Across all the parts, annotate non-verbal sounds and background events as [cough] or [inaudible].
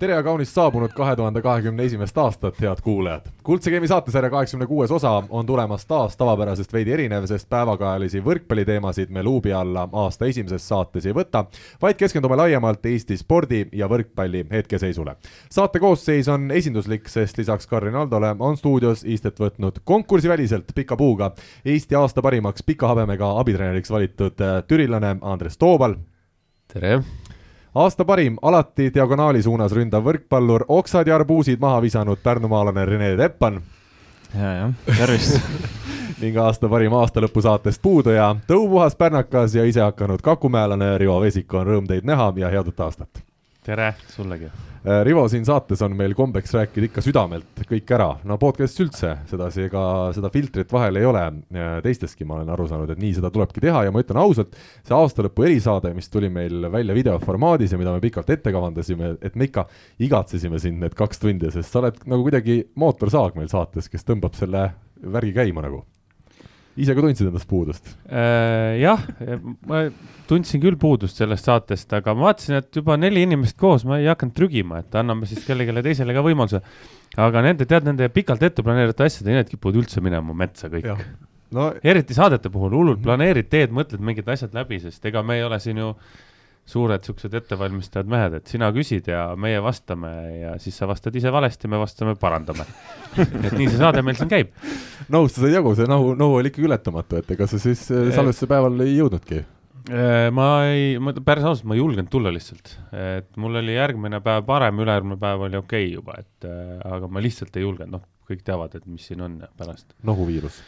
tere ja kaunist saabunud kahe tuhande kahekümne esimest aastat, head kuulajad. kuldse Game'i saatesarja kaheksakümne kuues osa on tulemas taas tavapärasest veidi erinev, sest päevakajalisi võrkpalliteemasid me luubi alla aasta esimeses saates ei võta, vaid keskendume laiemalt Eesti spordi ja võrkpalli hetkeseisule. saate koosseis on esinduslik, sest lisaks Karin Aldole on stuudios istet võtnud konkursiväliselt pika puuga Eesti aasta parimaks pika habemega abitreeneriks valitud türilane Andres Toobal. tere! Aasta parim, alati diagonaali suunas ründav võrkpallur, oksad ja arbuusid maha visanud pärnumaalane Rene Teppan. ja, jah, tervist [laughs] ning aasta parim aastalõpusaatest puuduja, tõupuhas pärnakas ja ise hakanud kakumäelane Rivo Vesik on rõõm teid näha ja head uut aastat! tere sullegi! Äh, Rivo, siin saates on meil kombeks rääkida ikka südamelt kõik ära, no podcast'is üldse sedasi, ega seda filtrit vahel ei ole. teisteski ma olen aru saanud, et nii seda tulebki teha ja ma ütlen ausalt, see aastalõpu erisaade, mis tuli meil välja videoformaadis ja mida me pikalt ette kavandasime, et me ikka igatsesime sind need kaks tundi, sest sa oled nagu kuidagi mootorsaag meil saates, kes tõmbab selle värgi käima nagu ise ka tundsid endast puudust äh,? jah, ma tundsin küll puudust sellest saatest, aga ma vaatasin, et juba neli inimest koos, ma ei hakanud trügima, et anname siis kellelegi teisele ka võimaluse. aga nende, tead, nende pikalt ette planeeritud asjade, need kipuvad üldse minema metsa kõik. No... eriti saadete puhul, hullult planeerid, teed, mõtled mingid asjad läbi, sest ega me ei ole siin ju suured siuksed ettevalmistavad mehed, et sina küsid ja meie vastame ja siis sa vastad ise valesti, me vastame, parandame. [laughs] et nii see saade meil siin käib. nohust sa said jagu, see nohu, nohu oli ikkagi ületamatu, et ega sa siis äh, salvestuse päeval ei jõudnudki? Äh, ma ei, ma päris ausalt, ma ei julgenud tulla lihtsalt, et mul oli järgmine päev parem, ülejärgmine päev oli okei okay juba, et äh, aga ma lihtsalt ei julgenud, noh, kõik teavad, et mis siin on pärast. nohuviirus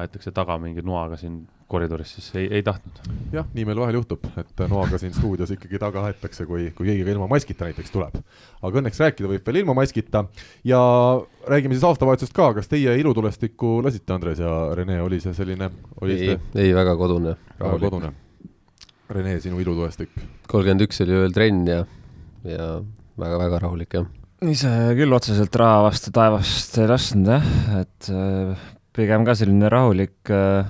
aetakse taga mingi noaga siin koridoris, siis ei, ei tahtnud. jah, nii meil vahel juhtub, et noaga siin stuudios ikkagi taga aetakse, kui, kui keegi ka ilma maskita näiteks tuleb. aga õnneks rääkida võib veel ilma maskita ja räägime siis aastavahetusest ka, kas teie ilutulestikku lasite, Andres ja Rene, oli see selline? ei, ei väga kodune. väga kodune. Rene, sinu ilutulestik? kolmkümmend üks oli veel trenn ja, ja väga-väga rahulik, jah ise küll otseselt raha vastu taevast ei lasknud jah, et äh, pigem ka selline rahulik äh,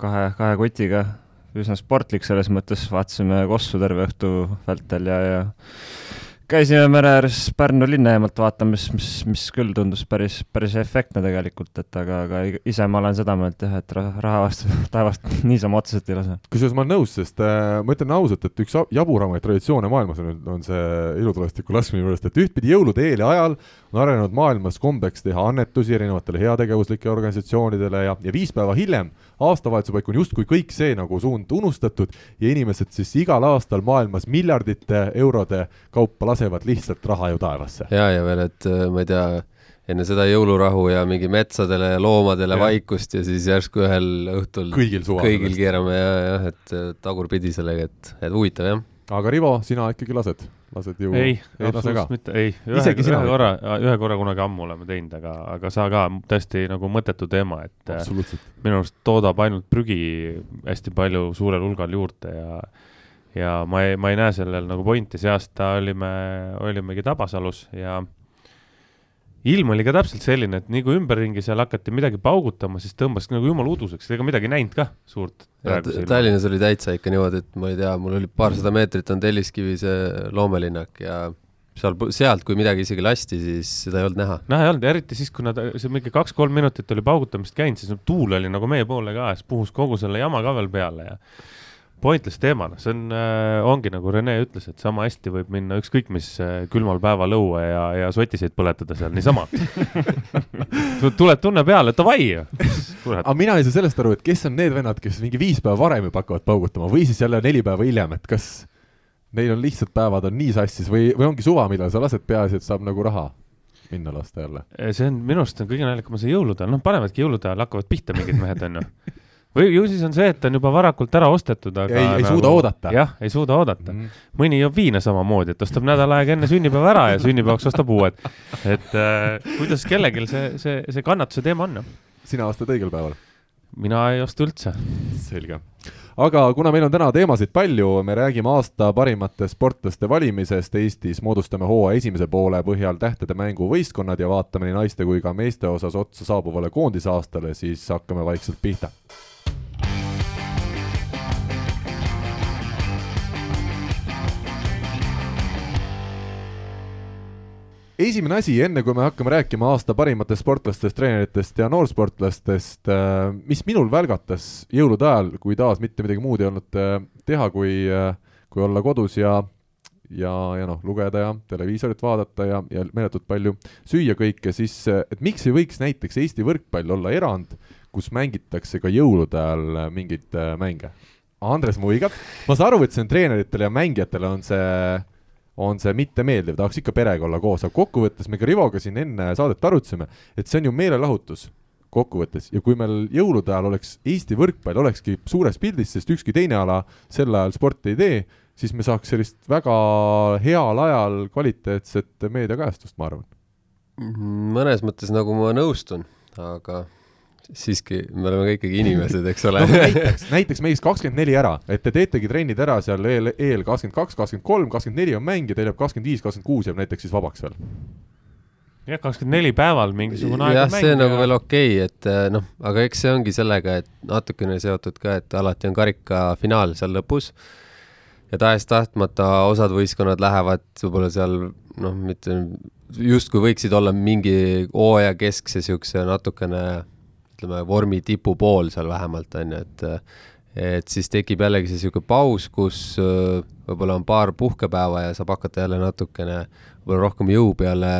kahe, kahe kotiga, üsna sportlik selles mõttes, vaatasime Kossu terve õhtu vältel ja, ja käisime mere ääres Pärnu linna eemalt vaatamas, mis, mis küll tundus päris, päris efektne tegelikult, et aga, aga ise ma olen seda meelt jah, et raha vastu [laughs] taevast niisama otseselt ei lase. kusjuures ma olen nõus, sest äh, ma ütlen ausalt, et üks jaburamaid traditsioone maailmas on, on see ilutulestiku laskmine juurest, et ühtpidi jõulude eel ja ajal on arenenud maailmas kombeks teha annetusi erinevatele heategevuslikele organisatsioonidele ja, ja viis päeva hiljem, aastavahetuse paiku on justkui kõik see nagu suund unustatud ja inimesed siis igal aastal maailmas miljardite eurode kaupa lasevad lihtsalt raha ju taevasse. ja, ja veel, et äh, ma ei tea, enne seda jõulurahu ja mingi metsadele ja loomadele ja. vaikust ja siis järsku ühel õhtul kõigil, kõigil keerame ja, jah, et äh, tagurpidi sellega, et, et huvitav jah. aga Rivo, sina ikkagi lased? Lased ju ei, absoluutselt mitte, ei, ühe, ühe korra, ühe korra kunagi ammu oleme teinud, aga, aga sa ka tõesti nagu mõttetu teema, et äh, minu arust toodab ainult prügi hästi palju suurel hulgal juurde ja ja ma ei, ma ei näe sellel nagu pointi, see aasta olime, olimegi Tabasalus ja ilm oli ka täpselt selline, et nii kui ümberringi seal hakati midagi paugutama, siis tõmbas nagu jumala uduseks, ega midagi näinud ka suurt. Tallinnas oli täitsa ikka niimoodi, et ma ei tea, mul oli paarsada meetrit on Telliskivi see loomelinnak ja seal, sealt, kui midagi isegi lasti, siis seda ei olnud näha. näha ei olnud, eriti siis, kui nad, see mingi kaks-kolm minutit oli paugutamist käinud, siis tuul oli nagu meie poole ka siis puhus kogu selle jama ka veel peale ja pointless teema, noh, see on äh,, ongi nagu Rene ütles, et sama hästi võib minna ükskõik mis äh, külmal päeval õue ja, ja sotiseid põletada seal niisama. [laughs] Tuled tunne peale, davai. aga mina ei saa sellest aru, et kes on need vennad, kes mingi viis päeva varem juba hakkavad paugutama või siis jälle neli päeva hiljem, et kas neil on lihtsalt päevad on nii sassis või, või ongi suva, millal sa lased, peaasi, et saab nagu raha minna lasta jälle? see on, minu arust on kõige naljakam see jõulude ajal, noh, panevadki jõulude ajal, hakkavad pihta mingid mehed, onju või ju siis on see, et on juba varakult ära ostetud, aga ei, ei nagu, suuda oodata. jah, ei suuda oodata mm. -hmm. mõni joob viina samamoodi, et ostab nädal aega enne sünnipäeva ära ja sünnipäevaks ostab uued. et äh, kuidas kellelgi see, see, see kannatuse teema on? sina ostad õigel päeval? mina ei osta üldse. selge aga kuna meil on täna teemasid palju, me räägime aasta parimate sportlaste valimisest Eestis, moodustame hooaja esimese poole põhjal tähtede mängu võistkonnad ja vaatame nii naiste kui ka meeste osas otsa saabuvale koondisaastale, siis hakkame vaikselt pihta esimene asi, enne kui me hakkame rääkima aasta parimatest sportlastest, treeneritest ja noorsportlastest, äh, mis minul välgatas jõulude ajal, kui taas mitte midagi muud ei olnud äh, teha, kui, äh, kui olla kodus ja ja, ja noh, lugeda ja televiisorit vaadata ja, ja meeletult palju süüa kõike, siis et miks ei võiks näiteks Eesti võrkpall olla erand, kus mängitakse ka jõulude ajal mingeid mänge? Andres muigab, ma saan aru, et see on treeneritele ja mängijatele on see on see mittemeeldiv, tahaks ikka perega olla koos, aga kokkuvõttes me ka Rivoga siin enne saadet arutasime, et see on ju meelelahutus kokkuvõttes ja kui meil jõulude ajal oleks Eesti võrkpall olekski suures pildis, sest ükski teine ala sel ajal sporti ei tee, siis me saaks sellist väga heal ajal kvaliteetset meediakajastust, ma arvan. mõnes mõttes nagu ma nõustun, aga siiski, me oleme ka ikkagi inimesed, eks [laughs] ole. No näiteks, näiteks meist kakskümmend neli ära, et te teetegi trennid ära seal eel, eel kakskümmend kaks, kakskümmend kolm, kakskümmend neli on mäng ja teil jääb kakskümmend viis, kakskümmend kuus jääb näiteks siis vabaks veel. jah, kakskümmend neli päeval mingisugune aeg jah, see on nagu veel okei okay,, et eh, noh, aga eks see ongi sellega, et natukene seotud ka, et alati on karikafinaal seal lõpus. Ja tahes-tahtmata osad võistkonnad lähevad võib-olla seal noh, mitte justkui võiksid olla mingi hooaja keskse niisuguse natukene ütleme, vormi tipupool seal vähemalt, on ju, et et siis tekib jällegi see niisugune paus, kus äh, võib-olla on paar puhkepäeva ja saab hakata jälle natukene võib-olla rohkem jõu peale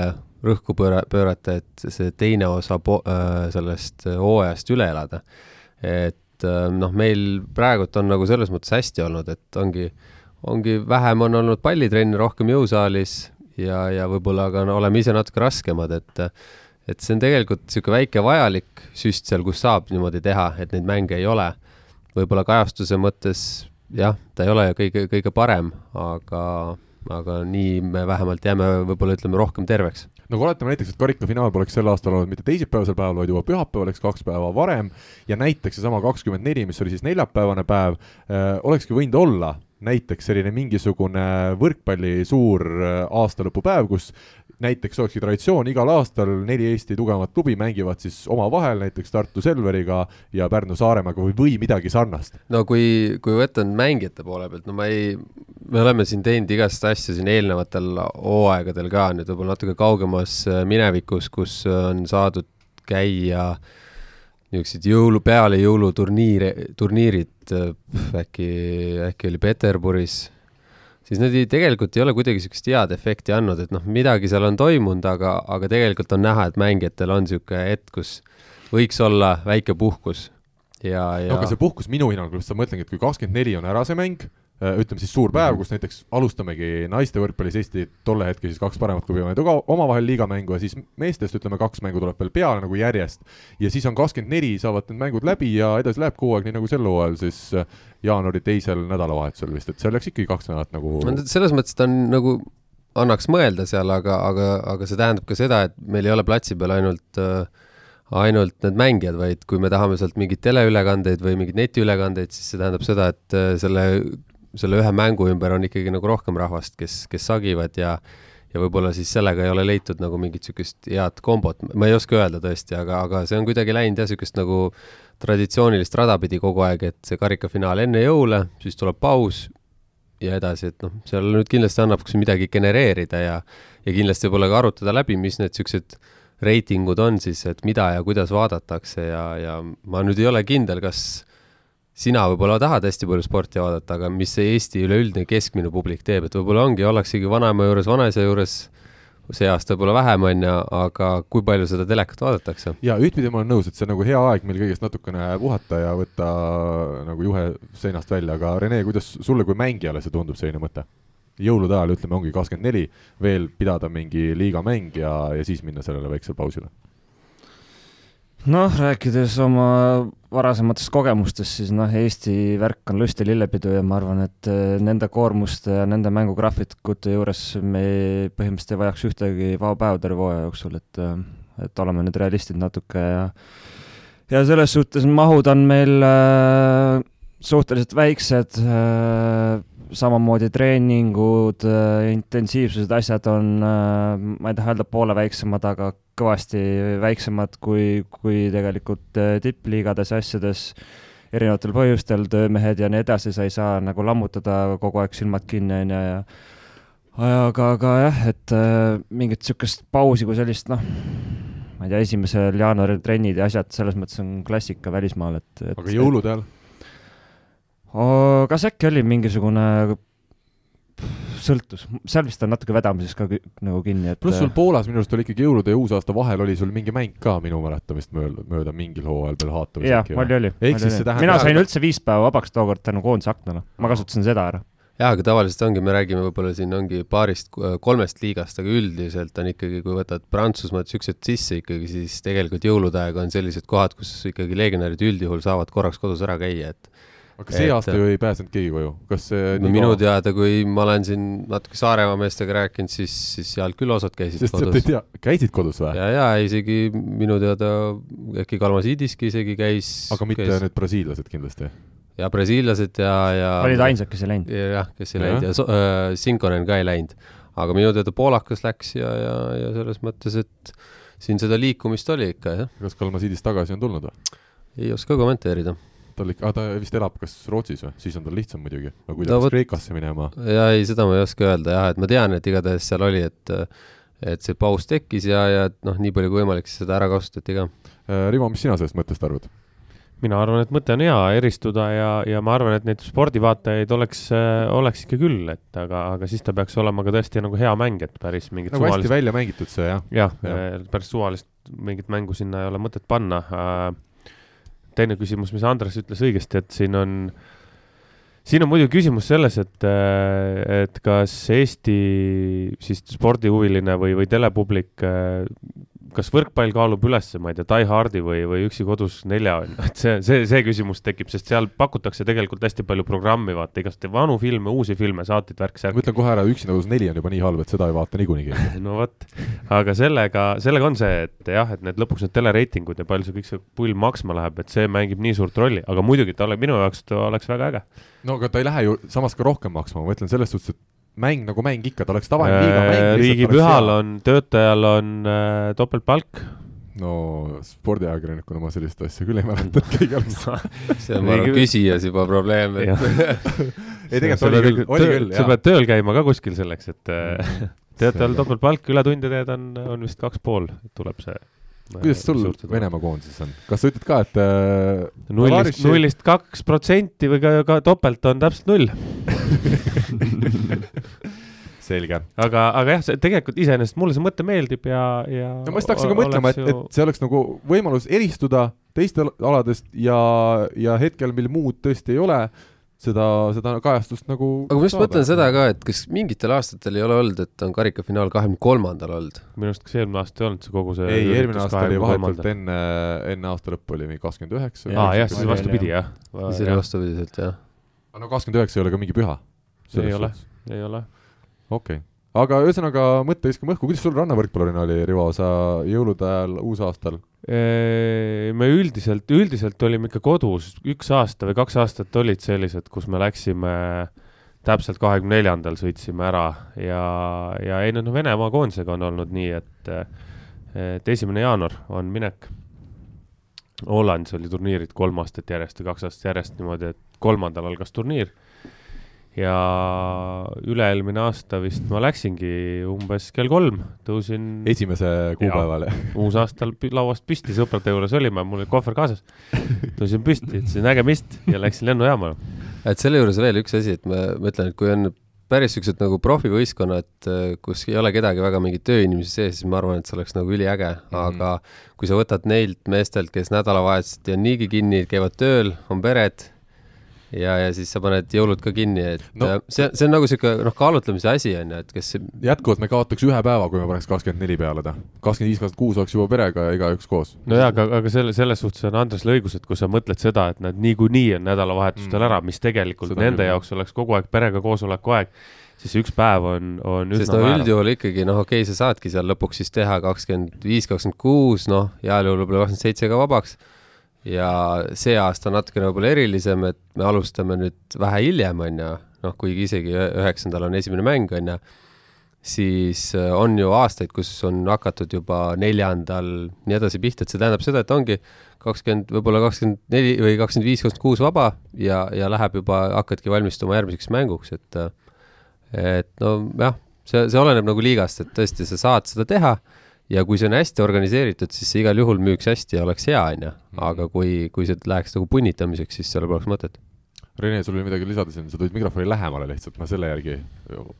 rõhku pööra, pöörata, et see teine osa po-, äh, sellest hooajast üle elada. et äh, noh, meil praegult on nagu selles mõttes hästi olnud, et ongi, ongi vähem on olnud pallitrenne, rohkem jõusaalis ja, ja võib-olla ka no, oleme ise natuke raskemad, et et see on tegelikult niisugune väike vajalik süst seal, kus saab niimoodi teha, et neid mänge ei ole. võib-olla kajastuse mõttes jah, ta ei ole kõige, kõige parem, aga, aga nii me vähemalt jääme võib-olla ütleme rohkem terveks no kui oletame näiteks, et karikafinaal poleks sel aastal olnud mitte teisipäevasel päeval, vaid juba pühapäeval, eks kaks päeva varem, ja näiteks seesama kakskümmend neli, mis oli siis neljapäevane päev äh,, olekski võinud olla näiteks selline mingisugune võrkpalli suur äh, aastalõpupäev, kus näiteks olekski traditsioon, igal aastal neli Eesti tugevamat klubi mängivad siis omavahel, näiteks Tartu Selveriga ja Pärnu Saaremaaga või, või midagi sarnast. no kui, kui võtta nüüd mängijate poole pealt, no ma ei, me oleme siin teinud igast asju siin eelnevatel hooaegadel ka nüüd võib-olla natuke kaugemas äh, minevikus, kus on saadud käia niisugused jõulu, peale jõuluturniire, turniirid, äh, äkki, äkki oli Peterburis siis nad ei, tegelikult ei ole kuidagi niisugust head efekti andnud, et noh, midagi seal on toimunud, aga, aga tegelikult on näha, et mängijatel on niisugune hetk, kus võiks olla väike puhkus ja, ja no aga see puhkus minu hinnangul, just ma mõtlengi, et kui kakskümmend neli on ära see mäng, ütleme siis suur päev, mhm. kus näiteks alustamegi naiste võrkpallis Eesti tolle hetke siis kaks paremat klubi mängida omavahel liigamängu ja siis meestest ütleme, kaks mängu tuleb veel peale nagu järjest. ja siis on kakskümmend neli, saavad need mängud läbi ja edasi läheb kuu aeg, nii nagu sel hooajal siis äh, jaanuari teisel nädalavahetusel vist, et seal läks ikkagi kaks nädalat nagu selles mõttes ta on nagu, annaks mõelda seal, aga, aga, aga see tähendab ka seda, et meil ei ole platsi peal ainult äh, ainult need mängijad, vaid kui me tahame sealt mingeid teleülekandeid või mingeid netiülekandeid, siis see tähendab seda, et selle selle ühe mängu ümber on ikkagi nagu rohkem rahvast, kes, kes sagivad ja ja võib-olla siis sellega ei ole leitud nagu mingit niisugust head kombot, ma ei oska öelda tõesti, aga, aga see on kuidagi läinud jah, niisugust nagu traditsioonilist rada pidi kogu aeg, et see karikafinaal enne jõule, siis tuleb paus ja edasi, et noh, seal nüüd kindlasti annab midagi genereerida ja ja kindlasti võib-olla ka arutada läbi, mis need niisugused reitingud on siis, et mida ja kuidas vaadatakse ja, ja ma nüüd ei ole kindel, kas sina võib-olla tahad hästi palju sporti vaadata, aga mis see Eesti üleüldine keskmine publik teeb, et võib-olla ongi, ollaksegi vanaema juures, vanaisa juures, see aasta võib-olla vähem, on ju, aga kui palju seda telekat vaadatakse? ja ühtpidi ma olen nõus, et see on nagu hea aeg meil kõigest natukene puhata ja võtta nagu juhe seinast välja, aga Rene, kuidas sulle kui mängijale see tundub, selline mõte? jõulude ajal, ütleme, ongi kakskümmend neli, veel pidada mingi liigamäng ja, ja siis minna sellele väiksele pausile noh, rääkides oma varasematest kogemustest, siis noh, Eesti värk on lust ja lillepidu ja ma arvan, et eh, nende koormuste ja nende mängugraafikute juures me põhimõtteliselt ei vajaks ühtegi vaba päeva terve hooaja jooksul, et, eh, et oleme nüüd realistid natuke ja ja selles suhtes mahud on meil äh, suhteliselt väiksed, samamoodi treeningud, intensiivsused, asjad on, ma ei taha öelda poole väiksemad, aga kõvasti väiksemad kui, kui tegelikult tippliigades asjades erinevatel põhjustel, töömehed ja nii edasi, sa ei saa nagu lammutada kogu aeg silmad kinni, on ju, ja aga, aga jah, et äh, mingit niisugust pausi kui sellist, noh, ma ei tea, esimesel jaanuaril trennid ja asjad, selles mõttes on klassika välismaal, et, et aga jõulude ajal? Kas äkki oli mingisugune sõltus, seal vist on natuke vedamises ka nagu kinni, et pluss sul Poolas minu arust oli ikkagi jõulude ja uusaasta vahel oli sul mingi mäng ka minu mäletamist mööda, mööda mingil hooajal Belhatovis. jah, oli, oli. mina sain üldse viis päeva vabaks tookord tänu koondise aknale, ma kasutasin seda ära jaa, aga tavaliselt ongi, me räägime võib-olla siin ongi paarist, kolmest liigast, aga üldiselt on ikkagi, kui võtad Prantsusmaad siuksed sisse ikkagi, siis tegelikult jõulude aeg on sellised kohad, kus ikkagi legionärid üldjuhul saavad korraks kodus ära käia, et aga see et, aasta ju ei pääsenud keegi koju, kas see no minu kaua... teada, kui ma olen siin natuke Saaremaa meestega rääkinud, siis, siis seal küll osad käisid Sest kodus. käisid kodus või? ja, ja isegi minu teada äkki Kalmasiidiski isegi käis. aga mitte käis... need brasiillased kindlasti? ja brasiillased ja, ja olid ainsad, kes ei läinud? jah, kes ei ja. läinud ja so, äh, Sinkonen ka ei läinud. aga minu teada poolakas läks ja, ja, ja selles mõttes, et siin seda liikumist oli ikka, jah. kas Kalmasiidist tagasi on tulnud või? ei oska kommenteerida tal ikka, ta vist elab kas Rootsis või, siis on tal lihtsam muidugi, aga kui ta no, peaks Kreekasse minema? jaa, ei, seda ma ei oska öelda jah, et ma tean, et igatahes seal oli, et et see paus tekkis ja, ja et noh, nii palju kui võimalik, siis seda ära kasutati ka. Äh, Rivo, mis sina sellest mõttest arvad? mina arvan, et mõte on hea, eristuda ja, ja ma arvan, et neid spordivaatajaid oleks, äh, oleks ikka küll, et aga, aga siis ta peaks olema ka tõesti nagu hea mäng, et päris mingit nagu suvalist... hästi välja mängitud see, jah? jah ja. ja., äh, päris suvalist mingit mängu sinna ei ole mõtet panna. Teine küsimus, mis Andres ütles õigesti, et siin on, siin on muidugi küsimus selles, et, äh, et kas Eesti siis spordihuviline või, või telepublik kas võrkpall kaalub üles, ma ei tea, Die Hardi või, või Üksi kodus nelja, on ju, et see, see, see küsimus tekib, sest seal pakutakse tegelikult hästi palju programmi, vaata igast vanu filme, uusi filme, saateid, värk-särk. ma ütlen kohe ära, Üksi kodus neli on juba nii halb, et seda ei vaata niikuinii keegi [laughs] no vot, aga sellega, sellega on see, et jah, et need lõpuks need telereitingud ja palju see kõik see pull maksma läheb, et see mängib nii suurt rolli, aga muidugi ta ole, minu jaoks ta oleks väga äge. no aga ta ei lähe ju samas ka rohkem maksma, ma mõtlen selles suhtes, et mäng nagu mäng ikka, ta oleks tavaline liigamäng. Äh, riigipühal on, töötajal on äh, topeltpalk. no spordiajakirjanikuna ma sellist asja küll ei mäleta, et keegi oleks [laughs] see on, ma arvan, küsijas juba probleem, et [laughs] ei, tegelikult oli küll, oli küll, jah. sa pead tööl käima ka kuskil selleks, et mm. [laughs] töötajal topeltpalk, ületunde teed on, on vist kaks pool, tuleb see kuidas sul Venemaa koondises on, kas sa ütled ka, et äh, nullist, nullist kaks protsenti või ka, ka topelt on täpselt null [laughs] selge. aga, aga jah, see tegelikult iseenesest mulle see mõte meeldib ja, ja no ma just hakkasin ka mõtlema, et ju..., et see oleks nagu võimalus eristuda teiste aladest ja, ja hetkel, mil muud tõesti ei ole, seda, seda kajastust nagu aga ma just mõtlen seda ka, et kas mingitel aastatel ei ole olnud, et on karikafinaal kahekümne kolmandal olnud? minu arust kas eelmine aasta ei olnud see kogu see ei, eelmine aasta oli vahetult enne, enne aasta lõppu oli mingi kakskümmend üheksa. aa jah, siis vastupidi jah. siis oli vastupidiselt jah. No kakskümmend üheksa ei ole ka mingi püha. ei ole, ei ole. okei okay aga ühesõnaga mõtte viskame õhku, kuidas sul rannavõrkpallurina oli, Rivo, sa jõulude ajal, uusaastal? me üldiselt, üldiselt olime ikka kodus, üks aasta või kaks aastat olid sellised, kus me läksime täpselt kahekümne neljandal sõitsime ära ja, ja ei noh, Venemaa koondisega on olnud nii, et, et esimene jaanuar on minek. Hollandis oli turniirid kolm aastat järjest või kaks aastat järjest niimoodi, et kolmandal algas turniir ja üle-eelmine aasta vist ma läksingi umbes kell kolm, tõusin. esimese kuupäeval, jah? uusaastal lauast püsti, sõprade juures olime, mul oli kohver kaasas. tõusin püsti, ütlesin nägemist ja läksin lennujaama. et selle juures veel üks asi, et ma mõtlen, et kui on päris siuksed nagu profivõistkonnad, kus ei ole kedagi väga mingit tööinimesi sees, siis ma arvan, et see oleks nagu üliäge mm, -hmm. aga kui sa võtad neilt meestelt, kes nädalavahetuseti on niigi kinni, käivad tööl, on pered ja, ja siis sa paned jõulud ka kinni, et no, äh, see, see on nagu niisugune noh, kaalutlemise asi on ju, et kes jätkuvalt me kaotaks ühe päeva, kui me paneks kakskümmend neli peale ta. kakskümmend viis, kakskümmend kuus oleks juba perega ja igaüks koos. no jaa, aga, aga selle, selles suhtes on Andresel õigus, et kui sa mõtled seda, et nad niikuinii on nädalavahetustel mm. ära, mis tegelikult seda nende jaoks oleks kogu aeg perega koosoleku aeg, siis üks päev on, on üsna no üldjuhul ikkagi noh, okei okay,, sa saadki seal lõpuks siis teha kakskümmend viis, kakskümmend kuus, noh, heal juhul võib-olla kakskümmend seitse ka vabaks ja see aasta natukene võib-olla erilisem, et me alustame nüüd vähe hiljem, on ju, noh, kuigi isegi üheksandal on esimene mäng, on ju, siis äh, on ju aastaid, kus on hakatud juba neljandal nii edasi pihta, et see tähendab seda, et ongi kakskümmend, võib-olla kakskümmend neli või kakskümmend viis, kakskümmend kuus vaba ja, ja läheb juba, hakkadki valmistuma järgmiseks mänguks, et et no jah, see, see oleneb nagu liigast, et tõesti, sa saad seda teha ja kui see on hästi organiseeritud, siis see igal juhul müüks hästi ja oleks hea, on ju. aga kui, kui see läheks nagu punnitamiseks, siis seal poleks mõtet. Rene, sul oli midagi lisada siin, sa tulid mikrofoni lähemale lihtsalt, ma selle järgi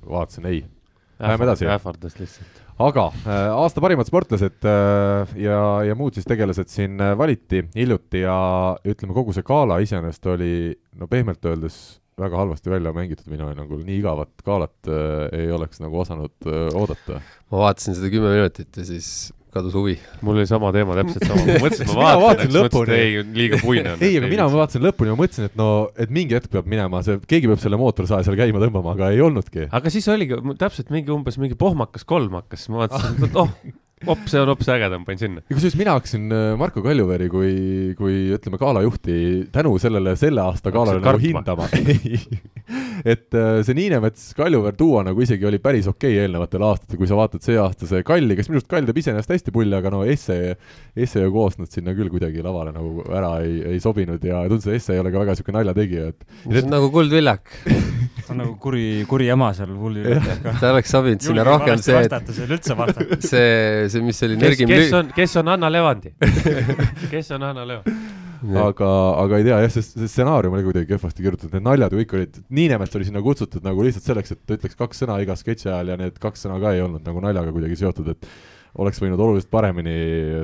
vaatasin, ei. Läheme edasi. ähvardas lihtsalt. aga äh, aasta parimad sportlased äh, ja, ja muud siis tegelased siin äh, valiti hiljuti ja ütleme, kogu see gala iseenesest oli no pehmelt öeldes väga halvasti välja mängitud minu hinnangul, nii igavat galat äh, ei oleks nagu osanud äh, oodata. ma vaatasin seda kümme minutit ja siis kadus huvi. mul oli sama teema, täpselt sama, [laughs] ma mõtlesin, et ma vaatan, eks mõtlesin, et ei, liiga puine on. [laughs] ei, aga mina vaatasin lõpuni, ma mõtlesin, et no, et mingi hetk peab minema, see, keegi peab selle mootorsae seal käima tõmbama, aga ei olnudki. aga siis oligi täpselt mingi umbes mingi pohmakas kolm hakkas, ma vaatasin, et oh hopp, see on hoopis ägedam, panin sinna. ja kusjuures mina hakkasin äh, Marko Kaljuveri kui, kui ütleme, galajuhti tänu sellele selle aasta galale nagu hindama [laughs] et äh, see Niinemets Kaljuveer tuua nagu isegi oli päris okei okay eelnevatel aastatel, kui sa vaatad see aasta see Kalli, kes minu arust Kall teeb iseenesest hästi pulli, aga no Esse, Esse ju koos nad sinna küll kuidagi lavale nagu ära ei, ei sobinud ja tundus, et Esse ei ole ka väga niisugune naljategija, et. see on nagu kuldviljak ta [laughs] on nagu kuri, kuri ema seal kuldviljakas [laughs] ka. ta oleks sobinud sinna rohkem see, et see, see, mis oli kes, kes on, kes on Anna Levandi [laughs] kes on Anna Levandi? aga, aga ei tea jah, see, see stsenaarium oli kuidagi kehvasti kirjutatud, need naljad ju kõik olid, Niinemets oli sinna kutsutud nagu lihtsalt selleks, et ta ütleks kaks sõna iga sketši ajal ja need kaks sõna ka ei olnud nagu naljaga kuidagi seotud, et oleks võinud oluliselt paremini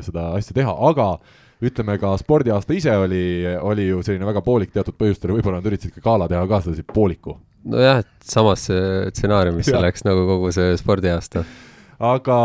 seda asja teha, aga ütleme ka spordiaasta ise oli, oli ju selline väga poolik teatud põhjustel võib-olla nad üritasid ka gala teha ka sellise pooliku. nojah, et samasse stsenaariumisse läks nagu kogu see spordiaasta aga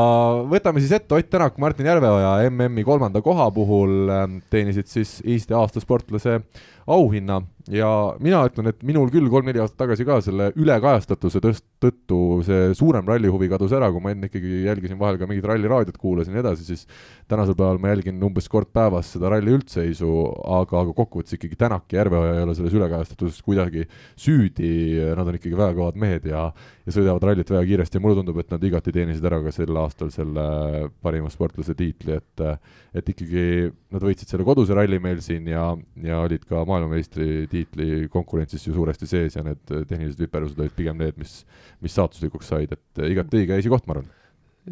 võtame siis ette Ott Tänak, Martin Järveoja MM-i kolmanda koha puhul ähm, teenisid siis Eesti aasta sportlase auhinna. Ja mina ütlen, et minul küll kolm-neli aastat tagasi ka selle ülekajastatuse tõst-, tõttu see suurem rallihuvi kadus ära, kui ma enne ikkagi jälgisin vahel ka mingit ralliraadiot, kuulasin edasi, siis tänasel päeval ma jälgin umbes kord päevas seda ralli üldseisu, aga, aga kokkuvõttes ikkagi Tänak ja Järveoja ei ole selles ülekajastatuses kuidagi süüdi, nad on ikkagi väga kõvad mehed ja ja sõidavad rallit väga kiiresti ja mulle tundub, et nad igati teenisid ära ka sel aastal selle parima sportlase tiitli, et et ikkagi nad võitsid selle koduse ralli meil siin ja, ja olid ka maailmameistritiitli konkurentsis ju suuresti sees ja need tehnilised viperused olid pigem need, mis, mis saatuslikuks said, et igati õige esikoht, ma arvan.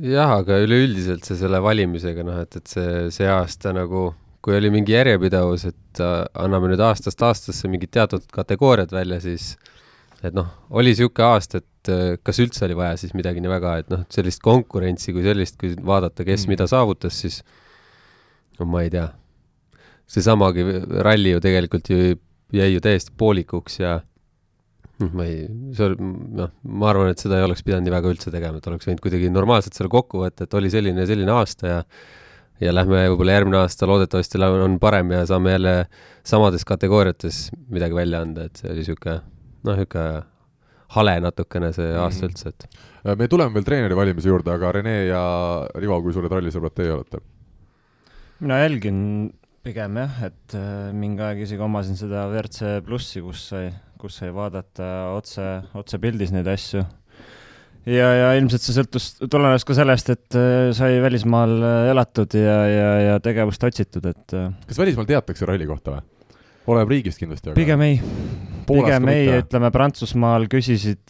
jah, aga üleüldiselt see selle valimisega, noh, et, et see, see aasta nagu kui oli mingi järjepidevus, et äh, anname nüüd aastast aastasse mingid teatud kategooriad välja, siis et noh, oli niisugune aasta, et äh, kas üldse oli vaja siis midagi nii väga, et noh, sellist konkurentsi kui sellist, kui vaadata, kes mm. mida saavutas, siis no ma ei tea seesamagi ralli ju tegelikult ju jäi ju täiesti poolikuks ja noh, ma ei, see oli, noh, ma arvan, et seda ei oleks pidanud nii väga üldse tegema, et oleks võinud kuidagi normaalselt selle kokku võtta, et oli selline ja selline aasta ja ja lähme võib-olla järgmine aasta loodetavasti on parem ja saame jälle samades kategooriates midagi välja anda, et see oli niisugune noh, niisugune hale natukene see aasta mm -hmm. üldse, et me tuleme veel treeneri valimise juurde, aga Rene ja Rivo, kui suured rallisõbrad teie olete? mina jälgin pigem jah, et äh, mingi aeg isegi omasin seda WRC plussi, kus sai, kus sai vaadata otse, otsepildis neid asju. ja, ja ilmselt see sõltus, tulenes ka sellest, et äh, sai välismaal äh, elatud ja, ja, ja tegevust otsitud, et kas välismaal teatakse ralli kohta või? oleneb riigist kindlasti, aga pigem ei. pigem ei, ütleme Prantsusmaal küsisid,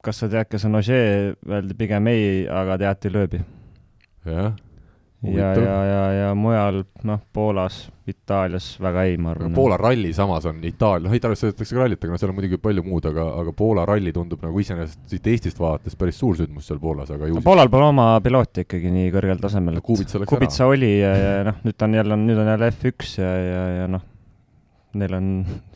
kas sa tead, kes on Ogier, öeldi pigem ei, aga teati lööbi. jah ja, ja, ja, ja mujal, noh, Poolas, Itaalias väga ei, ma arvan. Poola ralli samas on Itaalia, noh, Itaalias sõidetakse ka rallit, aga noh, seal on muidugi palju muud, aga, aga Poola ralli tundub nagu iseenesest siit Eestist vaadates päris suur sündmus seal Poolas, aga ju no, Poolal pole oma pilooti ikkagi nii kõrgel tasemel. Kubica läks Kubica ära. oli ja, ja noh, nüüd on jälle, nüüd on jälle F1 ja, ja, ja noh, neil on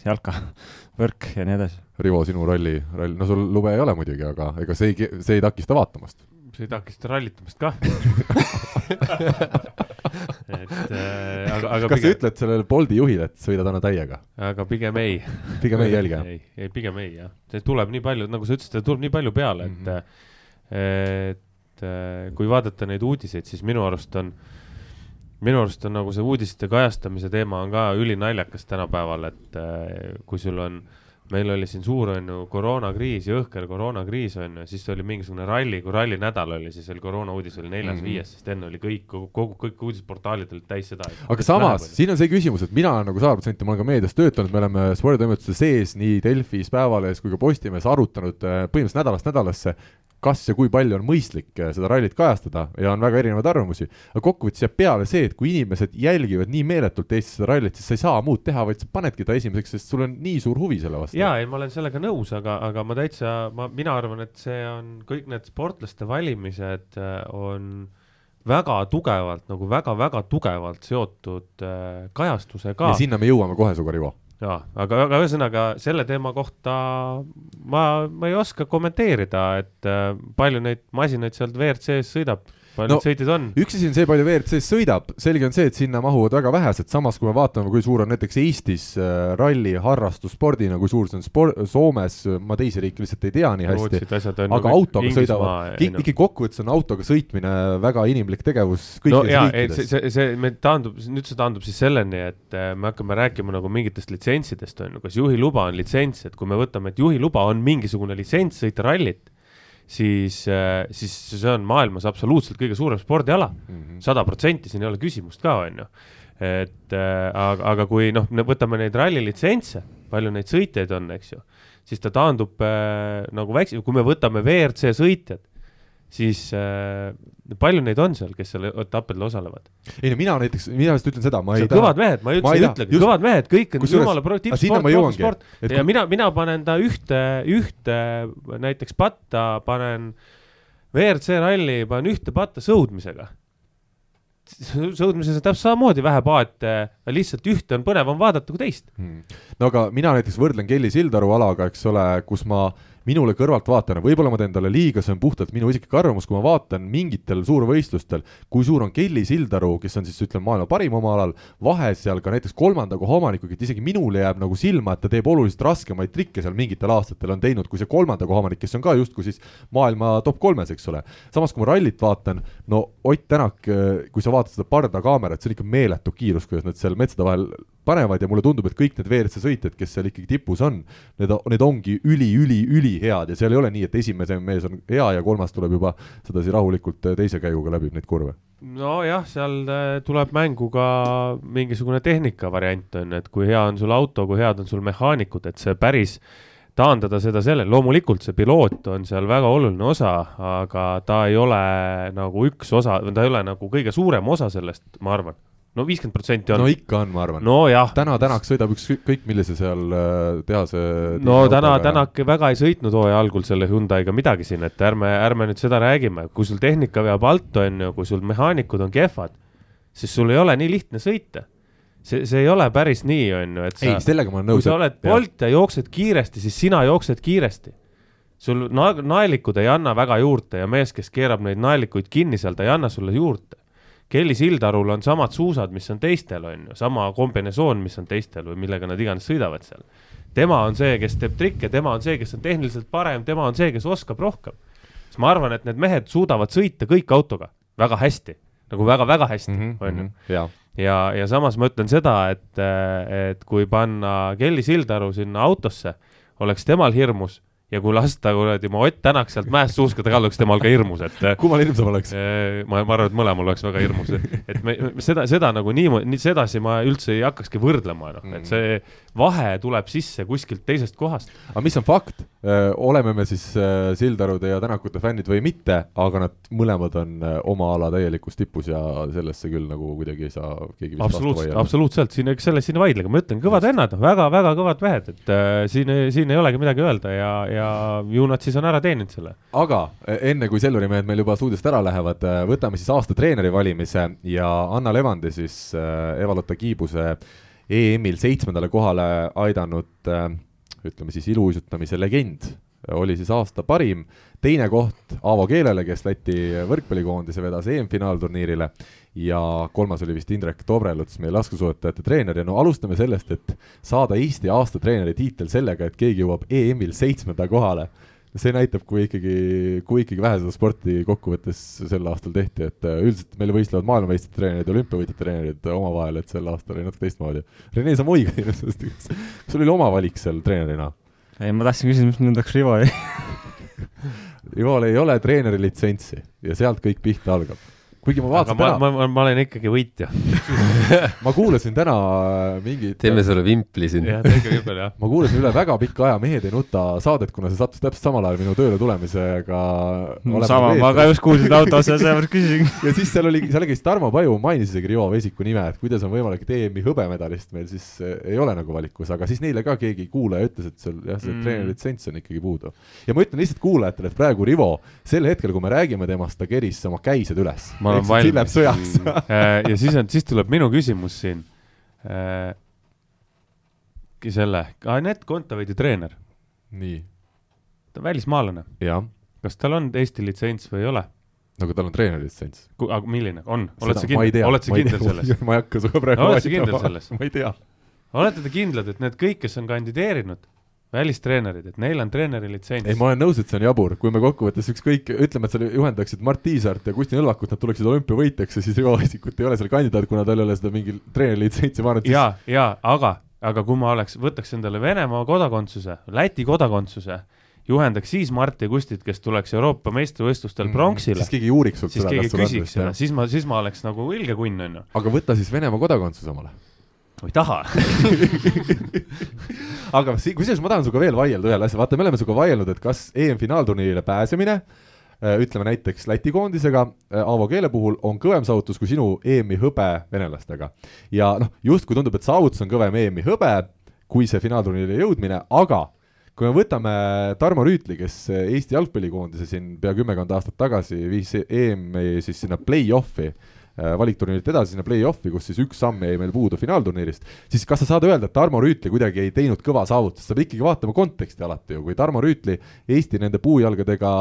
jalka, [laughs] võrk ja nii edasi. Rivo, sinu ralli, ralli, no sul lube ei ole muidugi, aga ega see ei, see ei takista vaatamast see ei takista rallitamist kah [laughs] et äh, aga, aga kas pigem... sa ütled sellele Bolti juhile, et sõidad anna täiega? aga pigem ei. pigem ei jälgi? ei, ei, pigem ei jah, see tuleb nii palju, nagu sa ütlesid, tuleb nii palju peale, et mm, -hmm. et äh, kui vaadata neid uudiseid, siis minu arust on minu arust on nagu see uudiste kajastamise teema on ka ülinaljakas tänapäeval, et äh, kui sul on äh, meil oli siin suur, on ju, koroonakriis, jõhker koroonakriis, on ju, siis oli mingisugune ralli, kui rallinädal oli, siis oli koroonauudis oli neljas-viies mm -hmm., sest enne oli kõik, kogu, kogu, kõik uudisportaalid olid täis seda. aga samas, siin on see küsimus, et mina olen nagu sada protsenti, ma olen ka meedias töötanud, me oleme sporditoimetuste sees nii Delfis, Päevalehes kui ka Postimehes arutanud äh, põhimõtteliselt nädalast nädalasse, kas ja kui palju on mõistlik äh, seda rallit kajastada ja on väga erinevaid arvamusi, aga kokkuvõttes jääb peale see, et kui inimesed jälgivad nii meeletult Eestis seda rallit, siis sa ei saa muud teha, vaid sa panedki ta esimeseks, sest sul on nii suur huvi selle vastu. Jaa, ei ma olen sellega nõus, aga, aga ma täitsa, ma, mina arvan, et see on, kõik need sportlaste valimised äh, on väga tugevalt nagu väga-väga tugevalt seotud äh, kajastusega. ja sinna me jõuame kohe, Sugar Ivo jaa, aga, aga ühesõnaga selle teema kohta ma, ma ei oska kommenteerida, et äh, palju neid masinaid sealt WRC-s sõidab palju no, sõitjaid on? üks asi on see, palju WRC-s sõidab, selge on see, et sinna mahuvad väga vähesed, samas kui me vaatame, kui suur on näiteks Eestis äh, ralli harrastusspordina, kui suur see on spor-, Soomes, ma teisi riike lihtsalt ei tea nii hästi, aga autoga sõidavad, ikkagi kokkuvõttes on autoga sõitmine väga inimlik tegevus kõikides no, jaa, riikides. see, see, see, me taandub, nüüd see taandub siis selleni, et äh, me hakkame rääkima nagu mingitest litsentsidest, on ju, kas juhiluba on litsents, et kui me võtame, et juhiluba on mingisugune litsents sõita rallit siis, äh, siis see on maailmas absoluutselt kõige suurem spordiala. Mhm. sada protsenti, siin ei ole küsimust ka, on ju. et äh, aga, aga kui noh, võtame neid rallilitsentse, palju neid sõitjaid on, eks ju, siis ta taandub äh, nagu väikse, kui me võtame WRC sõitjad siis äh, palju neid on seal, kes seal etappadel osalevad? ei no mina näiteks, mina just ütlen seda, ma ei taha. kõvad mehed, ma üldse ei ütlegi, kõvad mehed, kõik on jumala pro-, tippsport, profisport ja kui... mina, mina panen ta ühte, ühte näiteks patta panen WRC ralli, panen ühte patta sõudmisega. Sõudmises on täpselt samamoodi vähe paate, lihtsalt ühte on põnevam vaadata kui teist. Hmm.. no aga mina näiteks võrdlen Kelly Sildaru alaga, eks ole, kus ma äh, minule kõrvaltvaatajana, võib-olla ma teen talle liiga, see on puhtalt minu isiklik arvamus, kui ma vaatan mingitel suurvõistlustel, kui suur on Kelly Sildaru, kes on siis ütleme, maailma parim oma alal, vahe seal ka näiteks kolmanda koha omanikuga, et isegi minule jääb nagu silma, et ta teeb oluliselt raskemaid trikke seal mingitel aastatel on teinud, kui see kolmanda koha omanik, kes on ka justkui siis maailma top kolmes, eks ole. samas, kui ma rallit vaatan, no Ott Tänak, kui sa vaatad seda pardakaamerat, see on ikka meeletu kiirus, kuidas nad seal metsade vahel panevad ja mulle tundub, et kõik need WRC sõitjad, kes seal ikkagi tipus on, need, need ongi üli-üli-ülihead ja seal ei ole nii, et esimese mees on hea ja kolmas tuleb juba sedasi rahulikult teise käiguga läbib neid kurve. nojah, seal äh, tuleb mängu ka mingisugune tehnika variant on ju, et kui hea on sul auto, kui head on sul mehaanikud, et see päris taandada seda sellele, loomulikult see piloot on seal väga oluline osa, aga ta ei ole nagu üks osa, ta ei ole nagu kõige suurem osa sellest, ma arvan no viiskümmend protsenti on. no ikka on, ma arvan. nojah. täna Tänak sõidab ükskõik millise seal äh, tehase. no täna Tänak väga ei sõitnud hooaja algul selle Hyundai'ga midagi siin, et ärme, ärme nüüd seda räägime, kui sul tehnika veab alt, on ju, kui sul mehaanikud on kehvad, siis sul ei ole nii lihtne sõita see, see ei ole päris nii, on ju, et sa. ei, sellega ma olen nõus. kui sa oled Bolt ja jooksed kiiresti, siis sina jooksed kiiresti. sul na-, naelikud ei anna väga juurde ja mees, kes keerab neid naelikuid kinni seal, ta ei anna sulle juurde Kelly Sildarul on samad suusad, mis on teistel, on ju, sama kombinesoon, mis on teistel või millega nad iganes sõidavad seal. tema on see, kes teeb trikke, tema on see, kes on tehniliselt parem, tema on see, kes oskab rohkem. siis ma arvan, et need mehed suudavad sõita kõik autoga väga hästi, nagu väga-väga hästi -hmm, on ju. ja, ja, ja samas ma ütlen seda, et, et kui panna Kelly Sildaru sinna autosse, oleks temal hirmus ja kui lasta kuradi ma Ott Tänak sealt mäest suuskada ka, oleks temal ka hirmus, et. [laughs] kummal hirmsam oleks? Eh, ma, ma arvan, et mõlemal oleks väga hirmus, et me, seda, seda nagu niimoodi, nii sedasi ma üldse ei hakkakski võrdlema, noh, et see vahe tuleb sisse kuskilt teisest kohast. aga mis on fakt, oleme me siis Sildarude ja Tänakute fännid või mitte, aga nad mõlemad on oma ala täielikus tipus ja sellesse küll nagu kuidagi ei saa keegi absoluutselt, absoluutselt, siin, eks sellest siin ei vaidle, ma ütlen, kõvad vennad, väga-väga kõvad mehed, et äh, siin, siin ei olegi midagi öelda ja, ja ju nad siis on ära teeninud selle. aga e, enne, kui Selveri mehed meil juba stuudiost ära lähevad, e, võtame siis aasta treeneri valimise ja Anna Levandi siis e, Eva-Lotta Kiibuse EM-il seitsmendale kohale aidanud ütleme siis iluuisutamise legend oli siis aasta parim, teine koht Aavo Keelele, kes Läti võrkpallikoondise vedas EM-finaalturniirile ja kolmas oli vist Indrek Tobreluts, meie laskesuusatajate treener ja no alustame sellest, et saada Eesti aasta treeneri tiitel sellega, et keegi jõuab EM-il seitsmenda kohale see näitab, kui ikkagi, kui ikkagi vähe seda sporti kokkuvõttes sel aastal tehti, et äh, üldiselt meil võistlevad maailmameistrite treenerid ja olümpiavõitjate treenerid omavahel, et sel aastal oli natuke teistmoodi. Rene, sa muigad ilusasti, kas sul oli oma valik seal treenerina? ei, ma tahtsin küsida, mis nüüd läks Rivo jäi. Ivol ei ole treeneri litsentsi ja sealt kõik pihta algab. Kuigi ma vaatasin ma, täna, ma, ma, ma olen ikkagi võitja. [laughs] ma kuulasin täna äh, mingit teeme sulle vimpli siin. jah, tehke võib-olla jah. ma kuulasin üle väga pika aja Mehed ei nuta saadet, kuna see sattus täpselt samal ajal minu tööle tulemisega. sama, ma ka just kuulsin autos ja sellepärast küsisin. [laughs] ja siis seal oli, seal käis Tarmo Paju, mainis isegi Rivo Veesiku nime, et kuidas on võimalik, et EM-i hõbemedalist meil siis eh, ei ole nagu valikus, aga siis neile ka keegi kuulaja ütles, et seal jah, see Mm. mm. treeneri litsents on ikkagi puudu. ja ma ütlen lihtsalt kuulajatele, et praegu Rivo, sel hetkel, kui me räägime temast, ta keris oma käised üles. Ma olen valmis. Läheb sõjaks. Äh, ja siis on, siis tuleb minu küsimus siin. selle, Anett Kontaveidi treener, nii, ta on välismaalane, kas tal on Eesti litsents või ei ole? nagu tal on treeneri litsents. aga milline on, oled sa kindel oled sa kindel selles? [laughs] ma ei hakka sinuga praegu Oled sa kindel selles? ma ei tea. olete te kindlad, et need kõik, kes on kandideerinud, välistreenerid, et neil on treeneri litsents. Ei, ma olen nõus, et see on jabur, kui me kokkuvõttes ükskõik, ütleme, et sa juhendaksid Mart Tiisart ja Kusti Nõlvakut, nad tuleksid olümpiavõitjaks ja siis Rivo Vesikut ei ole seal kandidaat, kuna tal ei ole seda mingi treeneri litsentsi, ma arvan, et siis ja, ja aga, aga kui ma oleks, võtaks endale Venemaa kodakondsuse, Läti kodakondsuse, juhendaks siis Marti ja Kustit, kes tuleks Euroopa meistrivõistlustel pronksile. Mm, siis, keegi uuriks sult siis seda, kas sul on siis ma, siis ma oleks nagu ilge kunn, onju. aga võta siis Venemaa kodakondsus omale. Ma ei taha. [laughs] aga kusjuures ma tahan sinuga veel vaielda ühele asjale, vaata, me oleme sinuga vaielnud, et kas EM-finaalturniirile pääsemine äh, ütleme näiteks Läti koondisega äh, Aavo Keele puhul on kõvem saavutus kui sinu EM-i hõbe venelastega. ja noh, justkui tundub, et saavutus on kõvem EM-i hõbe kui see finaalturniirile jõudmine, aga kui me võtame Tarmo Rüütli, kes Eesti jalgpallikoondise siin pea kümmekond aastat tagasi viis EM-i siis sinna play-off'i, valikturniirilt edasi sinna play-off'i, kus siis üks samm jäi meil puudu finaalturniirist, siis kas sa saad öelda, et Tarmo Rüütli kuidagi ei teinud kõva saavutust, sa pead ikkagi vaatama konteksti alati ju, kui Tarmo Rüütli Eesti nende puujalgadega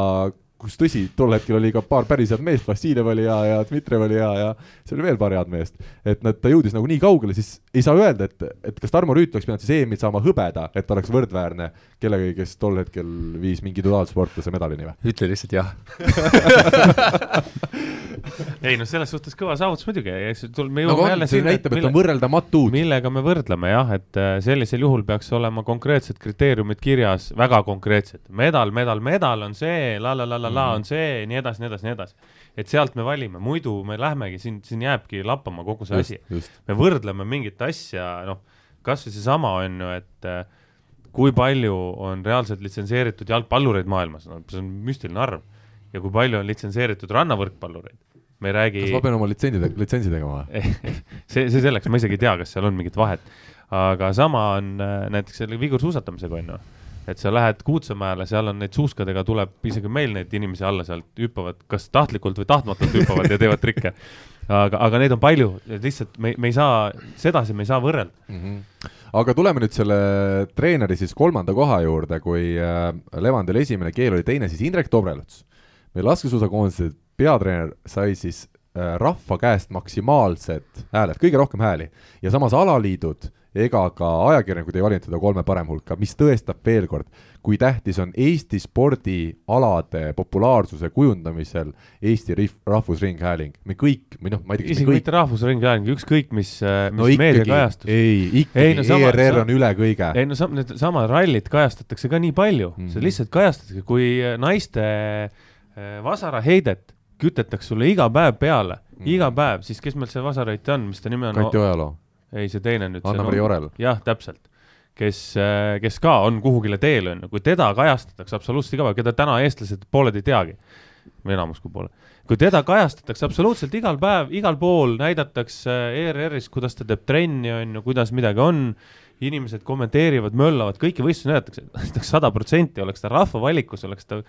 kus tõsi, tol hetkel oli ka paar päris head meest, Vassiljev oli hea ja Dmitrijev oli hea ja seal oli veel paar head meest. et nad, ta jõudis nagu nii kaugele, siis ei saa öelda, et, et kas Tarmo Rüüt oleks pidanud siis EM-il saama hõbeda, et ta oleks võrdväärne kellegagi, kes tol hetkel viis mingi individuaalsportlase medalini või? ütle lihtsalt jah. [laughs] [laughs] ei noh, selles suhtes kõva saavutus muidugi, eks me jõuame on, jälle sinna, näitab, et on võrreldamatud. millega me võrdleme jah, et äh, sellisel juhul peaks olema konkreetsed kriteeriumid kirjas, väga konkreetsed. medal, medal, medal on see, la la la la la Mhm. on see, nii edasi, nii edasi, nii edasi. et sealt me valime, muidu me lähmegi siin, siin jääbki lappama kogu see asi. just, me võrdleme mingit asja, noh, kasvõi seesama on ju, et äh, kui palju on reaalselt litsenseeritud jalgpallureid maailmas, no see on müstiline arv. ja kui palju on litsenseeritud rannavõrkpallureid. Me ei räägi kas ma pean oma litsentsi, litsentsi tegema või? [laughs] see, see selleks, ma isegi ei tea, kas seal on mingit vahet. aga sama on äh, näiteks selle vigursuusatamisega on ju, et sa lähed Kuutsemäele, seal on neid suuskadega tuleb isegi meil neid inimesi alla sealt hüppavad, kas tahtlikult või tahtmatult hüppavad ja teevad trikke. aga, aga neid on palju, lihtsalt me, me ei saa, sedasi me ei saa võrrelda. mm. -hmm. aga tuleme nüüd selle treeneri siis kolmanda koha juurde, kui äh, Levand oli esimene, Keel oli teine, siis Indrek Tobreluts, meie laskesuusakoondise peatreener sai siis äh, rahva käest maksimaalsed hääled, kõige rohkem hääli ja samas alaliidud ega ka ajakirjanikud ei valinud teda kolme parem hulka, mis tõestab veel kord, kui tähtis on Eesti spordialade populaarsuse kujundamisel Eesti rahvusringhääling. me kõik, või noh, ma ei tea, kas isegi mitte Rahvusringhääling, ükskõik mis, mis no meediakajastus. ei, ikkagi Ei, no sama- ERR on üle kõige. ei no sam-, need samad rallid kajastatakse ka nii palju mm. -hmm. see lihtsalt kajastatakse, kui äh, naiste äh, vasaraheidet kütetakse sulle iga päev peale. Mm, iga päev, siis kes meil see vasarheitja on, mis ta nimi on? Kati Ojaloo, ei, see teine nüüd. Anna-Mari Orel. jah, täpselt. kes, kes ka on kuhugile teel, on ju, kui teda kajastatakse absoluutselt iga päev, keda täna eestlased pooled ei teagi, või enamus kui pooled, kui teda kajastatakse absoluutselt igal päev, igal pool näidatakse ERR-is, kuidas ta teeb trenni, on ju, kuidas midagi on, inimesed kommenteerivad, möllavad, kõiki võistlusi näidatakse, näiteks sada protsenti oleks ta rahva valikus, oleks ta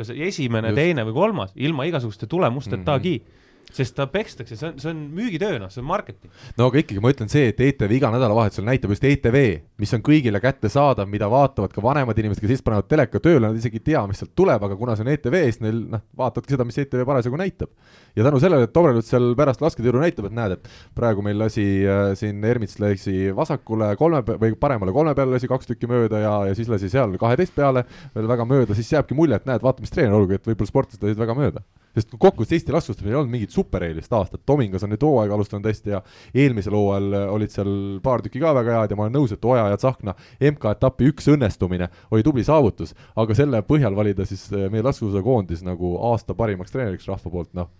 kas esimene, teine või kolmas, ilma igasuguste tulemustetagi mm. -hmm sest ta pekstakse, see on, see on müügitöö, noh, see on marketing. no aga ikkagi ma ütlen see, et ETV iga nädalavahetusel näitab just ETV, mis on kõigile kättesaadav, mida vaatavad ka vanemad inimesed, kes siis panevad teleka tööle, nad isegi ei tea, mis sealt tuleb, aga kuna see on ETV, siis neil noh, vaatavadki seda, mis ETV parasjagu näitab. ja tänu sellele, et Tobrelut seal pärast lasketiiru näitab, et näed, et praegu meil lasi äh, siin Ermits lasi vasakule kolme või paremale kolme peale lasi kaks tükki mööda ja, ja siis lasi seal kaheteist peale veel väga mööda, siis jääbki mulje, et näed, vaata, mis treener, olgugi et võib-olla sportlased lasid väga mööda sest kokkuvõttes Eesti laskustamisel ei olnud mingit supereelist aastat, Tomingas on nüüd hooaega alustanud hästi ja eelmisel hooajal olid seal paar tükki ka väga head ja ma olen nõus, et Oja ja Tsahkna MK-etapi üks õnnestumine oli tubli saavutus, aga selle põhjal valida siis äh, meie laskesuusakoondis nagu aasta parimaks treeneriks rahva poolt, noh,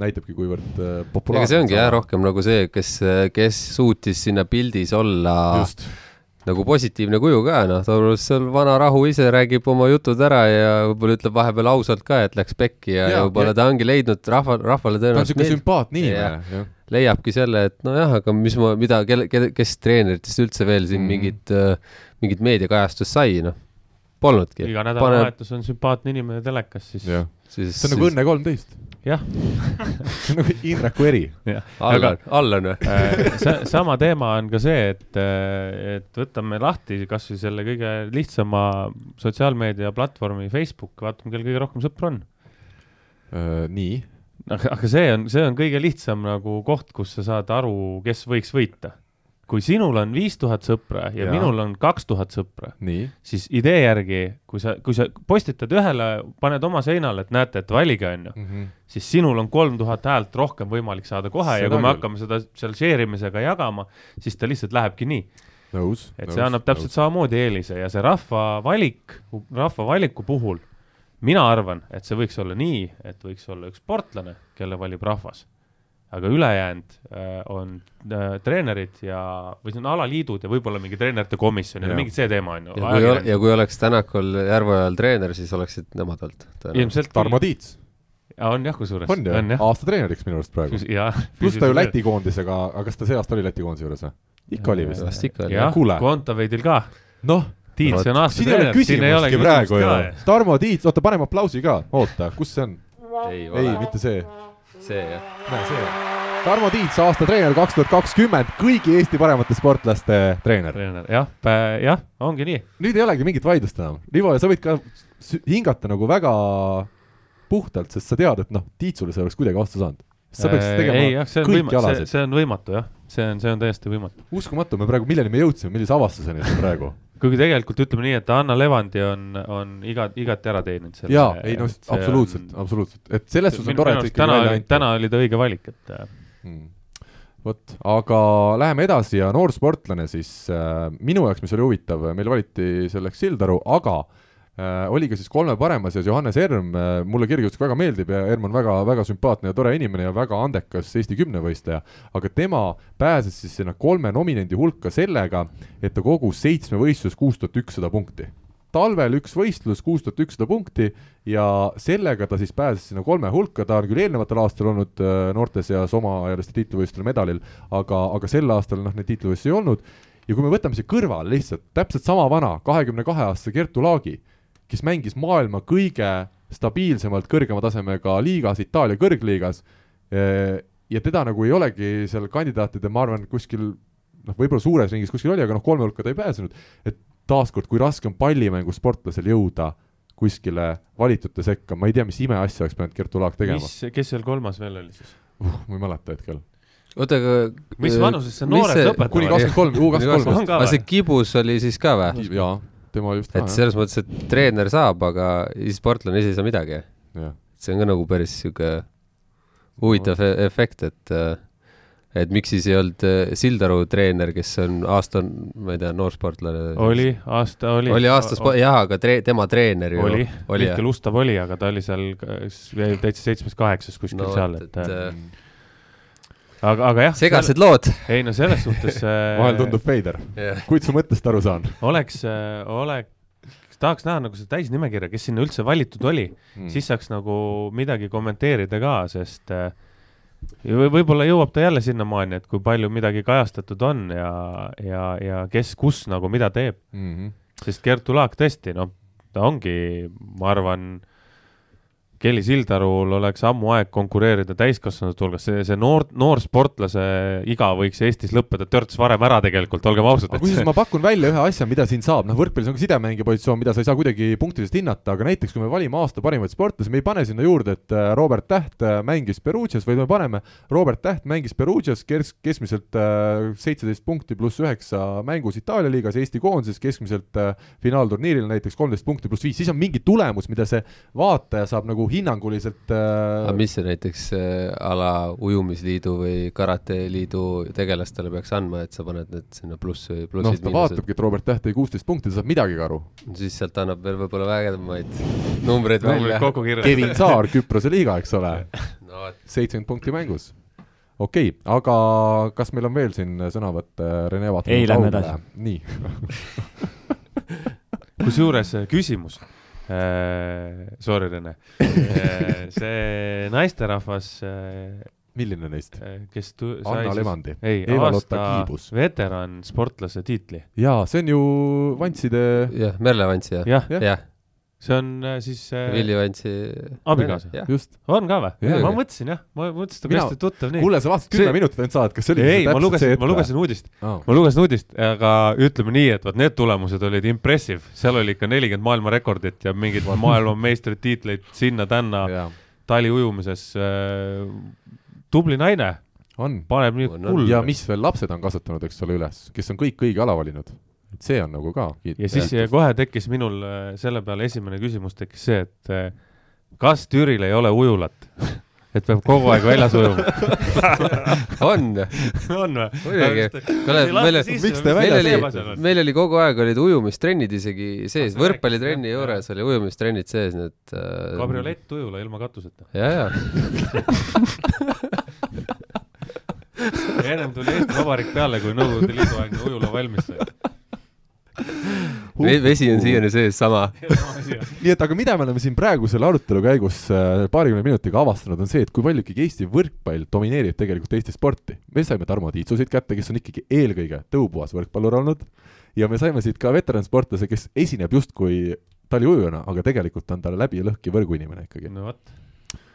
näitabki, kuivõrd äh, populaarne see ongi jah, rohkem nagu see, kes, kes suutis sinna pildis olla just, nagu positiivne kuju ka, noh, Taurus seal vana rahu ise räägib oma jutud ära ja võib-olla ütleb vahepeal ausalt ka, et läks pekki ja, ja, võib-olla ta ongi leidnud rahva, rahvale ta on tõenäoliselt niisugune sümpaatne inimene, jah. leiabki selle, et nojah, aga mis ma, mida, kelle, kelle, kes treeneritest üldse veel siin mm. mingit, mingit meediakajastust sai, noh, polnudki. iga nädalavahetus on sümpaatne inimene telekas, siis jah, siis see on nagu Õnne kolmteist, jah. [laughs] nagu Indreku eri. Allan, Allan või? Äh, sama teema on ka see, et, et võtame lahti kasvõi selle kõige lihtsama sotsiaalmeedia platvormi Facebook, vaatame, kellel kõige rohkem sõpru on. Äh, nii, aga, aga see on, see on kõige lihtsam nagu koht, kus sa saad aru, kes võiks võita. Kui sinul on viis tuhat sõpra ja, ja minul on kaks tuhat sõpra, siis idee järgi, kui sa, kui sa postitad ühele, paned oma seinale, et näete, et valige, onju, Mhm. siis sinul on kolm tuhat häält rohkem võimalik saada kohe ja Seda kui me küll. hakkame seda seal share imisega jagama, siis ta lihtsalt lähebki nii. nõus. et see annab täpselt samamoodi eelise ja see rahva valik, rahva valiku puhul mina arvan, et see võiks olla nii, et võiks olla üks sportlane, kelle valib rahvas. Aga ülejäänud äh, on äh, treenerid ja, või see on alaliidud ja võib-olla mingi treenerite komisjon ja Jah. mingi see teema on ju. ja kui, oleks Tänakul Järveojal treener, siis oleksid nemad olnud. ilmselt Tarmo Tiits on jah, kusjuures. on ju, aasta treeneriks minu arust praegu. jah. pluss ta ju Läti koondisega, aga kas ta see aasta oli Läti koondise juures või? ikka oli vist. vast ikka oli. jah. Kontaveidil ka. noh, Tiits on aasta siin ei ole treener, siin ei ole küsimustki praegu ju küsimust. Tarmo Tiits, oota, paneme aplausi ka, oota, kus see on? ei ei, mitte see, see jah. näe see. Tarmo Tiits, aasta treener kaks tuhat kakskümmend, kõigi Eesti paremate sportlaste treener. treener, jah, jah, ongi nii. nüüd ei olegi mingit vaidlust enam. Ivo, sa võid ka hingata nagu väga puhtalt, sest sa tead, et noh, Tiitsule sa ei oleks kuidagi vastu saanud. sa peaksid Äh, ei tegema jah, kõiki võimatu, see, on võimatu jah, see on, see on täiesti võimatu. uskumatu, me praegu, milleni me jõudsime, millise avastuseni praegu? Kuigi tegelikult ütleme nii, et Anna Levandi on, on iga, igati ära teeninud selle. jaa, ei noh, absoluutselt, absoluutselt, et selles suhtes on tore, et ikkagi täna välja, oli, anti. täna oli ta õige valik, et äh, Mm. vot, aga läheme edasi ja noor sportlane siis äh, minu jaoks, mis oli huvitav, meil valiti selleks Sildaru, aga äh, oli ka siis kolme parema seas Johannes Erm äh,, mulle kirgitustik väga meeldib ja Erm on väga, väga sümpaatne ja tore inimene ja väga andekas Eesti kümnevõistleja, aga tema pääses siis sinna kolme nominendi hulka sellega, et ta kogus seitsme võistlus kuus tuhat ükssada punkti. Talvel üks võistlus, kuus tuhat ükssada punkti ja sellega ta siis pääses sinna kolme hulka, ta on küll eelnevatel aastatel olnud äh, noorte seas omaealiste tiitlivõistlustel medalil, aga, aga sel aastal noh, neid tiitlivõistlusi ei olnud. Ja kui me võtame siia kõrvale lihtsalt täpselt sama vana, kahekümne kahe aastase Kertu Laagi, kes mängis maailma kõige stabiilsemalt kõrgema tasemega liigas, Itaalia kõrgliigas, ja teda nagu ei olegi seal kandidaatide, ma arvan, kuskil noh, võib-olla suures ringis kuskil oli, aga noh, kolme hulka ta ei pääsenud, et taaskord, kui raske on pallimängusportlasel jõuda kuskile valitute sekka, ma ei tea, mis imeasja oleks pidanud Kertu Laak tegema. mis, kes seal kolmas veel oli siis? uh,. ma ei mäleta hetkel. oota, aga. mis vanuses see noored lõpetavad? kuni kakskümmend kolm, U kakskümmend kolm aga see? kibus oli siis ka või? jaa, tema just et selles mõttes, et treener saab, aga sportlane ise ei saa midagi. jah. see on ka nagu päris sihuke huvitav e- efekt, et äh, et miks siis ei olnud äh, Sildaru treener, kes on aasta, ma ei tea, noorsportlane. oli, aasta oli. oli aasta spo-, jah, aga tre-, tema treener ju oli, oli jah Mihkel Ustav oli, aga ta oli seal ka- täitsa seitsmes-kaheksas kuskil No seal, vot, et et, äh, äh, aga, aga jah. segased lood. ei no selles suhtes [laughs] äh, vahel tundub veider, kuid su mõttest aru saan oleks, oleks, tahaks näha nagu seda täisnimekirja, kes sinna üldse valitud oli mm., siis saaks nagu midagi kommenteerida ka, sest äh, ja või võib-olla jõuab ta jälle sinnamaani, et kui palju midagi kajastatud on ja, ja, ja kes kus nagu mida teeb, mm. -hmm. sest Kertu Laak tõesti, noh, ta ongi, ma arvan, Kelly Sildarul oleks ammu aeg konkureerida täiskasvanute hulgas, see, see noor, noorsportlase iga võiks Eestis lõppeda törts varem ära tegelikult, olgem ausad. aga kusjuures ma pakun välja ühe asja, mida siin saab, noh võrkpallis on ka sidemängija positsioon, mida sa ei saa kuidagi punktidest hinnata, aga näiteks kui me valime aasta parimaid sportlasi, me ei pane sinna juurde, et äh, Robert Täht äh, mängis Perugias, vaid me paneme Robert Täht mängis Perugias kes-, keskmiselt äh, seitseteist punkti pluss üheksa mängus Itaalia liigas, Eesti koondises keskmiselt finaalturniiril näiteks kolmteist punkti pluss viis, siis on mingi tulemus, mida see vaataja saab nagu hinnanguliselt äh, aga mis see näiteks äh, a la ujumisliidu või karateliidu tegelastele peaks andma, et sa paned need sinna pluss või noh, plussid ta, vaatabki, et Robert Täht tõi kuusteist punkti, ta saab midagi ka aru. siis sealt annab veel võib-olla vägevamaid numbreid välja. Kevin Saar, [laughs] Küprose liiga, eks ole, no seitsekümmend punkti mängus. okei okay,, aga kas meil on veel siin sõnavõtte, Rene vaatab Ei, lähme edasi. nii, [laughs] kusjuures äh, küsimus sorry Rene [laughs] äh,, see naisterahvas äh,, milline neist? kes tu- Anna Levandi. ei, aasta Kiibus. veteran sportlase tiitli, jaa, see on ju Vantside jah, Merle Vantsi jah? jah, jah. jah, see on äh, siis äh, Willie Vantsi abikaasa. jah, just. on ka või ma mõtlesin jah, ma mõtlesin, et Mina- hästi tuttav nii. kuule, sa vaatasid kümme See- minutit ainult saad, kas see oli ei, ma lugesin, ma lugesin uudist, oh.. ma lugesin uudist, aga ütleme nii, et vot need tulemused olid impressive, seal oli ikka nelikümmend maailmarekordit ja mingeid maailmameistritiitleid sinna-tänna taliujumises äh,. tubli naine, on. paneb nii On, on. kulda ja mis veel lapsed on kasvatanud, eks ole, üles, kes on kõik õige ala valinud. Et see on nagu ka. ja siis ja kohe tekkis minul äh, selle peale esimene küsimus tekkis see, et äh, kas Türil ei ole ujulat, [laughs] et peab kogu aeg väljas ujuma. [laughs] on, on või? muidugi. kuule, meil, miks te meil oli, meil oli kogu aeg olid ujumistrennid isegi sees, jah? juures oli ujumistrennid sees, nii et äh, kabriolett ujula ilma katuseta. ja, ja, ennem tuli Eesti Vabariik peale, kui Nõukogude Liidu aegne ujula valmis sai. Vesi on siiani sees sama. [laughs] nii et aga mida me oleme siin praegu selle arutelu käigus äh, paarikümne minutiga avastanud, on see, et kui palju ikkagi Eesti võrkpall domineerib tegelikult Eesti sporti. me saime Tarmo Tiitsusid kätte, kes on ikkagi eelkõige tõupuhas võrkpallur olnud ja me saime siit ka veteransportlase, kes esineb justkui taliujujana, aga tegelikult on ta läbi ja lõhki võrguinimene ikkagi. no vot.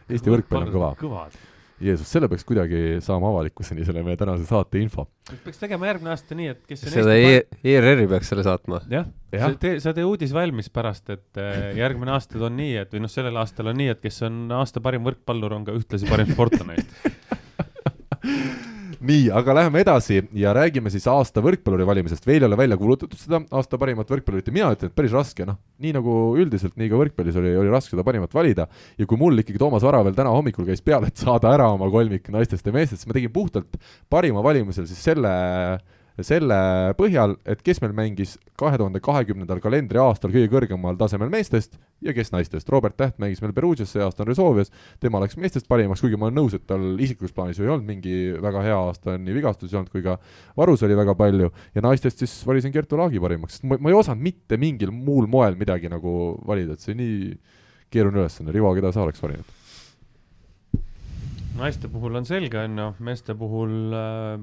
Eesti võrkpall on kõva. kõvad. Jeesus, selle peaks kuidagi saama avalikkuseni, selle meie tänase saate info. peaks tegema järgmine aasta nii, et kes on seda Eesti E- ERR-i peaks selle saatma. jah, Jah. sa tee, sa tee uudis valmis pärast, et äh, [laughs] järgmine aasta on nii, et või noh, sellel aastal on nii, et kes on aasta parim võrkpallur, on ka ühtlasi parim sportlane. [laughs] nii, aga läheme edasi ja räägime siis aasta võrkpalluri valimisest. veel ei ole välja kuulutatud seda aasta parimat võrkpallurit ja mina ütlen, et päris raske, noh, nii nagu üldiselt, nii ka võrkpallis oli, oli raske seda parimat valida. ja kui mul ikkagi Toomas Vara veel täna hommikul käis peale, et saada ära oma kolmik naistest ja meestest, siis ma tegin puhtalt parima valimisel siis selle selle põhjal, et kes meil mängis kahe tuhande kahekümnendal kalendriaastal kõige kõrgemal tasemel meestest ja kes naistest. Robert Täht mängis meil Perugias, see aasta on Resolves, tema läks meestest parimaks, kuigi ma olen nõus, et tal isiklikus plaanis ju ei olnud mingi väga hea aasta, nii vigastusi ei olnud kui ka varus oli väga palju. Ja naistest siis valisin Kertu Laagi parimaks, sest ma, ma ei osanud mitte mingil muul moel midagi nagu valida, et see nii keeruline ülesanne, Rivo, keda sa oleks valinud? naiste puhul on selge, on ju, meeste puhul äh,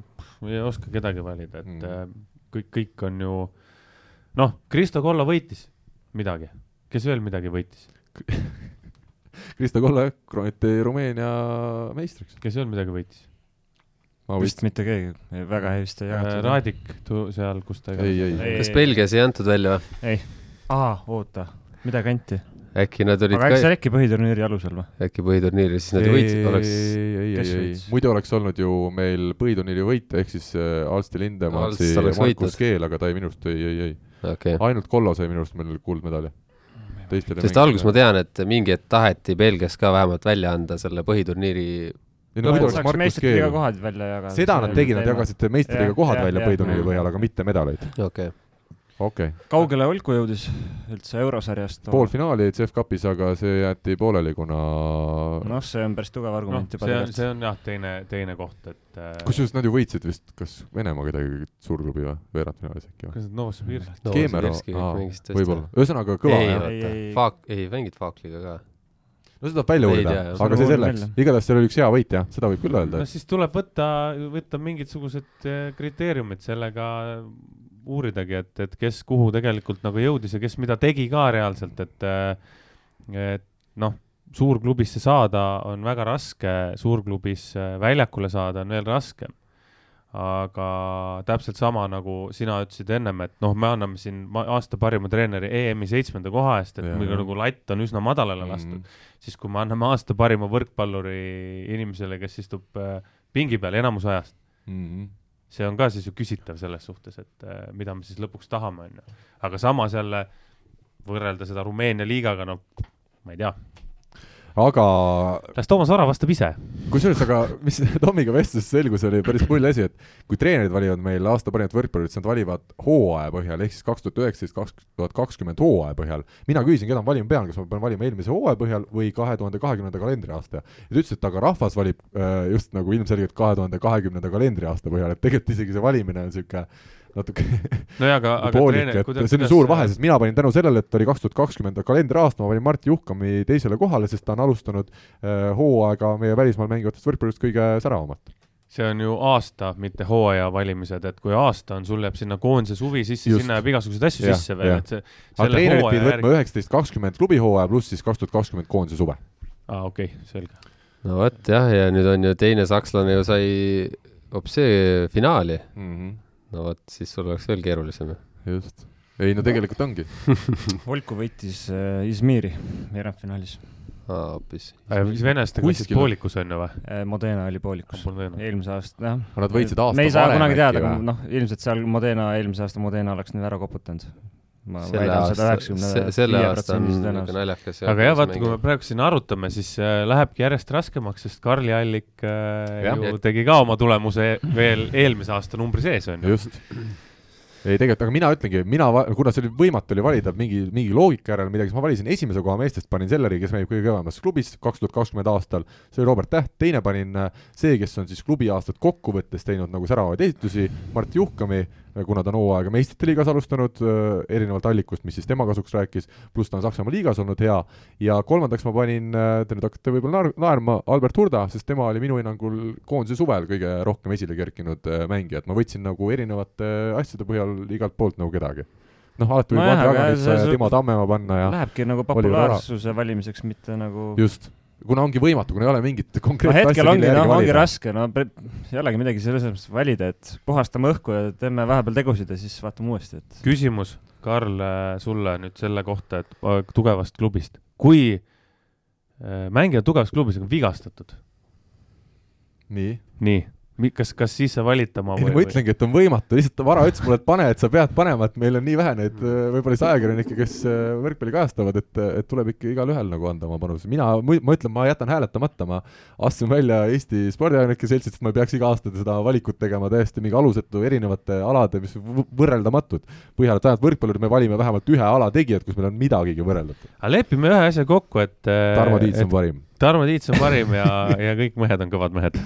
ei oska kedagi valida, et Mm. mm. kõik, kõik on ju, noh, Kristo Kollo võitis midagi, kes veel midagi võitis, [laughs] Kristo Kolle krooniti Rumeenia meistriks. kes veel midagi võitis? ma vist võist-, mitte keegi, väga hästi ei jagatud. Raadik tu- seal, kus ta ei, ei, kas Belgias ei antud välja või? aa, oota, mida kanti? Äkki nad olid aga äkki see ka, oli äkki põhiturniiri alusel või? äkki põhiturniiri, siis nad võitsid, oleks ei, ei, ei, ei muidu oleks olnud ju meil põhiturniiri võitja ehk siis äh, Alsti oleks Markus. Keel, aga ta ei, minu arust ei, ei, ei, okei okay.. ainult Kollo sai minu arust meil kuldmedali. teistele sest alguses ma tean, et mingi hetk taheti Belgias ka vähemalt välja anda selle põhiturniiri, ei no muidu oleks Markus Keel, kohad välja jagada. seda nad tegid, nad jagasid meistriliiga Jah, kohad välja põhiturniiri põhjal, aga mitte medaleid. okei okay.. okei, kaugele Olku jõudis üldse eurosarjast? poolfinaali jäid CEF Cupis, aga see jäeti pooleli, kuna noh, see on päris tugev noh argument, juba see on, see on jah, teine, teine koht, et äh, kusjuures nad ju võitsid vist kas Venemaa kedagi suurklubi või, veerandfinaalis äkki või? kas nad Novosibirsk No, Keemero, võib-olla, ühesõnaga kõva ei. Ei, ei,, Faak, ei mängid Faakliga ka. no seda saab välja uurida aga see selleks igatahes seal oli üks hea võit jah, seda võib küll öelda no. siis tuleb võtta, võtta mingisugused eh, kriteeriumid sellega uuridagi, et, et kes kuhu tegelikult nagu jõudis ja kes mida tegi ka reaalselt, et, et noh, suurklubisse saada on väga raske, suurklubis äh, väljakule saada on veel raskem. aga täpselt sama, nagu sina ütlesid ennem, et noh, me anname siin aasta parima treeneri EM-i seitsmenda koha eest, et meil nagu latt on üsna madalale lastud mm. siis kui me anname aasta parima võrkpalluri inimesele, kes istub äh, pingi peal enamus ajast, Mhm. See on ka siis ju küsitav selles suhtes, et äh, mida me siis lõpuks tahame, on ju. aga samas jälle võrrelda seda Rumeenia liigaga, no ma ei tea, aga las Toomas Vara vastab ise. kusjuures, aga mis [laughs] Tomiga vestluses selgus, oli päris pull asi, et kui treenerid valivad meil aasta parimat võrkpallurit, siis nad valivad hooaja põhjal, ehk siis kaks tuhat üheksateist, kaks tuhat kakskümmend hooaja põhjal. mina küsisin, keda ma valima pean, kas ma pean valima eelmise hooaja põhjal või kahe tuhande kahekümnenda kalendriaasta. ja ta ütles, et aga rahvas valib äh, just nagu ilmselgelt kahe tuhande kahekümnenda kalendriaasta põhjal, et tegelikult isegi see valimine on niisugune natuke [laughs] nojah, aga, aga poolik, treener- et kuida- see on kuidas- suur vahe, sest mina panin tänu sellele, et oli kaks tuhat kakskümmend kalendriaasta, ma panin Mart Juhkami teisele kohale, sest ta on alustanud äh, hooaega meie välismaal mängivatest võrkpallurist kõige säravamalt. see on ju aasta, mitte hooaja valimised, et kui aasta on, sul jääb sinna koondise suvi sisse, sinna jääb igasuguseid asju Jah, sisse veel, et see aga selle treenerid hooaja pidid võtma üheksateist, kakskümmend klubihooaja pluss siis kaks tuhat kakskümmend koondise suve. aa okei okay,, selge. no vot jah, ja nüüd on ju teine sakslane ju sai hoopis see finaali. mm. -hmm. No vot, siis sul oleks veel keerulisem. just. ei no tegelikult ongi. [laughs] Volku võitis äh, Izmiri veerandfinaalis aa, hoopis. mis venelastega võtsid Kuskil- poolikus on ju või? äh,. Modena oli poolikus. eelmise aasta, jah. Nad võitsid aasta me ei saa varem kunagi teada, noh, ilmselt seal Modena, eelmise aasta Modena oleks nüüd ära koputanud. Ma selle väidan seda aasta, üheksakümne selle aasta on viie protsendilise naljakas. aga jah, vaata, kui me praegu siin arutame, siis äh, lähebki järjest raskemaks, sest Karli Allik äh, Jah. ju tegi ka oma tulemuse veel eelmise aasta numbri sees on ju. just. ei tegelikult, aga mina ütlengi, mina, kuna see oli võimatu oli valida mingi, mingi loogika järel midagi, siis ma valisin esimese koha meestest, panin Selleri, kes mängib kõige kõvemas klubis kaks tuhat kakskümmend aastal, see oli Robert Täht, teine panin äh, see, kes on siis klubi aastat kokku võttes teinud nagu säravaid esitusi, Mart Juhkami, kuna ta on hooaega meistrite liigas alustanud äh, erinevalt allikust, mis siis tema kasuks rääkis, pluss ta on Saksamaa liigas olnud hea, ja kolmandaks ma panin, te nüüd hakkate võib-olla naer- naerma, Albert Hurda, sest tema oli minu hinnangul koondise suvel kõige rohkem esile kerkinud äh, mängija, et ma võtsin nagu erinevate asjade põhjal igalt poolt nagu kedagi. noh, alati võib Nojah, Andrei aga Aganitsa see- ja see- Timo Tammemaa panna ja Lähebki nagu populaarsuse valimiseks, mitte nagu just, kuna ongi võimatu, kuna ei ole mingit no konkreetset hetkel ongi, mille noh, järgi ongi raske, no ei olegi midagi selles mõttes valida, et puhastame õhku ja teeme vahepeal tegusid ja siis vaatame uuesti, et küsimus, Karl, sulle nüüd selle kohta, et äh, tugevast klubist, kui äh, mängija tugevas klubis on vigastatud, nii. Nii, kas, kas siis sa valid tema ei no ma ütlengi, et on võimatu, lihtsalt Vara ütles mulle, et pane, et sa pead panema, et meil on nii vähe neid äh, võib-olla siis ajakirjanikke, kes äh, võrkpalli kajastavad, et, et tuleb ikka igalühel nagu anda oma panus. mina, ma ütlen, ma jätan hääletamata, ma astun välja Eesti Spordiajakirjanike Seltsist, ma peaks iga aasta seda valikut tegema täiesti mingi alusetu erinevate alade, mis võ- võrreldamatud põhjal, et vähemalt võrkpallurid me valime vähemalt ühe ala tegijad, kus meil on midagigi võrreldavat. aga lepime ühe asja kokku, et äh, Tarmo Tiits on parim. Tarmo Tiits on parim ja, ja kõik mehed on kõvad mehed.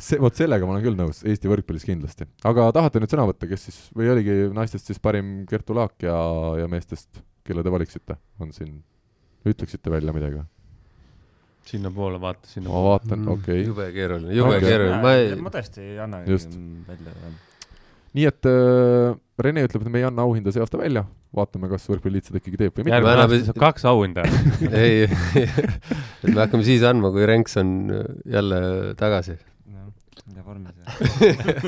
see, vot sellega ma olen küll nõus, Eesti võrkpallis kindlasti. aga tahate nüüd sõna võtta, kes siis, või oligi naistest siis parim Kertu Laak ja, ja meestest, kelle te valiksite, on siin, ütleksite välja midagi või? sinnapoole vaata, ma sinnapoole. vaatan, okei okay.. jube keeruline, jube Okei. keeruline, ma ei, ma tõesti ei anna välja. nii et äh, Rene ütleb, et me ei anna auhinda see aasta välja, vaatame, kas Võrkpalliliit seda ikkagi teeb või mitte. järgmine Ma aasta saab kaks auhinda. [laughs] ei, [laughs] et me hakkame siis andma, kui Renks on jälle tagasi. ja vormis.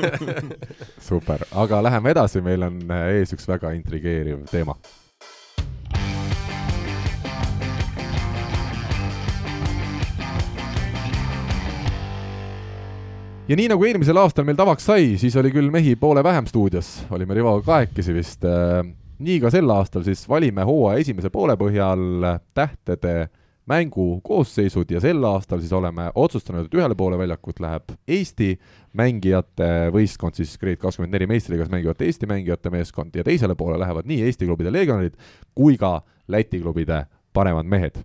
[laughs] super, aga läheme edasi, meil on äh, ees üks väga intrigeeriv teema. Ja nii nagu eelmisel aastal meil tavaks sai, siis oli küll mehi poole vähem stuudios, olime Rivoga kahekesi vist. nii ka sel aastal siis valime hooaja esimese poole põhjal tähtede mängu koosseisud ja sel aastal siis oleme otsustanud, et ühele poole väljakut läheb Eesti mängijate võistkond siis Grade kakskümmend neli meistriliigas mängivate Eesti mängijate meeskond ja teisele poole lähevad nii Eesti klubide legionärid kui ka Läti klubide paremad mehed.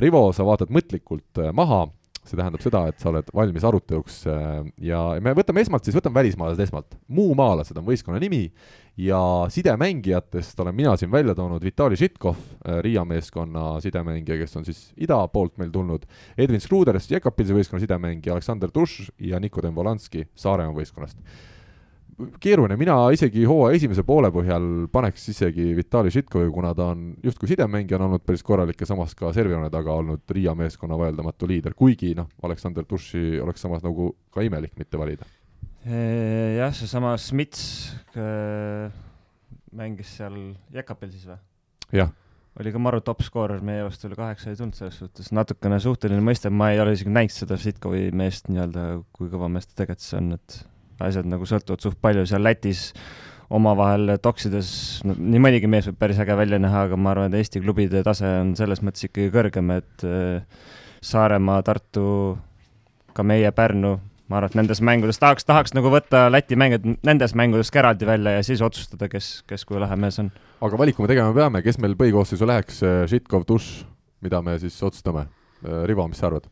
Rivo, sa vaatad mõtlikult äh, maha, see tähendab seda, et sa oled valmis aruteluks äh, ja me võtame esmalt siis, võtame välismaalased esmalt. muumaalased on võistkonna nimi ja sidemängijatest olen mina siin välja toonud Vitali Žitkov, Riia meeskonna sidemängija, kes on siis ida poolt meil tulnud, Edvin Skruder, Jekapilsi võistkonna sidemängija Aleksander Tuš ja Niko Dembolanski Saaremaa võistkonnast. keeruline, mina isegi hooaja esimese poole põhjal paneks isegi Vitali Žitkovi, kuna ta on justkui sidemängija on olnud päris korralik ja samas ka servijoone taga olnud Riia meeskonna vaieldamatu liider, kuigi noh, Aleksander Tuši oleks samas nagu ka imelik mitte valida. jah, seesama Smits äh, mängis seal Jekapil siis või? jah, oli ka maru top skoorer, meie arust üle kaheksa ei tulnud selles suhtes, natukene suhteline mõiste, ma ei ole isegi näinud seda Žitkovi meest nii-öelda, kui kõva mees ta tegelikult see on, et asjad nagu sõltuvad suht palju seal Lätis omavahel toksides no,, nii mõnigi mees võib päris äge välja näha, aga ma arvan, et Eesti klubide tase on selles mõttes ikkagi kõrgem, et äh, Saaremaa, Tartu, ka meie Pärnu, ma arvan, et nendes mängudes tahaks, tahaks nagu võtta Läti mängijad nendest mängudest ka eraldi välja ja siis otsustada, kes, kes kui lahe mees on aga valiku me tegema peame, kes meil põhikoosseisu läheks, Žitkov, Tuš, mida me siis otsustame? Rivo, mis sa arvad?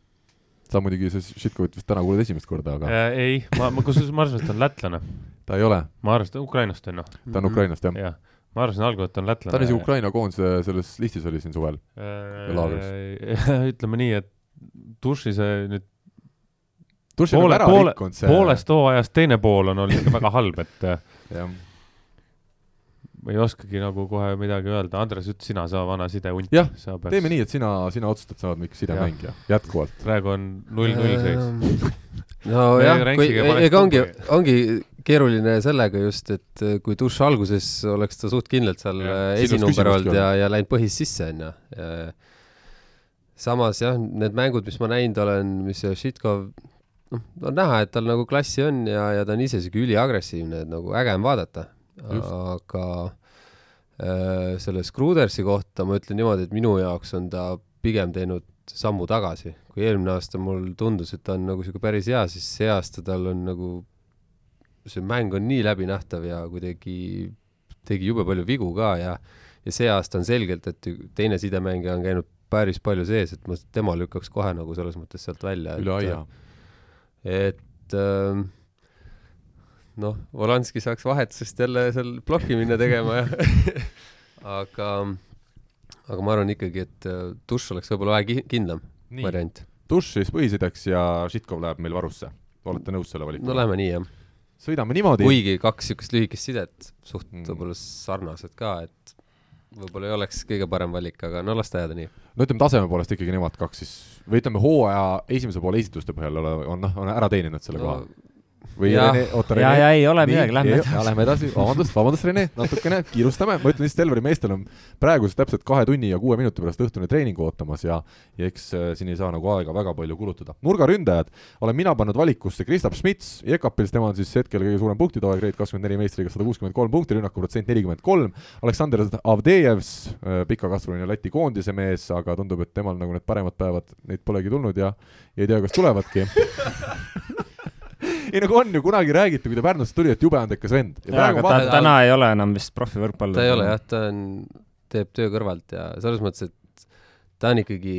Sa muidugi see Žitkovit vist täna kuuled esimest korda, aga äh,. ei, ma, ma kusjuures ma arvasin, et ta on lätlane. ta ei ole, ma arvasin, Ukrainast on noh, ta on Ukrainast jah. jah. ma arvasin algul, et ta on lätlane. ta on isegi Ukraina koondise selles listis oli siin suvel. laagris. Äh, [laughs] ütleme nii, et Duši see nüüd Tuši on poole, ära poole, poolest hooajast teine pool on olnud ikka väga halb, et äh, jah, ma ei oskagi nagu kohe midagi öelda. Andres, ütle sina, sa vana sidehunt. Jah, teeme nii, et sina, sina otsustad, sa oled miks sidemängija, jätkuvalt. praegu on null-null seis. Ehm, Me nojah, kui ega ongi ongi keeruline sellega just, et äh, kui Duš alguses oleks ta suht kindlalt seal siin oleks esinumber olnud ja, ja läinud põhis sisse, onju. samas jah, need mängud, mis ma näinud olen, mis Šitkov, noh, on näha, et tal nagu klassi on ja, ja ta on ise siuke üliagressiivne, et nagu äge on vaadata. Aga äh, selle Scrudersi kohta ma ütlen niimoodi, et minu jaoks on ta pigem teinud sammu tagasi. kui eelmine aasta mul tundus, et ta on nagu siuke päris hea, siis see aasta tal on nagu, see mäng on nii läbinähtav ja kuidagi tegi jube palju vigu ka ja ja see aasta on selgelt, et teine sidemängija on käinud päris palju sees, et ma tema lükkaks kohe nagu selles mõttes sealt välja. üle aia. et ähm, noh, Volanski saaks vahetusest jälle seal plokki minna tegema ja [laughs] aga, aga ma arvan ikkagi, et äh, Duš oleks võib-olla vähe ki- kindlam nii, variant. Tuš siis põhisideks ja Žitkov läheb meil varusse. olete nõus selle no valikuga? lähme nii jah, sõidame niimoodi. kuigi kaks siukest lühikest sidet, suht Mm. võib-olla sarnased ka, et võib-olla ei oleks kõige parem valik, aga no las ta jääda nii. no ütleme taseme poolest ikkagi nemad kaks siis, või ütleme hooaja esimese poole esituste põhjal ole, on noh, on ära teeninud selle koha no,. Või jah. Rene, oota ja, Rene ja. ei ole midagi, lähme edasi. Lähme edasi, vabandust, vabandust, Rene, natukene kiirustame, ma ütlen lihtsalt, Elvari meestel on praegusest täpselt kahe tunni ja kuue minuti pärast õhtune treening ootamas ja ja eks äh, siin ei saa nagu aega väga palju kulutada. nurgaründajad olen mina pannud valikusse Kristaps Schmitz, Jekapils, tema on siis hetkel kõige suurem punktitoe, Grade kakskümmend neli meistriga sada kuuskümmend kolm punkti, rünnakuprotsent nelikümmend kolm, Aleksander Avdejevs, pikakasvuline Läti koondise mees, aga tundub, et temal nagu need paremad päevad, neid polegi tulnud ja ja ei tea, kas tulevadki [laughs] [laughs] ei nagu on ju kunagi räägiti, kui ta Pärnusse tuli, et jube andekas vend. vaata- täna ei ole enam vist profivõrkpallur. ta ei ole jah, ta on, teeb töö kõrvalt ja selles mõttes, et ta on ikkagi,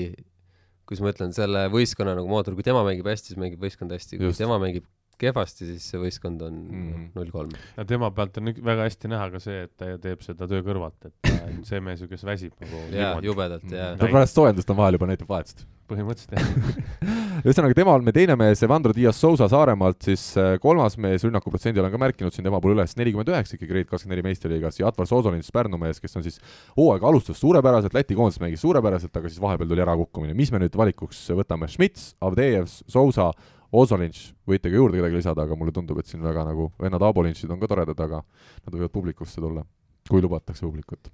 kuidas ma ütlen, selle võistkonna nagu mootor, kui tema mängib hästi, siis mängib võistkond hästi, kui. Just. tema mängib kehvasti, siis see võistkond on Mhm. null kolm. ja tema pealt on väga hästi näha ka see, et ta teeb seda töö kõrvalt, et ta on see mees ju, kes väsib nagu jaa, jubedalt jaa. ta pärast soojendust on vahel juba näitab vahetust. põhimõtteliselt jah. [laughs] ühesõnaga, tema on meie teine mees, Evandro Dias Sousa Saaremaalt, siis äh, kolmas mees rünnakuprotsendi olen ka märkinud siin tema puhul üles, nelikümmend üheksa ikkagi Grade kakskümmend neli meistriliigas ja Atvar Soosolins, Pärnu mees, kes on siis hooaega alustas suurepäraselt, Läti koondises mängis suurepäraselt, aga siis vahepeal tuli ärakukkumine. mis me nüüd valikuks võtame, Schmitz, Avdejev, Sousa, Ozolinš, võite ka juurde kedagi lisada, aga mulle tundub, et siin väga nagu vennad Abolinšid on ka toredad, aga nad võivad publikusse tulla, kui lubatakse publikut.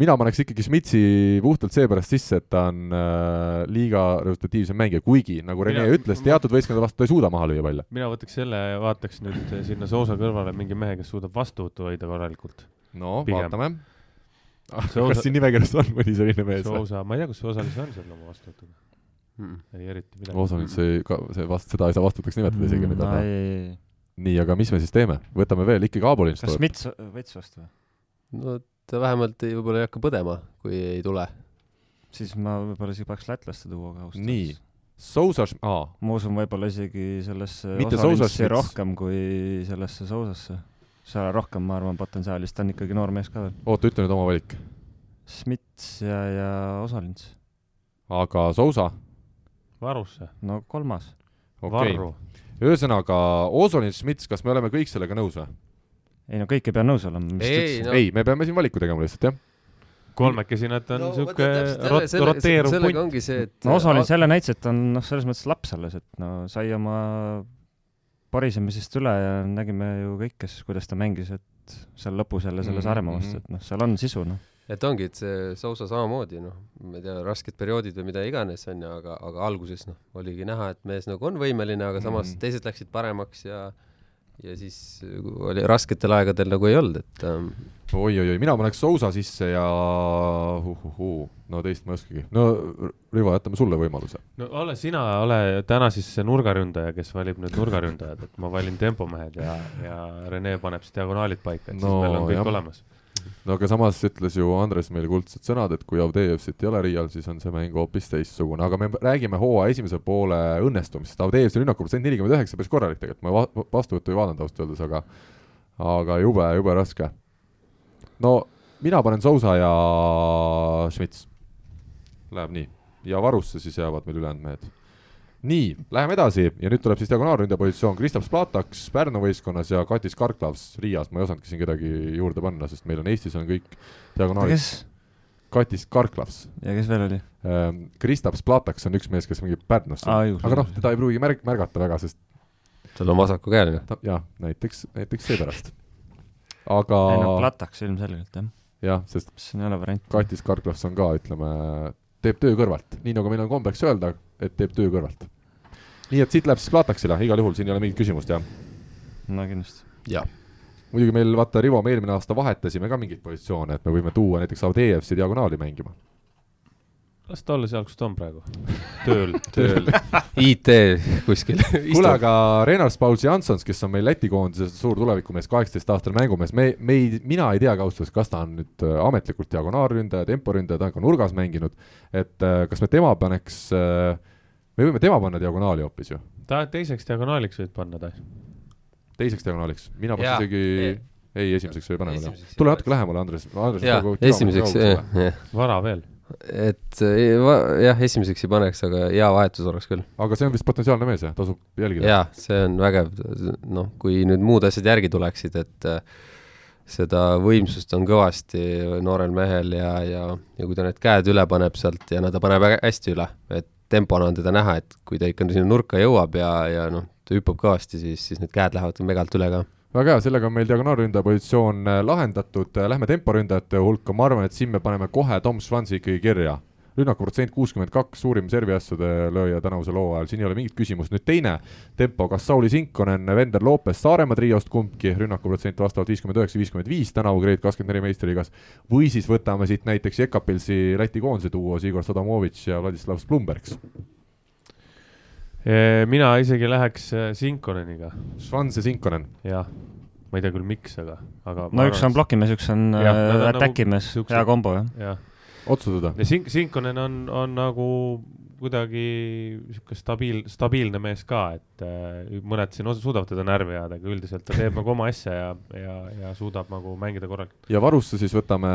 mina paneks ikkagi Schmitzi puhtalt seepärast sisse, et ta on äh, liiga resultatiivsem mängija, kuigi nagu Rene Mina- ütles, teatud võistkondade vastu ta ei suuda maha lüüa palle. mina võtaks selle, vaataks nüüd sinna Soosa kõrvale mingi mehe, kes suudab vastuvõttu hoida korralikult. no Pigem. vaatame. See osa- kas siin nimekirjas on mõni selline mees? Soosa, ma ei tea, kus see osaline on seal oma vastuvõtuga. Ei eriti midagi. Osolins ei, ka see vast-, seda ei saa vastutaks nimetada isegi, mida ta. ei, nii, aga mis me siis teeme? võtame veel ikkagi Abolinš kas tuleb. Smits võttis vastu või? no ta vähemalt ei, võib-olla ei hakka põdema, kui ei tule. siis ma võib-olla isegi paneks lätlaste tuua ka ausalt Nii. öeldes. Sousa, aa, ma usun võib-olla isegi sellesse Mitte Osalinsi Sousa, Schmitz. rohkem kui sellesse Sousasse. seal rohkem, ma arvan, potentsiaali, sest ta on ikkagi noor mees ka veel. oota, ütle nüüd oma valik. Smits ja, ja Osalins. aga Sousa, varusse, no kolmas. okei okay.. ühesõnaga, Ozolin Schmitz, kas me oleme kõik sellega nõus või? ei no kõik ei pea nõus olema, ei no ei, me peame siin valiku tegema lihtsalt, jah. kolmekesi nad on no täpselt rot- roteeruv sellega punt. ongi see, et no Osolin selle näitas, et on noh, selles mõttes laps alles, et no sai oma parisemisest üle ja nägime ju kõik, kes, kuidas ta mängis, et seal lõpus jälle selle Mhm, Saaremaa vastu, et noh, seal on sisu, noh. Et ongi, et see Sousa samamoodi noh, ma ei tea, rasked perioodid või mida iganes onju, aga, aga alguses noh, oligi näha, et mees nagu on võimeline, aga samas Mhm. teised läksid paremaks ja ja siis oli rasketel aegadel nagu ei olnud, et ähm, oi-oi-oi, mina paneks Sousa sisse ja uhuhuu, no teist ma ei oskagi. no Rivo, jätame sulle võimaluse. no ole sina, ole täna siis see nurgaründaja, kes valib nüüd nurgaründajad, et ma valin tempomehed ja, ja Rene paneb siis diagonaalid paika, et No siis meil on kõik jah. olemas. No aga samas ütles ju Andres meile kuldsed sõnad, et kui Avdejevsit ei ole Riial, siis on see mäng hoopis teistsugune, aga me räägime hooaja esimese poole õnnestumisest, Avdejevsi rünnakuprotsent nelikümmend üheksa, päris korralik tegelikult, ma va- vastuvõttu ei vaadanud ausalt öeldes, aga aga jube, jube raske. no mina panen Sousa ja Schmitz. Läheb nii ja varusse siis jäävad meil ülejäänud mehed. nii, läheme edasi ja nüüd tuleb siis diagonaalründaja positsioon Kristaps Plataks Pärnu võistkonnas ja Katis Karklavs Riias, ma ei osanudki siin kedagi juurde panna, sest meil on Eestis on kõik diagonaalid. kes Katis Karklavs. ja kes veel oli? Kristaps Plataks on üks mees, kes mängib Pärnus õigus, aga noh teda ei pruugi märg-, märgata väga, sest tal on vasakukäeline. jah, näiteks, näiteks seepärast. ei no aga Plataks ilmselgelt jah, jah, sest siin ei ole varianti. Katis Karklavs on ka, ütleme, teeb töö kõrvalt, nii nagu meil on kombeks öelda, et teeb töö kõrvalt. Nii et siit läheb siis Plataksile, igal juhul siin ei ole mingit küsimust, jah. no kindlasti. jah, muidugi meil, vaata, Rivo, me eelmine aasta vahetasime ka mingeid positsioone, et me võime tuua näiteks Avdejevsi diagonaali mängima. las ta olla seal, kus ta on praegu. [laughs] tööl. tööl [laughs] IT kuskil. [laughs] kuule, aga Renars Pauls Jansons, kes on meil Läti koondises suur tulevikumees, kaheksateist-aastane mängumees, me, me ei, mina ei tea ausalt öeldes, kas ta on nüüd äh, ametlikult diagonaalründaja, temporündaja, ta on ka nurgas mänginud, et äh, kas me tema paneks, me võime tema panna diagonaali hoopis ju, ta teiseks diagonaaliks võid panna ta. teiseks diagonaaliks, mina paneks isegi ei. ei, esimeseks ei pane tule natuke lähemale, Andres, Andres. esimeseks, jah, vara veel. et jah, esimeseks ei paneks, aga hea vahetus oleks küll. aga see on vist potentsiaalne mees jah, tasub jälgida. jaa, see on vägev, noh, kui nüüd muud asjad järgi tuleksid, et äh, seda võimsust on kõvasti noorel mehel ja, ja, ja kui ta need käed üle paneb sealt ja no ta paneb hästi üle, et tempona on teda näha, et kui ta ikka sinna nurka jõuab ja, ja noh, ta hüppab kõvasti, siis, siis need käed lähevad megalt üle ka. väga hea, sellega on meil diagonaalründaja positsioon äh, lahendatud, lähme temporündajate hulka, ma arvan, et siin me paneme kohe Tom Schwanzi ikkagi kirja. Rünnakuprotsent kuuskümmend kaks, suurim serviasjade lööja tänavusel hooajal, siin ei ole mingit küsimust, nüüd teine tempo, kas Sauli Sinkonen, Vender Lopes Saaremaa triost kumbki, rünnakuprotsent vastavalt viiskümmend üheksa, viiskümmend viis tänavu Grade kakskümmend neli meistriliigas, või siis võtame siit näiteks Jekapilsi Läti koondise duos Igor Sodomovitš ja Vladislav Splumbergs. mina isegi läheks äh, Sinkoneniga, ja Sinkonen, jah. ma ei tea küll, miks, aga, aga. no üks on. plokimees, üks on on äh, nagu hea kombo jah. jah, otsustada. ja Sink-, Sinkonen on, on nagu kuidagi sihuke stabiil, stabiilne mees ka, et äh, mõned siin suudavad teda närvi ajada, aga üldiselt ta teeb nagu oma asja ja, ja, ja suudab nagu mängida korralikult. ja varusse siis võtame,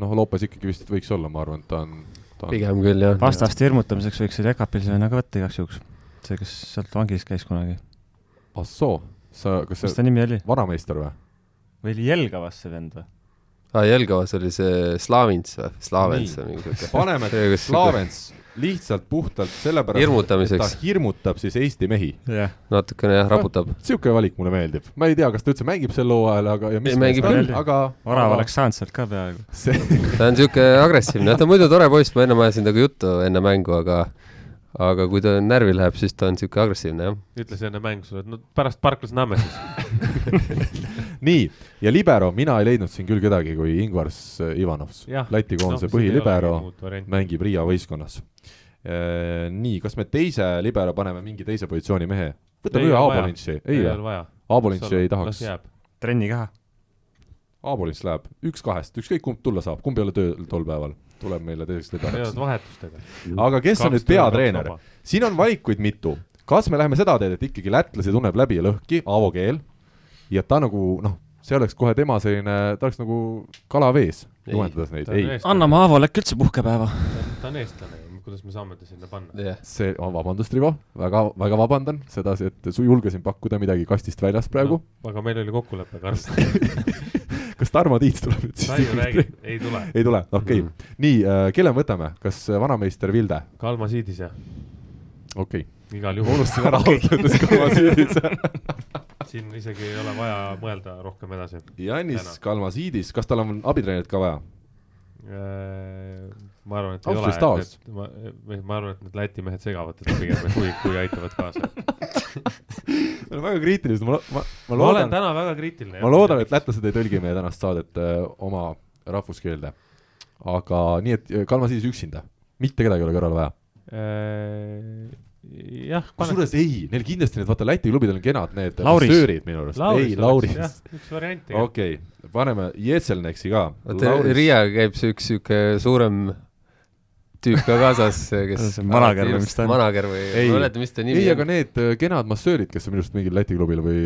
noh, Lopes ikkagi vist võiks olla, ma arvan, et ta on, ta on pigem küll jah. vastaste hirmutamiseks võiks selle Ekapilsi venna ka võtta igaks juhuks. see, kes sealt vangis käis kunagi. Assoo, sa, kas mis see ta nimi oli? vanameister või? või oli Jelgavas see vend või? aa, Jelgavas oli see Slavins või, Slavens või mingi siuke. paneme [laughs] Slavens lihtsalt puhtalt sellepärast, ta hirmutamiseks, hirmutab siis Eesti mehi. jah. natukene jah, raputab. niisugune valik mulle meeldib, ma ei tea, kas ta üldse mängib sel hooajal, aga ja mis Ei, mängib ta küll. aga orav oleks saanud sealt ka peaaegu. see, ta on siuke agressiivne, ta on muidu tore poiss, ma ennem ajasin temaga juttu enne mängu, aga aga kui ta närvi läheb, siis ta on siuke agressiivne jah. ütles enne mängu sulle, et no pärast parklas näeme siis. [laughs] nii, ja libero, mina ei leidnud siin küll kedagi kui Ingvars äh, Ivanovs. Läti koondise ei põhilibero mängib Riia võistkonnas. nii, kas me teise libero paneme mingi teise positsiooni mehe? võtame ühe. Aabolintši, ei ole? vaja. Aabolintši ei tahaks, jääb. trenni ka. Aabolints läheb üks kahest, ükskõik kumb tulla saab, kumb ei ole tööl tol päeval, tuleb meile Teevad liberoks. vahetustega. aga kes on nüüd peatreener? siin on valikuid mitu, kas me läheme seda teed, et ikkagi lätlasi tunneb läbi ja lõhki, Aavo Keel, ja ta nagu noh, see oleks kohe tema selline, ta oleks nagu kala vees, Ei, juhendades neid, ei, anname Aavole äkki üldse puhkepäeva. ta on eestlane. kuidas me saame ta sinna panna. jah, see on, vabandust, Rivo, väga, väga vabandan sedasi, et su julgesin pakkuda midagi kastist väljas praegu no.. aga meil oli kokkulepe, Karl. Kas Tarmo Tiits tuleb nüüd räägid, ei tule. ei tule, okei okay.. nii äh,, kelle me võtame, kas äh, vanameister Vilde? Kalma Siidis ja okei okay., igal juhul. unustasin ära ausalt öeldes Kalmasiidis. [laughs] siin isegi ei ole vaja mõelda rohkem edasi. Tänan. Kalmasiidis, kas tal on abitreenerit ka vaja? Ma arvan, et ei Austria ole staas., ma, ma arvan, et need Läti mehed segavad teda pigem, kui, kui aitavad kaasa. Nad on väga kriitilised, ma, ma, ma ma olen loodan, täna väga kriitiline. ma loodan, et lätlased ei tõlgi meie tänast saadet öö, oma rahvuskeelde. aga nii, et öö, Kalmasiidis üksinda, mitte kedagi ei ole kõrvale vaja. Äh, jah, kusjuures ei, neil kindlasti need, vaata Läti klubidel on kenad need massöörid minu arust, ei, Lauris. üks variant. okei okay., paneme Jetselneksi ka. vaata Riia käib see üks sihuke suurem tüüp ka kaasas, kes [laughs] on manager või mis ta on? manager või, Ei. ma ei mäleta, mis ta nimi ei, aga need öö, kenad massöörid, kes on minu arust mingil Läti klubil või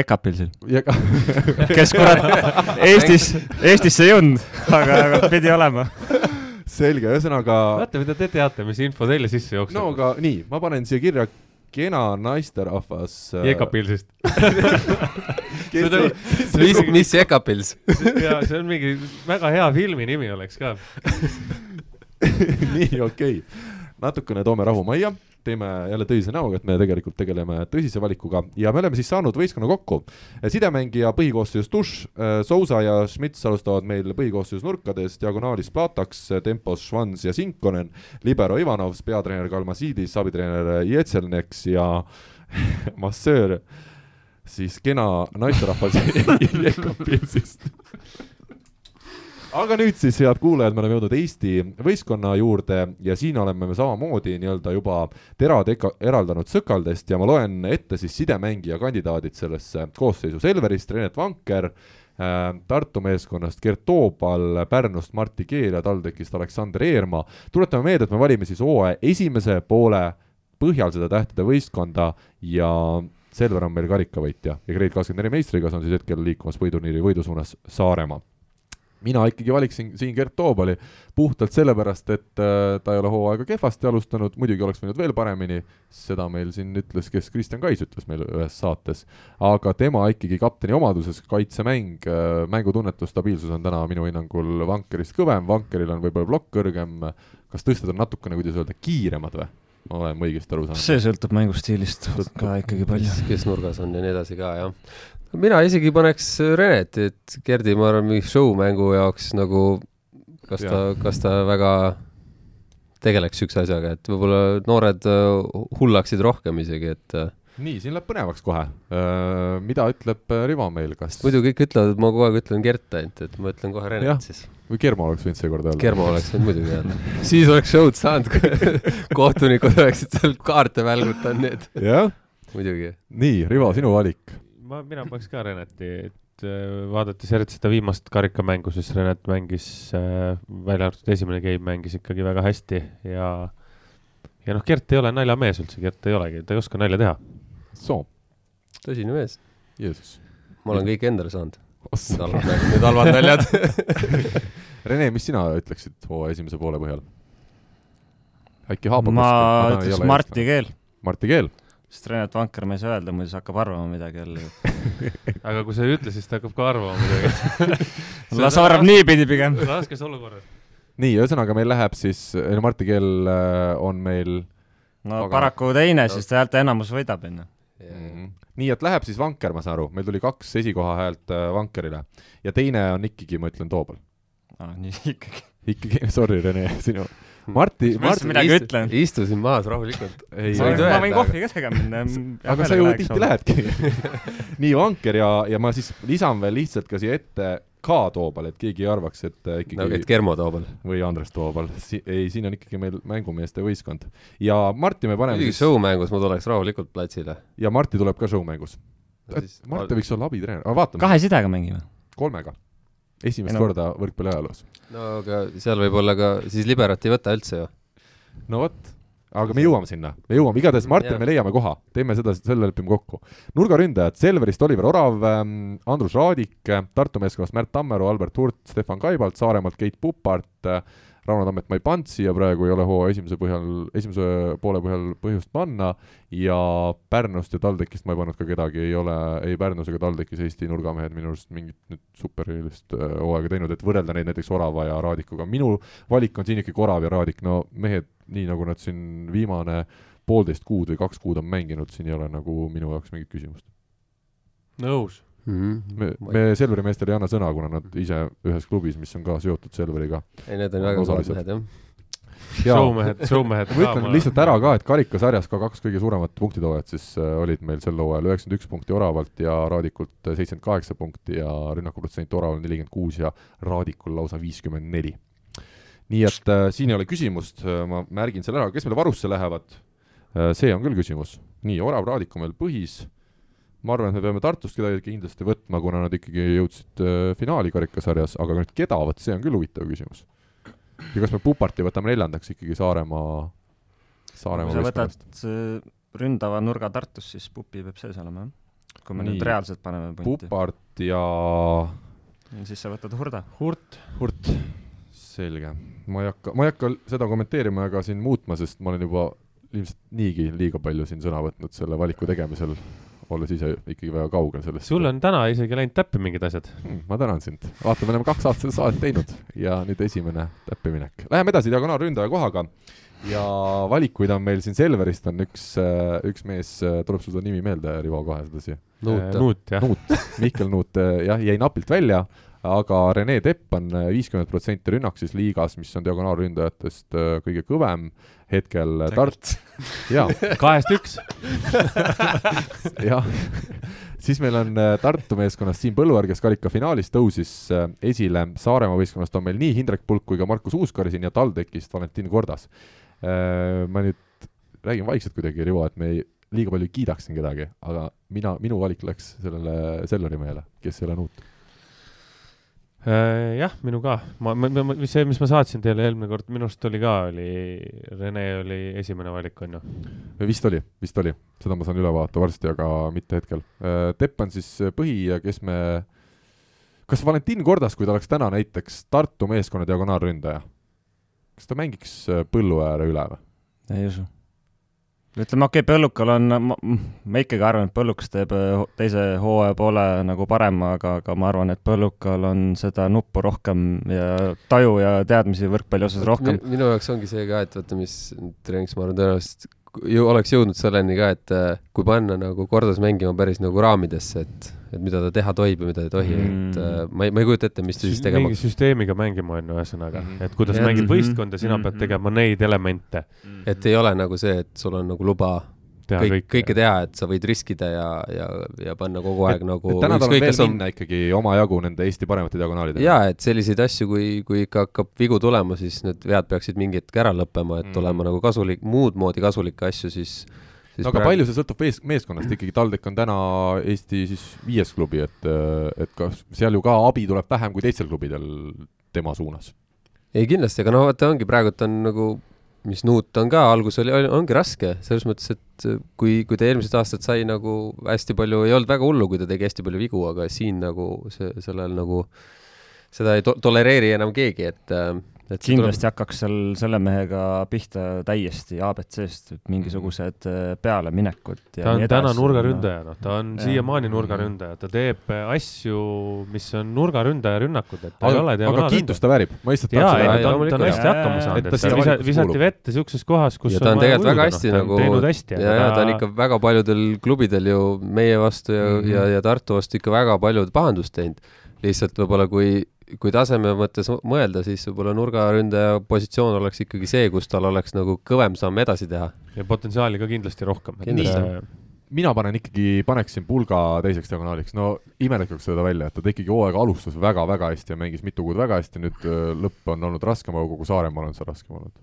Ekapilsil, ja ka [laughs] kes kurat Eestis, Eestisse ei jõudnud, aga, aga pidi olema. selge, ühesõnaga vaata, mida te teate, mis info teile sisse jookseb no aga nii, ma panen siia kirja kena naisterahvas. Jekapilsist. mis, mis Jekapils? [laughs] ja see on mingi väga hea filmi nimi oleks ka. [laughs] nii, okei okay.. natukene toome rahu majja, teeme jälle tõsise näoga, et me tegelikult tegeleme tõsise valikuga ja me oleme siis saanud võistkonna kokku. sidemängija põhikoosseisus Duš, Sousa ja Schmitz alustavad meil põhikoosseisus nurkades, diagonaalis Plataks, tempos Švans ja Sinkonen, libero Ivanovs, peatreener Kalmasiidis, abitreener Jetselneks ja [laughs] massöör siis kena naisterahvas [laughs] Jekopilsist aga nüüd siis, head kuulajad, me oleme jõudnud Eesti võistkonna juurde ja siin oleme me samamoodi nii-öelda juba terad eraldanud sõkaldest ja ma loen ette siis sidemängija kandidaadid sellesse koosseisu. Selverist Renet Vanker äh,, Tartu meeskonnast Gert Toobal, Pärnust Martti Keel ja TalTechist Aleksander Eermaa. tuletame meelde, et me valime siis hooaja esimese poole põhjal seda tähtede võistkonda ja Selver on meil karikavõitja ja Grade kakskümmend neli meistriga, see on siis hetkel liikumas võiduturniiri võidu suunas Saaremaa mina ikkagi valiksin siin Gert Toobali puhtalt sellepärast, et äh, ta ei ole hooaega kehvasti alustanud, muidugi oleks võinud veel paremini, seda meil siin ütles, kes Kristjan Kais ütles meil ühes saates, aga tema ikkagi kapteni omaduses, kaitsemäng, mängutunnetus, stabiilsus on täna minu hinnangul Vankerist kõvem, Vankeril on võib-olla plokk kõrgem, kas tõsted on natukene, kuidas öelda, kiiremad või? Ma olen õigesti aru saanud? see sõltub mängustiilist ka ikkagi palju. kes nurgas on ja nii edasi ka, jah. mina isegi paneks Renet, et Gerdi, ma arvan, mingi show-mängu jaoks nagu, kas ta, kas ta väga tegeleks siukse asjaga, et võib-olla noored äh, hullaksid rohkem isegi, et äh, nii, siin läheb põnevaks kohe. mida ütleb äh, Rivo meil, kas muidu kõik ütlevad, et ma kogu aeg ütlen Gert ainult, et ma ütlen kohe. Renet siis. või Kermo oleks võinud seekord öelda? Germo oleks võinud muidugi öelda. [laughs] siis oleks show'd saanud, [laughs] kohtunikud oleksid seal kaarte välgutanud, nii et jah, muidugi. nii, Rivo, sinu valik. ma, mina paneks ka Reneti, et äh, vaadates eriti seda viimast karikamängu, siis Renet mängis äh,, välja arvatud esimene game mängis ikkagi väga hästi ja ja noh, Gert ei ole naljamees üldse, Gert ei olegi, ta ei oska nalja teha. Soo, tõsine mees, Jeesus. ma olen kõik endale saanud. Need halvad naljad. [laughs] Rene, mis sina ütleksid hooaja esimese poole põhjal? äkki haabab ma ütleks Marti. Keel, Marti Keel, sest Renet Vanker ma ei saa öelda, muidu sa hakkab arvama midagi jälle [laughs] aga kui sa ei ütle, siis ta hakkab ka arvama midagi. [laughs] las arvab niipidi pigem. raskes olukorras. nii, ühesõnaga meil läheb siis, ei no Marti Keel äh, on meil no Aga- paraku teine, siis ta häälte enamus võidab, onju. Mm, nii, et läheb siis Vanker, ma saan aru, meil tuli kaks esikoha häält äh, Vankerile ja teine on ikkagi, ma ütlen Toobal. aa, nii [laughs] ikkagi. ikkagi, sorry, Rene, sinu. Marti, Ma Marti, mõtlesin, midagi ütlen. istusin maas rahulikult. ei Sa võid ma võin kohvi ka tega minna. [laughs] aga sa ju tihti. lähedki. [laughs] nii, Vanker ja, ja ma siis lisan veel lihtsalt ka siia ette ka Toobal, et keegi ei arvaks, et äh, ikkagi no et Germo Toobal. või Andres Toobal si, ei, siin on ikkagi meil mängumeeste võistkond. ja Marti me paneme siis show-mängus ma tuleks rahulikult platsile. ja Marti tuleb ka show-mängus. Marti võiks olla abitreener, aga vaatame, kahe sidega mängime. kolmega. esimest no- korda võrkpalli ajaloos. no aga seal võib olla ka, siis liberat ei võta üldse ju. no vot, aga me jõuame sinna, me jõuame, igatahes Martin, Jaa. me leiame koha, teeme seda, selle lepime kokku. nurgaründajad Selverist Oliver Orav, Andrus Raadik, Tartu meeskonnast Märt Tammeru, Albert Hurt, Stefan Kaibalt, Saaremaalt Keit Pupart, Rauno Tammet ma ei pannud siia praegu, ei ole hooaja esimese põhjal, esimese poole põhjal põhjust panna ja Pärnust ja TalTechist ma ei pannud ka kedagi, ei ole ei Pärnus ega TalTechis Eesti nurgamehed minu arust mingit nüüd superilist äh, hooaega teinud, et võrrelda neid näiteks Orava ja Raadikuga. minu valik on siin ikkagi Orav ja Raadik, no mehed, nii nagu nad siin viimane poolteist kuud või kaks kuud on mänginud, siin ei ole nagu minu jaoks mingit küsimust. nõus mm. me, me Selveri meestele ei anna sõna, kuna nad ise ühes klubis, mis on ka seotud Selveriga. ei, need on väga kõvad mehed, jah. showmehed, showmehed ma ütlen lihtsalt ära ka, et karikasarjas ka kaks kõige suuremat punktitoojat siis äh, olid meil sel hooajal üheksakümmend üks punkti Oravalt ja Raadikult seitsekümmend kaheksa punkti ja rünnakuprotsent Oraval nelikümmend kuus ja Raadikul lausa viiskümmend neli. Nii et äh, siin ei ole küsimust, äh, ma märgin selle ära, kes meile varusse lähevad äh,, see on küll küsimus. nii, Orav, Raadik on meil põhis ma arvan, et me peame Tartust kedagi kindlasti võtma, kuna nad ikkagi jõudsid äh, finaali karikasarjas, aga nüüd keda, vot see on küll huvitav küsimus. ja kas me Puparti võtame neljandaks ikkagi Saaremaa, Saaremaa kui sa võtad äh, ründava nurga Tartus, siis Pupi peab sees olema, jah? kui me Nii. nüüd reaalselt paneme punti. Pupart ja ja siis sa võtad Hurda. Hurt, Hurt, selge. ma ei hakka, ma ei hakka seda kommenteerima ega siin muutma, sest ma olen juba ilmselt niigi liiga palju siin sõna võtnud selle valiku tegemisel, olles ise ikkagi väga kaugel sellest. sul on täna isegi läinud täppi mingid asjad. Mm, ma tänan sind. vaata, me oleme kaks aastat seda saadet teinud ja nüüd esimene täppiminek. Läheme edasi diagonaalründaja kohaga ja valikuid on meil siin Selverist on üks, üks mees, tuleb sul ta nimi meelde, Rivo, kohe sedasi? Nuut, Nuut, jah. Nuut, Mihkel Nuut, jah, jäi napilt välja, aga Rene Tepp on viiskümmend protsenti rünnak siis liigas, mis on diagonaalründajatest äh, kõige kõvem hetkel Tart-, jaa, kahest üks. [laughs] jah, siis meil on äh, Tartu meeskonnast Siim Põlluaar, kes karikafinaalis tõusis äh, esile, Saaremaa võistkonnast on meil nii Hindrek Pulk kui ka Markus Uuskari siin ja TalTechist Valentin Kordas. ma nüüd räägin vaikselt kuidagi, Rivo, et me ei, liiga palju ei kiidaks siin kedagi, aga mina, minu valik läks sellele Selveri mehele, kes ei ole Nuut. Äh, jah, minu ka. ma, ma, ma, see, mis ma saatsin teile eelmine kord, minu arust oli ka, oli, Rene oli esimene valik, on ju. vist oli, vist oli, seda ma saan üle vaadata varsti, aga mitte hetkel. Tepp on siis põhi ja kes me, kas Valentin Kordas, kui ta oleks täna näiteks Tartu meeskonna diagonaalründaja, kas ta mängiks äh, Põlluääre üle või? ei usu. ütleme, okei okay,, Põllukal on, ma, ikkagi arvan, et Põllukas teeb teise hooaja poole nagu parem, aga, aga ma arvan, et Põllukal on seda nuppu rohkem ja taju ja teadmisi võrkpalli osas rohkem. minu jaoks ongi see ka, et vaata, mis treeniks, ma arvan, tõenäoliselt ju oleks jõudnud selleni ka, et äh, kui panna nagu kordas mängima päris nagu raamidesse, et, et mida ta teha tohib ja mida ei tohi mm., et äh, ma ei, ma ei kujuta ette, mis ta siis tegema mingi süsteemiga mängima on ju, ühesõnaga Mhm., et kuidas Jah. mängid Mhm. võistkonda, sina pead Mhm. tegema neid elemente, et ei ole nagu see, et sul on nagu luba teha kõik, kõik. kõike teha, et sa võid riskida ja, ja, ja panna kogu aeg nagu et täna ükskõik, veel on- minna ikkagi omajagu nende Eesti paremate diagonaalidega. jaa, et selliseid asju, kui, kui ikka hakkab vigu tulema, siis need vead peaksid mingi hetk ära lõppema, et Mm. olema nagu kasulik, muud moodi kasulikke asju, siis, no aga palju see sõltub mees, meeskonnast ikkagi, TalTech on täna Eesti siis viies klubi, et, et kas seal ju ka abi tuleb vähem kui teistel klubidel tema suunas. ei kindlasti, aga noh, vaata ongi praegult on nagu, mis Nuut on ka, algus oli, ongi raske, selles mõttes, et kui, kui ta eelmised aastad sai nagu hästi palju, ei olnud väga hullu, kui ta tegi hästi palju vigu, aga siin nagu see, sellel nagu, seda ei to-, tolereeri enam keegi, et, et see kindlasti hakkaks seal selle mehega pihta täiesti abc-st, et mingisugused äh, pealeminekud ja ta on nii täna edasi. nurgaründaja, noh, ta on siiamaani nurgaründaja, ta teeb äh, asju, mis on nurgaründaja rünnakud, et ta ei aga ole, aga kiitust ta väärib, ma lihtsalt tahtsin ei no ta on, ta on hästi hakkama saanud, et ta et visa, visati vette siukses kohas, kus ja ta on tegelikult väga hästi noh, on nagu teinud hästi, ja, ja ta on ikka väga paljudel klubidel ju meie vastu ja mm, Mhm. ja, ja Tartu vastu ikka väga palju pahandust teinud. lihtsalt võib-olla kui, kui taseme mõttes mõelda, siis võib-olla nurgaründaja positsioon oleks ikkagi see, kus tal oleks nagu kõvem samm edasi teha. ja potentsiaali ka kindlasti rohkem. Kindlasti. mina panen ikkagi, paneksin pulga teiseks diagonaaliks, no imelik oleks öelda välja, et ta ikkagi hooaega alustas väga-väga hästi ja mängis mitu kuud väga hästi, nüüd öö, lõpp on olnud raskem, aga kogu Saaremaal on see raskem olnud.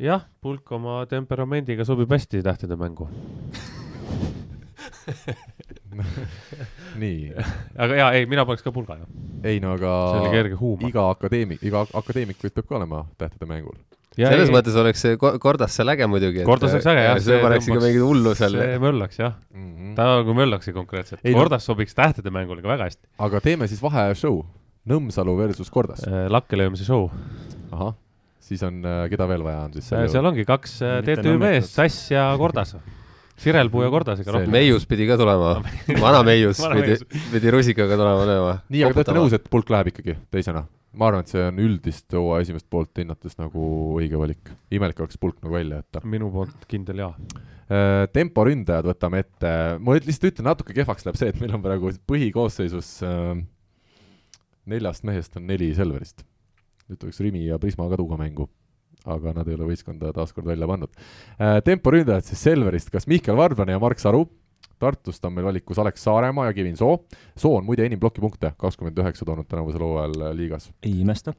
jah, pulk oma temperamendiga sobib hästi tähtede mängu. [laughs] [laughs] nii, aga jaa, ei, mina paneks ka pulga, jah. ei no aga iga akadeemik, iga akadeemik võib peab ka olema tähtede mängul. selles mõttes oleks see ko- Kordas seal äge muidugi. Kordas oleks äge, jah, see paneks ikka mingit hullu seal. see möllaks jah, Mm -hmm. ta nagu möllakski konkreetselt Ei,. no- Kordas sobiks tähtede mängule ka väga hästi. aga teeme siis vaheshow. Nõmsalu versus Kordas. lakkelöömise show. ahah, siis on, keda veel vaja on siis? seal ongi kaks äh, TTÜ meest, Sass ja Kordas. Sirelpuu ja Kordasega rohkem. Meius pidi ka tulema, [laughs] vana Meius pidi pidi rusikaga tulema lööma. nii, aga te olete nõus, et pulk läheb ikkagi teisena? ma arvan, et see on üldist hooaja esimest poolt hinnates nagu õige valik. imelik oleks pulk nagu välja jätta. minu poolt kindel jaa. temporündajad võtame ette, ma lihtsalt ütlen, natuke kehvaks läheb see, et meil on praegu põhikoosseisus äh, neljast mehest on neli Selverist. nüüd tuleks Rimi ja Prisma ka tuua mängu, aga nad ei ole võistkonda taaskord välja pannud äh,. temporündajad siis Selverist, kas Mihkel Varblane ja Mark Saru, Tartust on meil valikus Alex Saaremaa ja Kevin Soo. Soo on muide enim plokipunkte, kakskümmend üheksa toonud tänavusel hooajal äh, liigas. ei imesta.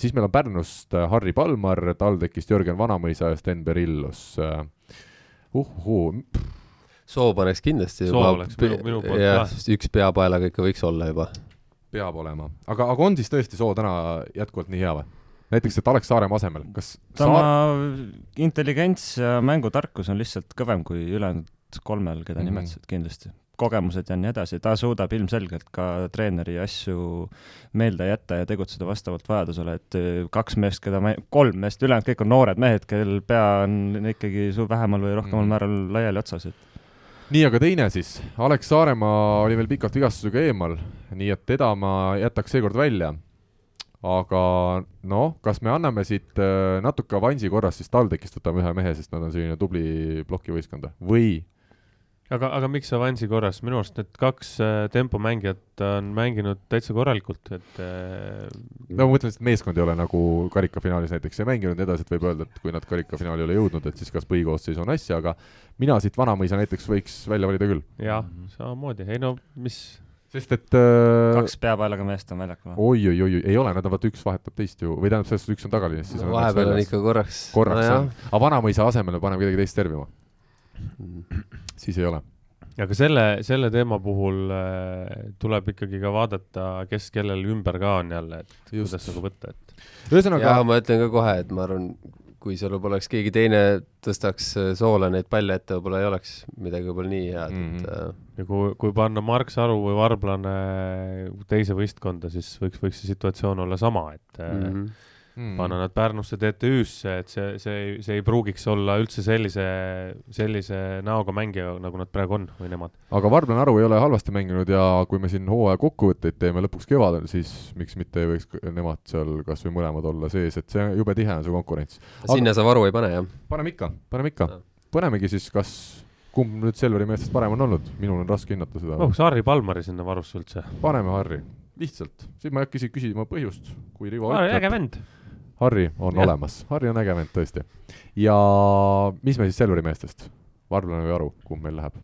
siis meil on Pärnust äh, Harri Palmar, TalTechist Jörgen Vanamõisa ja Sten Berillus uh,. Uh-huu, soo paneks kindlasti Soo juba oleks minu- minu poolt jah üks peapaelaga ikka võiks olla juba. peab olema, aga, aga on siis tõesti Soo täna jätkuvalt nii hea või? näiteks, et Alex Saaremaa asemel, kas tema Saar... intelligents ja mängutarkus on lihtsalt kõvem kui ülejäänud kolmel, keda mm -hmm. nimetasid kindlasti. kogemused ja nii edasi, ta suudab ilmselgelt ka treeneri asju meelde jätta ja tegutseda vastavalt vajadusele, et öö, kaks meest, keda ma, kolm meest, ülejäänud kõik on noored mehed, kellel pea on ikkagi su vähemal või rohkemal Mhm. määral laiali otsas, et nii, aga teine siis, Alex Saaremaa oli veel pikalt vigastusega eemal, nii et teda ma jätaks seekord välja. Aga noh, kas me anname siit äh, natuke avansi korras siis TalTechist võtame ühe mehe, sest nad on selline tubli plokivõistkond või? Aga, aga miks avansi korras, minu arust need kaks äh, tempomängijat on mänginud täitsa korralikult, et äh, no ma mõtlen, et meeskond ei ole nagu karikafinaalis näiteks ei mänginud edasi, et võib öelda, et kui nad karikafinaali ei ole jõudnud, et siis kas põhikoosseis on asja, aga mina siit Vanamõisa näiteks võiks välja valida küll. jah, samamoodi, ei no mis, sest et äh, kaks peapaelaga meest on väljakul. oi-oi-oi, ei ole, nad on vaata üks vahetab teist ju, või tähendab, selles suhtes üks on tagaliinis, siis on vahepeal on ikka korraks. korraks on, aga Vanamõisa asemele paneme kedagi teist servima, siis ei ole. aga selle, selle teema puhul äh, tuleb ikkagi ka vaadata, kes kellel ümber ka on jälle, et Just. kuidas nagu võtta, et ühesõnaga ja, ma ütlen ka kohe, et ma arvan, kui seal võib-olla oleks keegi teine, tõstaks äh, soole neid palle ette, võib-olla ei oleks midagi võib-olla nii head mm, Mhm. -hmm. et äh, ja kui, kui panna Mark Saru või Varblane teise võistkonda, siis võiks, võiks see situatsioon olla sama, et mm -hmm. Mm, panna nad Pärnusse TTÜ-sse, et see, see, see ei pruugiks olla üldse sellise, sellise näoga mängija, nagu nad praegu on või nemad. aga Varblane Aru ei ole halvasti mänginud ja kui me siin hooaja kokkuvõtteid teeme lõpuks kevadel, siis miks mitte ei võiks nemad seal kas või mõlemad olla sees, et see jube tihe on see konkurents. sinna sa varu ei pane, jah? paneme ikka, paneme ikka panemegi siis, kas, kumb nüüd Selveri meestest parem on olnud, minul on raske hinnata seda oh,. Harri Palmari sinna varusse üldse. paneme Harri, lihtsalt, siin ma ei hakka isegi küsima põhjust, kui Rivo äge ütleb, vend. Harri on Jah. olemas, Harri on äge vend tõesti. ja mis me siis Selveri meestest, Varblane või Aru, kumb meil läheb?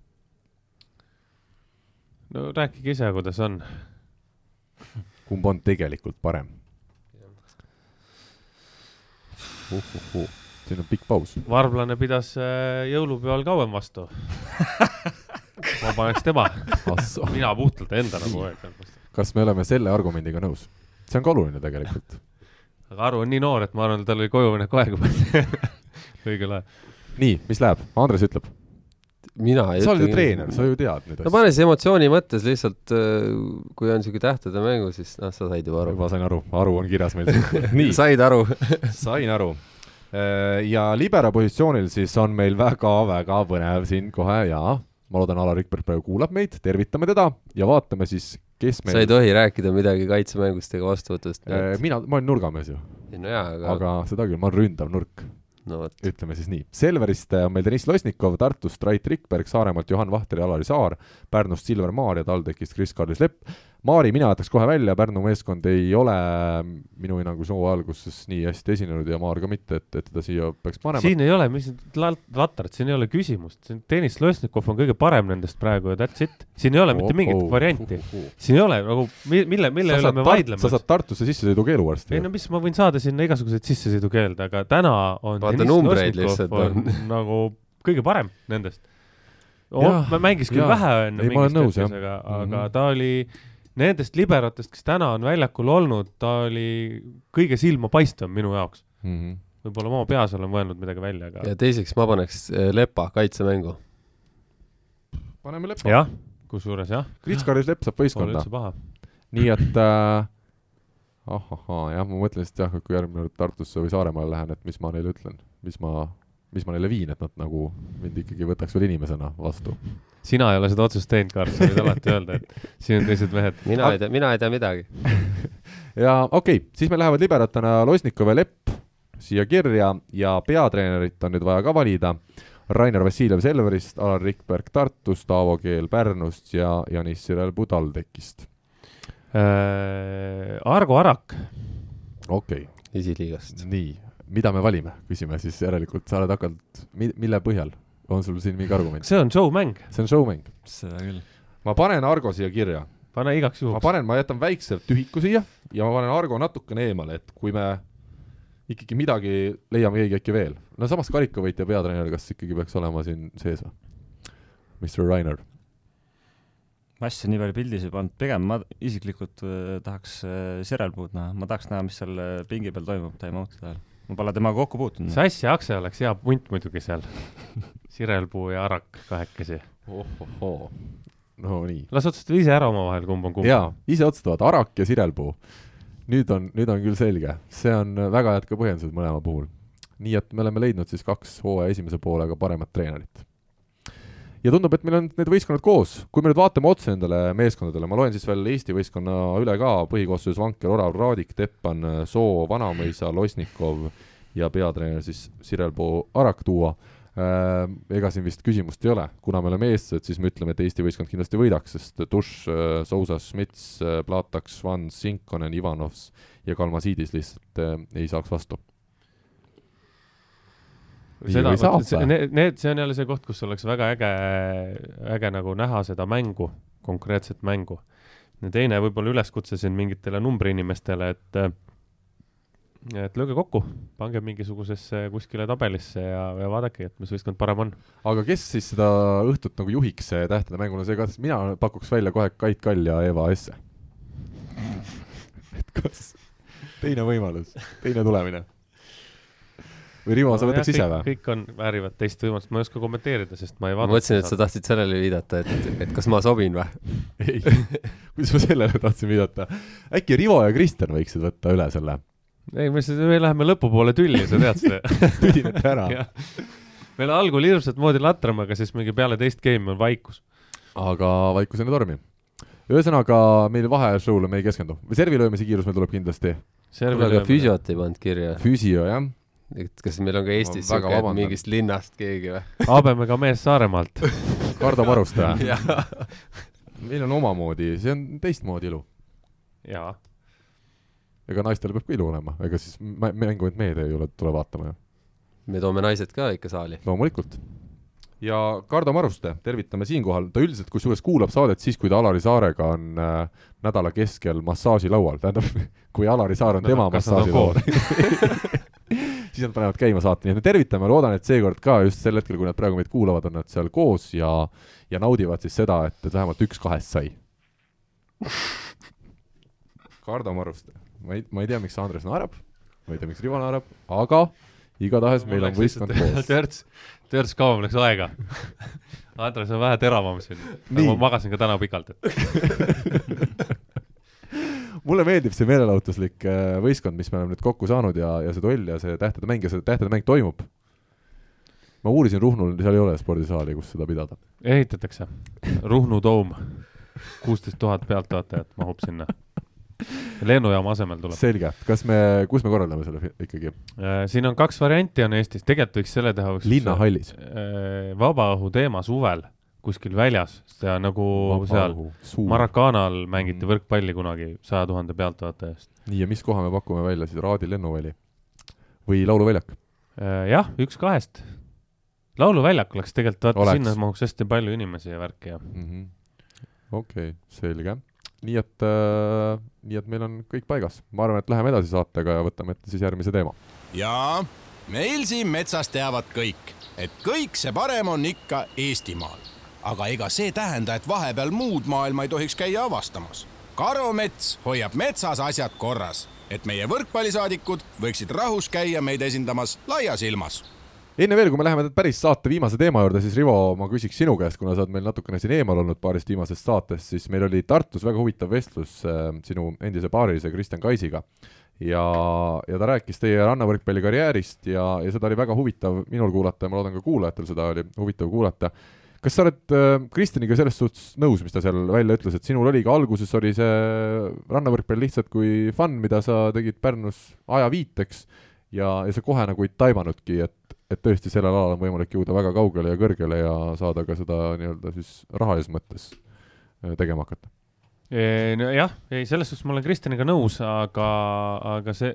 no rääkige ise, kuidas on. [laughs] kumb on tegelikult parem uh,? Uh, uh. siin on pikk paus. Varblane pidas äh, jõulupeol kauem vastu. [laughs] ma paneks tema, mina puhtalt enda nagu kas me oleme selle argumendiga nõus? see on ka oluline tegelikult. Aga Aru on nii noor, et ma arvan, et tal oli kojuminek aeg juba õigel ajal. nii, mis läheb, Andres ütleb. mina ei sa oled ju ütle- treener, sa ju tead neid no asju. pane siis emotsiooni mõttes lihtsalt, kui on siuke tähtede mängu, siis noh, sa said juba aru. juba sain aru, Aru on kirjas meil siin. [laughs] nii, said aru? [laughs] sain aru. ja libero positsioonil siis on meil väga-väga põnev siin kohe ja ma loodan, Alar Rikberg praegu kuulab meid, tervitame teda ja vaatame siis, kes sa ei meil. tohi rääkida midagi kaitsemängust ega vastuvõtust. mina, ma olen nurgamees ju, no jaa, aga, aga... seda küll, ma olen ründav nurk. no ütleme siis nii. Selverist on meil Deniss Losnikov, Tartust Rait Rikberg, Saaremaalt Johan Vahter ja Alari Saar, Pärnust Silver Maar ja TalTechist Kris-Karlis Lepp. Maari mina jätaks kohe välja, Pärnu meeskond ei ole minu hinnangul soo alguses nii hästi esinenud ja Maar ka mitte, et, et teda siia peaks panema. siin ei ole, mis latart, siin ei ole küsimust, siin Deniss Losnikov on kõige parem nendest praegu ja that's it. siin ei ole mitte mingit varianti. siin ei ole nagu, mille, mille üle me vaidleme sa. saad Tartusse sissesõidukeelu varsti ei. no mis, ma võin saada sinna igasuguseid sissesõidukeelde, aga täna on Vaata Deniss numbreid lihtsalt on [laughs] nagu kõige parem nendest. Jah, mängis küll jah. vähe enne Ei, ma olen nõus, jah. aga, aga Mhm. ta oli nendest liberatest, kes täna on väljakul olnud, ta oli kõige silmapaistvam minu jaoks. mm. -hmm. võib-olla ma oma peas olen mõelnud midagi välja, aga ja teiseks ma paneks äh, Lepa kaitsemängu. paneme Lepa. jah, kusjuures jah, Kris-Karis Lepp saab võistkonda nii et äh, ahahaa, jah, ma mõtlen lihtsalt jah, et kui järgmine kord Tartusse või Saaremaale lähen, et mis ma neile ütlen, mis ma, mis ma neile viin, et nad nagu mind ikkagi võtaks veel inimesena vastu. Sina ei ole seda otsust teinud, Karl, sa võid alati öelda, et siin on teised mehed. mina ei tea, mina ei tea midagi. [laughs] ja okei okay,, siis meil lähevad liberatena Losnikov ja Lepp siia kirja ja peatreenerit on nüüd vaja ka valida. Rainer Vassiljev Selverist, Alar Rikberg Tartust, Aavo Keel Pärnust ja Janis Sirelpuu TalTechist. Äh, Argo Arak, okei esiliigast. okay., nii, mida me valime, küsime siis järelikult, sa oled hakanud, mille põhjal on sul siin mingi argument? see on showmäng, see on showmäng. seda küll. ma panen Argo siia kirja, pane igaks ma juhuks. panen, ma jätan väikse tühiku siia ja ma panen Argo natukene eemale, et kui me ikkagi midagi leiame keegi äkki veel. no samas karikavõitja peatreener, kas ikkagi peaks olema siin sees või? Mr Rainer. ma asja nii palju pildis ei pannud, pigem ma isiklikult äh, tahaks äh, Sirelpuud näha, ma tahaks näha, mis seal äh, pingi peal toimub time-out'ide ajal. Ma pole temaga kokku puutunud. Sass ja Akse oleks hea punt muidugi seal. [laughs] Sirelpuu ja Arak kahekesi. ohohoo, no nii. las otsustavad ise ära omavahel, kumb on kumb. jaa, ise otsustavad, Arak ja Sirelpuu. nüüd on, nüüd on küll selge, see on väga head ka põhjendused mõlema puhul. nii et me oleme leidnud siis kaks hooaja esimese poolega paremat treenerit. Ja tundub, et meil on need võistkonnad koos, kui me nüüd vaatame otse nendele meeskondadele, ma loen siis veel Eesti võistkonna üle ka, põhikoosseisus Vanker, Orav, Raadik, Teppan, Soo, Vanamõisa, Losnikov ja peatreener siis Sirelpuu Arak tuua Äh, ega siin vist küsimust ei ole, kuna me oleme eestlased, siis me ütleme, et Eesti võistkond kindlasti võidaks, sest Tuš, Sousas, Smits, Plataks, Vans, Sinkonen, Ivanovs ja Kalmasiidis lihtsalt äh, ei saaks vastu. Seda need, need, see on jälle see koht, kus oleks väga äge, äge nagu näha seda mängu, konkreetset mängu. ja teine võib-olla üleskutse siin mingitele numbriinimestele, et et lööge kokku, pange mingisugusesse kuskile tabelisse ja, ja vaadake, et mis võistkond parem on. aga kes siis seda õhtut nagu juhiks tähtede mänguna, see kas, mina pakuks välja kohe Kait Kall ja Eva Esse. [laughs] et kas, teine võimalus, teine tulemine. Või Rivo, sa võtaks ise või? kõik on, väärivad teist võimalust, ma ei oska kommenteerida, sest ma ei ma vaadanud. mõtlesin, et sa tahtsid sellele viidata, et, et kas ma sobin või? [laughs] ei, [laughs] kuidas ma sellele tahtsin viidata. äkki Rivo ja Kristjan võiksid võtta üle selle, ei, me, me läheme lõpupoole tülli, sa tead seda. [laughs] tüdinete ära. meil algul hirmsat moodi latrame, aga siis mingi peale teist game'i on vaikus. aga vaikus enne tormi. ühesõnaga, meil vaheshow'le me ei keskendu. servilöömise kiirus meil tuleb kindlasti. aga füsiot ei pannud kirja. Füüsio, jah. Et kas meil on ka Eestis siuke, et mingist linnast keegi või? [laughs] Habemega mees Saaremaalt. [laughs] Kardo Maruste. [laughs] jaa. meil on omamoodi, see on teistmoodi elu. jaa. ega naistel peab ka ilu olema, ega siis mä- mängu ainult mehed ei ole, tule vaatama ju. me toome naised ka ikka saali. loomulikult. ja Kardo Maruste, tervitame siinkohal, ta üldiselt kusjuures kuulab saadet siis, kui ta Alari Saarega on äh, nädala keskel massaažilaual, tähendab, kui Alari Saar on tema on massaažilaual. Siis nad panevad käima saate, nii et me tervitame, loodan, et seekord ka just sel hetkel, kui nad praegu meid kuulavad, on nad seal koos ja, ja naudivad siis seda, et, et vähemalt üks kahest sai. Kardo Maruste, ma ei, ma ei tea, miks Andres naerab, ma ei tea, miks Rivo naerab, aga igatahes meil on võistkond koos. [laughs] törts, törts kauem läks aega. Andres on vähe teravam siin. Ma magasin ka täna pikalt, [laughs] mulle meeldib see meelelahutuslik äh, võistkond, mis me oleme nüüd kokku saanud ja, ja see duell ja see tähtede mäng ja see tähtede mäng toimub. ma uurisin Ruhnul, seal ei ole spordisaali, kus seda pidada. ehitatakse. Ruhnu toom, kuusteist tuhat pealtvaatajat mahub sinna. lennujaama asemel tuleb. selge, kas me, kus me korraldame selle ikkagi? siin on kaks varianti on Eestis, tegelikult võiks selle teha. linnahallis. vabaõhu teema suvel kuskil väljas, seda nagu seal Maracanal mängiti Mm. võrkpalli kunagi saja tuhande pealtvaataja eest. nii, ja mis koha me pakume välja siis, Raadi lennuväli või Lauluväljak? jah, üks kahest. lauluväljak oleks tegelikult, vaata sinna mahuks hästi palju inimesi ja värki ja. Mhm. okei, selge. nii et äh,, nii et meil on kõik paigas. ma arvan, et läheme edasi saatega ja võtame ette siis järgmise teema. jaa, meil siin metsas teavad kõik, et kõik see parem on ikka Eestimaal. Aga ega see tähenda, et vahepeal muud maailma ei tohiks käia avastamas. karumets hoiab metsas asjad korras, et meie võrkpallisaadikud võiksid rahus käia meid esindamas laias ilmas. enne veel, kui me läheme päris saate viimase teema juurde, siis Rivo, ma küsiks sinu käest, kuna sa oled meil natukene siin eemal olnud paarist viimasest saatest, siis meil oli Tartus väga huvitav vestlus äh, sinu endise paarilise Kristjan Kaisiga. ja, ja ta rääkis teie rannavõrkpalli karjäärist ja, ja seda oli väga huvitav minul kuulata ja ma loodan ka kuulajatel seda oli huvitav kuulata kas sa oled äh, Kristjaniga selles suhtes nõus, mis ta seal välja ütles, et sinul oli ka alguses oli see rannavõrkpall lihtsalt kui fun, mida sa tegid Pärnus ajaviiteks ja, ja sa kohe nagu ei taibanudki, et et tõesti sellel alal on võimalik jõuda väga kaugele ja kõrgele ja saada ka seda nii-öelda siis rahalises mõttes äh, tegema hakata? nojah, ei selles suhtes ma olen Kristjaniga nõus, aga, aga see,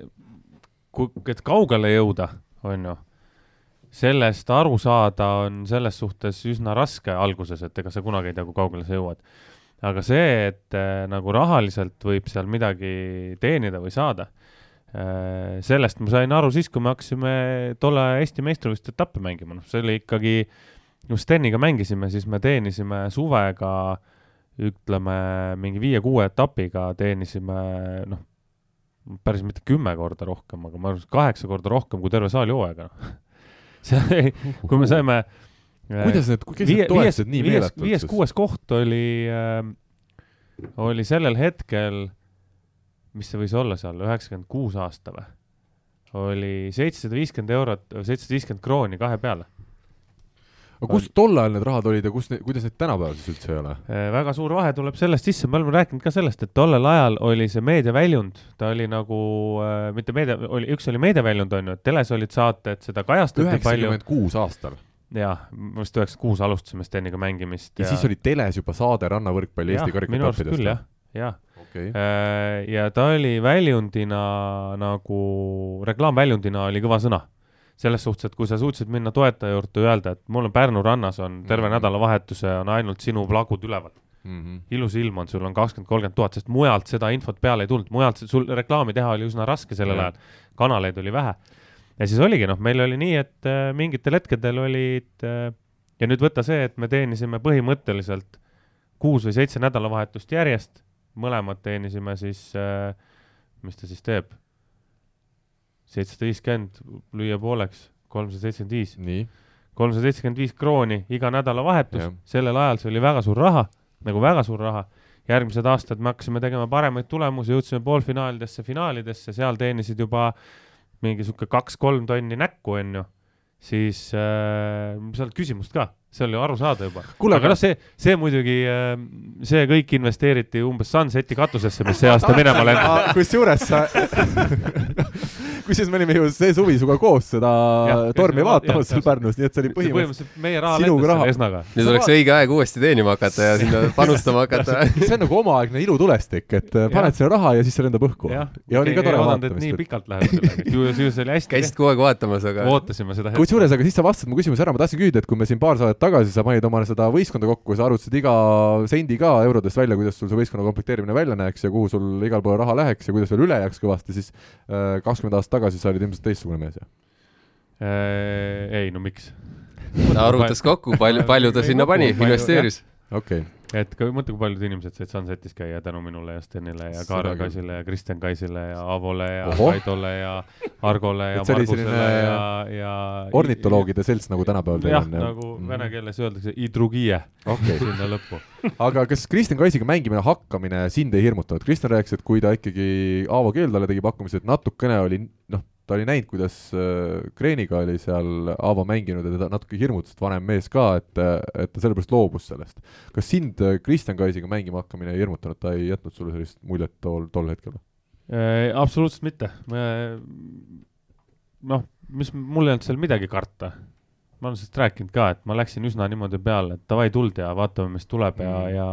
et kaugele jõuda, on ju, sellest aru saada on selles suhtes üsna raske alguses, et ega sa kunagi ei tea, kui kaugele sa jõuad. aga see, et äh, nagu rahaliselt võib seal midagi teenida või saada Äh, sellest ma sain aru siis, kui me hakkasime tolle Eesti meistrivõistluste etappe mängima, noh, see oli ikkagi, kui Steniga mängisime, siis me teenisime suvega ütleme, mingi viie-kuue etapiga teenisime noh, päris mitte kümme korda rohkem, aga ma arvan, kaheksa korda rohkem kui terve saali hooaega, noh. See, kui me saime äh, kuidas need, kes need toetused nii meeletud viies-kuues koht oli äh,, oli sellel hetkel mis see võis olla seal, üheksakümmend kuus aasta või? oli seitsesada viiskümmend eurot, seitsesada viiskümmend krooni kahe peale. Aga kust tol ajal need rahad olid ja kus, kuidas neid tänapäeval siis üldse ei ole? Äh, väga suur vahe tuleb sellest sisse, me oleme rääkinud ka sellest, et tollel ajal oli see meediaväljund, ta oli nagu äh,, mitte meedia, oli, üks oli meediaväljund, on ju, et teles olid saated, seda kajastati palju. üheksakümmend kuus aastal jah, vist üheksakümmend kuus alustasime Steniga mängimist. ja siis oli teles juba saade Rannavõrkpalli Eesti karikaetappidest? jah, jah okay.. Äh, ja ta oli väljundina nagu, reklaamväljundina oli kõva sõna. Selles suhtes, et kui sa suutsid minna toetaja juurde ja öelda, et mul on Pärnu rannas on terve mm -hmm. nädalavahetuse on ainult sinu plagud üleval mm. -hmm. ilus ilm on, sul on kakskümmend, kolmkümmend tuhat, sest mujalt seda infot peale ei tulnud, mujalt sul reklaami teha oli üsna raske sellel yeah. ajal, kanaleid oli vähe. ja siis oligi, noh, meil oli nii, et äh, mingitel hetkedel olid äh, ja nüüd võta see, et me teenisime põhimõtteliselt kuus või seitse nädalavahetust järjest mõlemad teenisime siis äh,, mis ta siis teeb? Seitsesada viiskümmend lüüa pooleks, kolmsada seitsekümmend viis. kolmsada seitsekümmend viis krooni iga nädalavahetus, sellel ajal see oli väga suur raha, nagu väga suur raha. järgmised aastad me hakkasime tegema paremaid tulemusi, jõudsime poolfinaalidesse, finaalidesse, seal teenisid juba mingi sihuke kaks-kolm tonni näkku, onju. siis äh, sa oled küsimust ka see oli arusaadav juba. aga noh, see, see muidugi, äh, see kõik investeeriti umbes Sunseti katusesse, mis see aasta minema lendas. kusjuures sa [laughs] kusjuures me olime ju see suvi sinuga koos seda ja, tormi vaatamas seal Pärnus, nii et see oli põhimõtteliselt meie raha lendas selle Esnaga. nüüd oleks õige aeg uuesti teenima hakata ja sinna [laughs] panustama hakata [laughs] see on nagu omaaegne ilutulestik, et äh, paned sinna raha ja siis see lendab õhku. ja, oli ka tore vaatamist. nii pikalt läheb sellega, ju, ju see oli hästi. käisid kogu aeg vaatamas, aga. ootasime seda hetke. kusjuures, aga siis sa vastasid mu küsimuse ära, ma tahtsin küsida, et kui me siin paar saadet tagasi sa panid omale seda võistkonda kokku sa arvutasid iga sendi ka eurodest välja, kuidas sul see võistkonna komplekteerimine välja näeks ja kuhu sul igal pool raha läheks ja kuidas veel üle jääks kõvasti, siis äh, kakskümmend aastat tagasi sa olid ilmselt teistsugune mees, jah? Äh, ei, no miks? ta arvutas kokku, palju, palju ta sinna pani, investeeris. Okei okay et ka mõtle, kui paljud inimesed said Sunsetis käia tänu minule ja Stenile ja Kaarel Kaisile ja Kristjan Kaisile ja Avole ja Oho. Kaidole ja Argole ja Margusele ja, ja ornitoloogide selts, nagu tänapäeval teil on. jah, nagu mm. vene keeles öeldakse, idrugie okay. sinna lõppu [laughs] aga kas Kristjan Kaisiga mängimine hakkamine sind ei hirmutanud? Kristjan rääkis, et kui ta ikkagi Aavo Keldale tegi pakkumise, et natukene oli noh, ta oli näinud, kuidas äh, Kreeniga oli seal Aavo mänginud ja teda natuke hirmutas, et vanem mees ka, et, et ta sellepärast loobus sellest. kas sind äh, Kristjan Kaisiga mängima hakkamine ei hirmutanud, ta ei jätnud sulle sellist muljet tol, tol hetkel äh,? absoluutselt mitte. noh, mis, mul ei olnud seal midagi karta. ma olen sellest rääkinud ka, et ma läksin üsna niimoodi peale, et davai, tuld ja vaatame, mis tuleb mm. ja, ja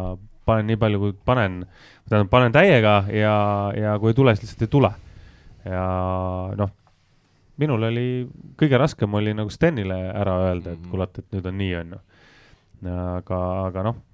panen nii palju, kui panen, tähendab, panen täiega ja, ja kui ei tule, siis lihtsalt ei tule. ja noh minul oli, kõige raskem oli nagu Stenile ära öelda, et mhm. kuule, et nüüd on nii, on ju. aga, aga noh,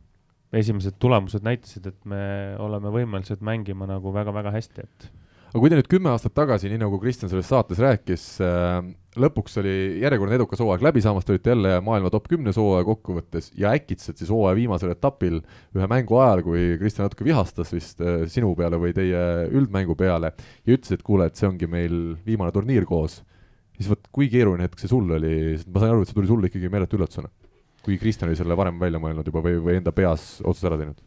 esimesed tulemused näitasid, et me oleme võimelised mängima nagu väga-väga hästi, et. aga kui te nüüd kümme aastat tagasi, nii nagu Kristjan selles saates rääkis äh,, lõpuks oli järjekordne edukas hooaeg läbi saamas, te olite jälle maailma top kümnes hooaja kokkuvõttes ja äkitselt siis hooaja viimasel etapil ühe mängu ajal, kui Kristjan natuke vihastas vist äh, sinu peale või teie üldmängu peale ja ütles, et kuule, et see ongi meil viimane turniir koos siis vot kui keeruline hetk see sul oli, ma sain aru, et see tuli sulle ikkagi meeletu üllatusena. kui Kristjan oli selle varem välja mõelnud juba või, või enda peas otsuse ära teinud?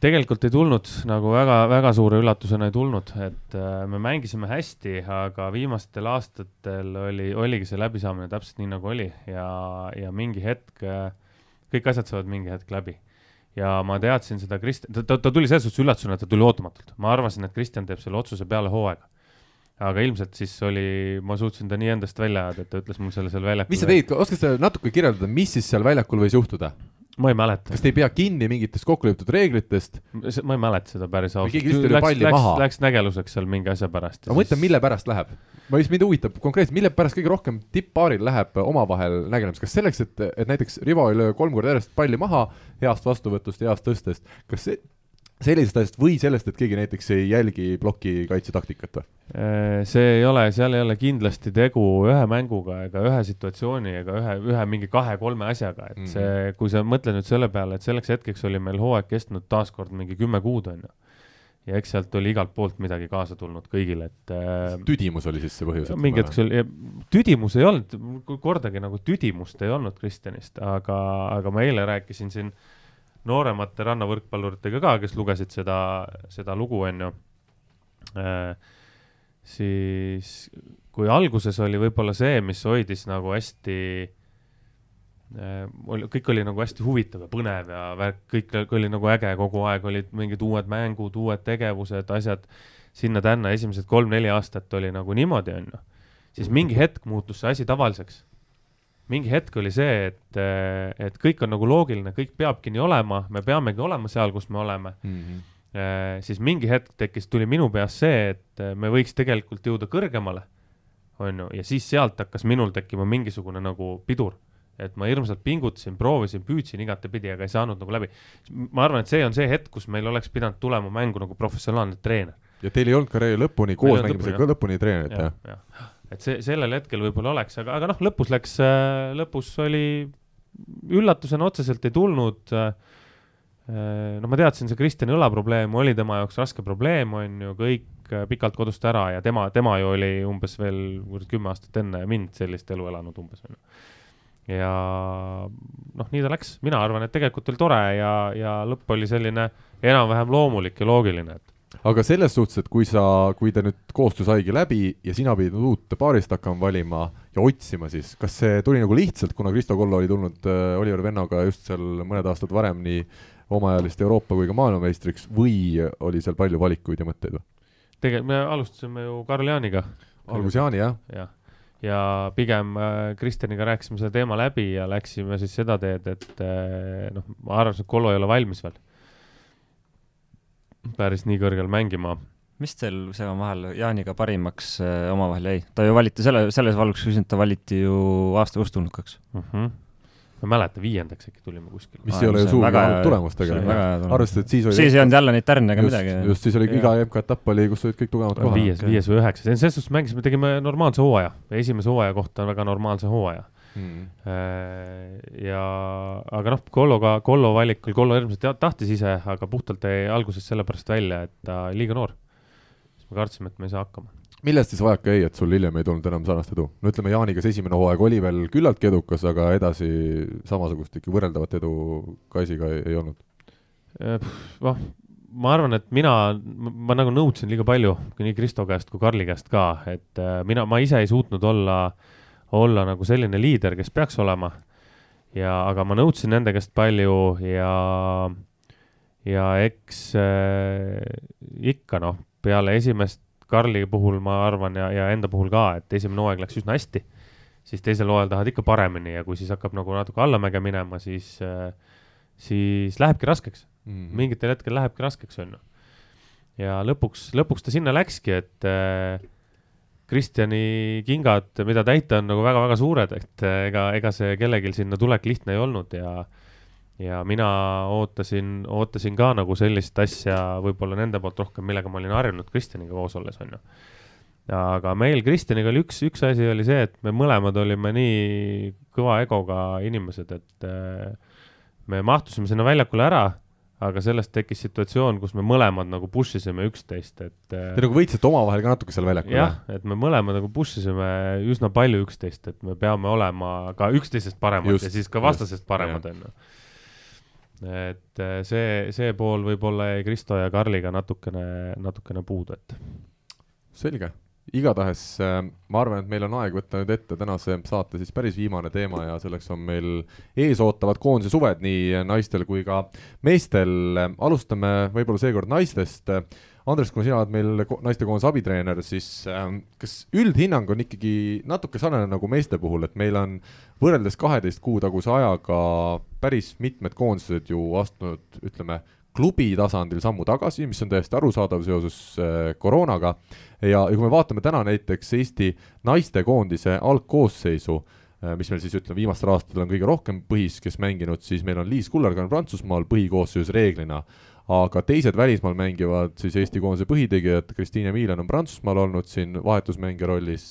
tegelikult ei tulnud nagu väga-väga suure üllatusena ei tulnud, et äh, me mängisime hästi, aga viimastel aastatel oli, oligi see läbisaamine täpselt nii, nagu oli ja, ja mingi hetk, äh, kõik asjad saavad mingi hetk läbi. ja ma teadsin seda Kristjan, ta, ta, ta tuli selles suhtes üllatusena, et ta tuli ootamatult. ma arvasin, et Kristjan teeb selle otsuse peale hooaega aga ilmselt siis oli, ma suutsin ta nii endast välja ajada, et ta ütles mul selle seal väljakul. mis sa tegid, oskad sa natuke kirjeldada, mis siis seal väljakul võis juhtuda? ma ei mäleta. kas te ei pea kinni mingitest kokkulepitud reeglitest? ma ei mäleta seda päris ausalt. keegi lihtsalt lööb palli läks, maha. Läks nägeluseks seal mingi asja pärast. ma mõtlen, mille pärast läheb? ma just, mind huvitab konkreetselt, mille pärast kõige rohkem tipppaaril läheb omavahel nägelemiseks, kas selleks, et, et näiteks Rivo ei löö kolm korda järjest palli maha heast vastuvõtust, heast tõstest, kas see sellisest asjast või sellest, et keegi näiteks ei jälgi ploki kaitse taktikat või? Äh, see ei ole, seal ei ole kindlasti tegu ühe mänguga ega ühe situatsiooni ega ühe, ühe mingi kahe-kolme asjaga, et see, kui sa mõtled nüüd selle peale, et selleks hetkeks oli meil hooaeg kestnud taaskord mingi kümme kuud, on ju. ja eks sealt oli igalt poolt midagi kaasa tulnud kõigile, et äh, tüdimus oli siis see põhjus? mingi hetk oli, tüdimus ei olnud, kordagi nagu tüdimust ei olnud Kristjanist, aga, aga ma eile rääkisin siin nooremate rannavõrkpalluritega ka, kes lugesid seda, seda lugu, on ju äh,, siis kui alguses oli võib-olla see, mis hoidis nagu hästi äh,, oli, kõik oli nagu hästi huvitav ja põnev ja värk, kõik oli nagu äge kogu aeg, olid mingid uued mängud, uued tegevused, asjad. Sinna-tänna, esimesed kolm-neli aastat oli nagu niimoodi, on ju. siis mingi hetk muutus see asi tavaliseks mingi hetk oli see, et, et kõik on nagu loogiline, kõik peabki nii olema, me peamegi olema seal, kus me oleme mm. -hmm. siis mingi hetk tekkis, tuli minu peas see, et me võiks tegelikult jõuda kõrgemale, on ju, ja siis sealt hakkas minul tekkima mingisugune nagu pidur. et ma hirmsalt pingutasin, proovisin, püüdsin igatepidi, aga ei saanud nagu läbi. ma arvan, et see on see hetk, kus meil oleks pidanud tulema mängu nagu professionaalne treener. ja teil ei olnud karjääri lõpuni, koos mängimisega lõpuni, lõpuni treenerit, jah ja.? Et see, sellel hetkel võib-olla oleks, aga, aga noh, lõpus läks, äh, lõpus oli, üllatusena otseselt ei tulnud. Äh, äh, no ma teadsin, see Kristjani õlaprobleem oli tema jaoks raske probleem, on ju, kõik pikalt kodust ära ja tema, tema ju oli umbes veel kümme aastat enne mind sellist elu elanud umbes, on ju ja noh, nii ta läks, mina arvan, et tegelikult oli tore ja, ja lõpp oli selline enam-vähem loomulik ja loogiline, et aga selles suhtes, et kui sa, kui te nüüd koostöö saigi läbi ja sina pidid uut paarist hakkama valima ja otsima, siis kas see tuli nagu lihtsalt, kuna Kristo Kollo oli tulnud äh, Oliver Vennoga just seal mõned aastad varem nii omaealist Euroopa kui ka maailmameistriks või oli seal palju valikuid ja mõtteid või? tegelikult me alustasime ju Karl Jaaniga. algus Jaani, jah? jah, ja pigem äh, Kristjaniga rääkisime selle teema läbi ja läksime siis seda teed, et äh, noh, ma arvasin, et Kollo ei ole valmis veel päris nii kõrgel mängima. mis teil segan vahel Jaaniga parimaks äh, omavahel jäi? ta ju valiti selle, selles valguses küsin, et ta valiti ju aasta kustulnukaks uh. -huh ma ei mäleta, viiendaks äkki tulime kuskil. mis ei ole ju suur tulemus tegelikult. arvestades, et siis oli siis ei olnud jälle neid tärne ega midagi. just, siis oli iga MK-etapp oli, kus olid kõik tugevamad kohad. viies, viies või üheksas, selles suhtes mängisime, tegime normaalse hooaja, esimese hooaja kohta väga normaalse hooaja mm.. ja, aga noh, Kolloga, Kollo valikul, Kollo ilmselt tahtis ise, aga puhtalt jäi alguses sellepärast välja, et ta liiga noor. siis me kartsime, et me ei saa hakkama. millest siis vajaka jäi, et sul hiljem ei tulnud enam sarnast edu? no ütleme, Jaaniga see esimene hooaeg oli veel küllaltki edukas, aga edasi samasugust ikka võrreldavat edu Kaisiga ei, ei olnud? noh, ma arvan, et mina, ma nagu nõudsin liiga palju nii Kristo käest kui Karli käest ka, et äh, mina, ma ise ei suutnud olla äh, olla nagu selline liider, kes peaks olema. ja, aga ma nõudsin nende käest palju ja, ja eks äh, ikka noh, peale esimest Karli puhul ma arvan ja, ja enda puhul ka, et esimene hooaeg läks üsna hästi, siis teisel hooajal tahad ikka paremini ja kui siis hakkab nagu natuke allamäge minema, siis äh,, siis lähebki raskeks mm. mingitel hetkel lähebki raskeks, on ju. ja lõpuks, lõpuks ta sinna läkski, et äh, Kristjani kingad, mida täita, on nagu väga-väga suured, et eh, ega, ega see kellelgi sinna tulek lihtne ei olnud ja ja mina ootasin, ootasin ka nagu sellist asja võib-olla nende poolt rohkem, millega ma olin harjunud Kristjaniga koos olles, on ju. aga meil Kristjaniga oli üks, üks asi oli see, et me mõlemad olime nii kõva egoga inimesed, et äh, me mahtusime sinna väljakule ära, aga sellest tekkis situatsioon, kus me mõlemad nagu push isime üksteist, et. Te nagu võitsite omavahel ka natuke seal väljakul? jah, et me mõlemad nagu push isime üsna palju üksteist, et me peame olema ka üksteisest paremad just, ja siis ka vastasest paremad, on ju et äh, see, see pool võib-olla jäi Kristo ja Karliga natukene, natukene puudu, et. selge, igatahes äh, ma arvan, et meil on aeg võtta nüüd ette tänase saate siis päris viimane teema ja selleks on meil eesootavad koondise suved nii naistel kui ka meestel. alustame võib-olla seekord naistest Andres, kuna sina oled meil naistekoondise abitreener, siis äh, kas üldhinnang on ikkagi natuke sarnane nagu meeste puhul, et meil on võrreldes kaheteist kuu taguse ajaga päris mitmed koondised ju astunud, ütleme, klubi tasandil sammu tagasi, mis on täiesti arusaadav seoses äh, koroonaga. Ja, ja kui me vaatame täna näiteks Eesti naistekoondise algkoosseisu äh,, mis meil siis ütleme, viimastel aastatel on kõige rohkem põhis, kes mänginud, siis meil on Liis Kullergann Prantsusmaal põhikoosseisus reeglina. Aga teised välismaal mängivad siis Eesti koondise põhitegijad, Kristiine Miilan on Prantsusmaal olnud siin vahetusmängija rollis,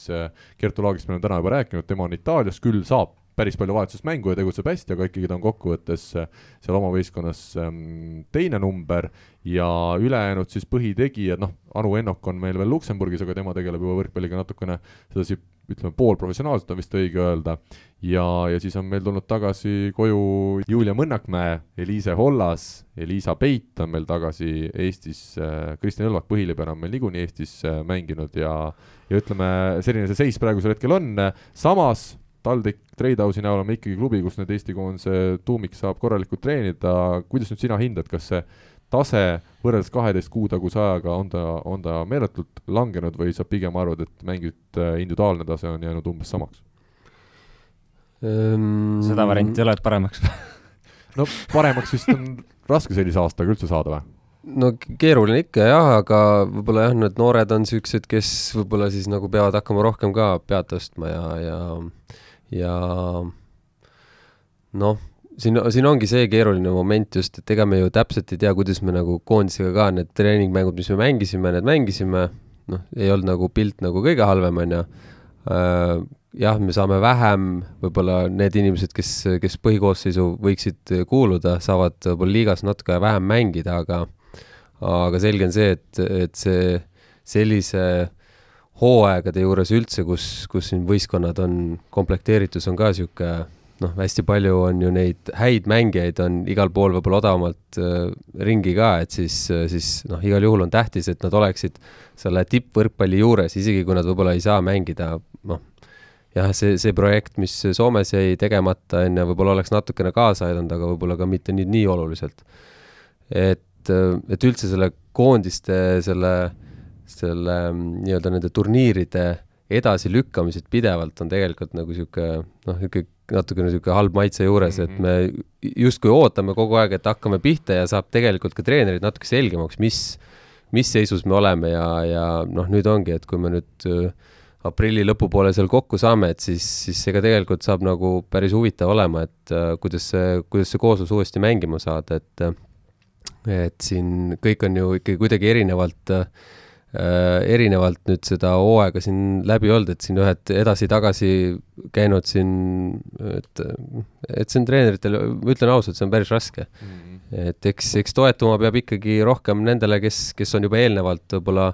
Kertu Laagist me oleme täna juba rääkinud, tema on Itaalias, küll saab päris palju vahetusest mängu ja tegutseb hästi, aga ikkagi ta on kokkuvõttes seal oma võistkonnas ähm, teine number ja ülejäänud siis põhitegijad, noh, Anu Ennok on meil veel Luksemburgis, aga tema tegeleb juba võrkpalliga natukene sedasi ütleme, poolprofessionaalselt on vist õige öelda, ja, ja siis on meil tulnud tagasi koju Julia Mõnnakmäe, Eliise Hollas, Elisa Peit on meil tagasi Eestis, äh, Kristjan Õlvak põhilipeana on meil niikuinii Eestis äh, mänginud ja ja ütleme, selline see seis praegusel hetkel on, samas TalTech Treidausi näol on ikkagi klubi, kus nüüd Eesti koondise tuumik saab korralikult treenida, kuidas nüüd sina hindad, kas see tase võrreldes kaheteist kuu taguse ajaga, on ta, on ta meeletult langenud või sa pigem arvad, et mängijate individuaalne tase on jäänud umbes samaks um...? seda varianti ei ole, et paremaks [laughs] no paremaks vist on raske sellise aastaga üldse saada või? no keeruline ikka jah, aga võib-olla jah, need noored on siuksed, kes võib-olla siis nagu peavad hakkama rohkem ka pead tõstma ja, ja, ja noh, siin, siin ongi see keeruline moment just, et ega me ju täpselt ei tea, kuidas me nagu koondisega ka need treeningmängud, mis me mängisime, need mängisime, noh, ei olnud nagu pilt nagu kõige halvem, on ju. Äh, jah, me saame vähem, võib-olla need inimesed, kes, kes põhikoosseisu võiksid kuuluda, saavad võib-olla liigas natuke vähem mängida, aga aga selge on see, et, et see sellise hooaegade juures üldse, kus, kus siin võistkonnad on, komplekteeritus on ka niisugune noh, hästi palju on ju neid häid mängijaid on igal pool võib-olla odavamalt äh, ringi ka, et siis, äh, siis noh, igal juhul on tähtis, et nad oleksid selle tippvõrkpalli juures, isegi kui nad võib-olla ei saa mängida, noh, jah, see, see projekt, mis Soomes jäi tegemata, ju, võib-olla oleks natukene kaasa aidanud, aga võib-olla ka mitte nii, nii oluliselt. et, äh, et üldse selle koondiste, selle, selle nii-öelda nende turniiride edasilükkamised pidevalt on tegelikult nagu niisugune noh, niisugune natukene niisugune halb maitse juures mm, -hmm. et me justkui ootame kogu aeg, et hakkame pihta ja saab tegelikult ka treenerid natuke selgemaks, mis, mis seisus me oleme ja, ja noh, nüüd ongi, et kui me nüüd äh, aprilli lõpupoole seal kokku saame, et siis, siis ega tegelikult saab nagu päris huvitav olema, et uh, kuidas see, kuidas see kooslus uuesti mängima saada, et uh, et siin kõik on ju ikkagi kuidagi erinevalt Äh, erinevalt nüüd seda hooaega siin läbi olnud, et siin ühed edasi-tagasi käinud siin, et, et see on treeneritel, ma ütlen ausalt, see on päris raske mm. -hmm. et eks, eks toetuma peab ikkagi rohkem nendele, kes, kes on juba eelnevalt võib-olla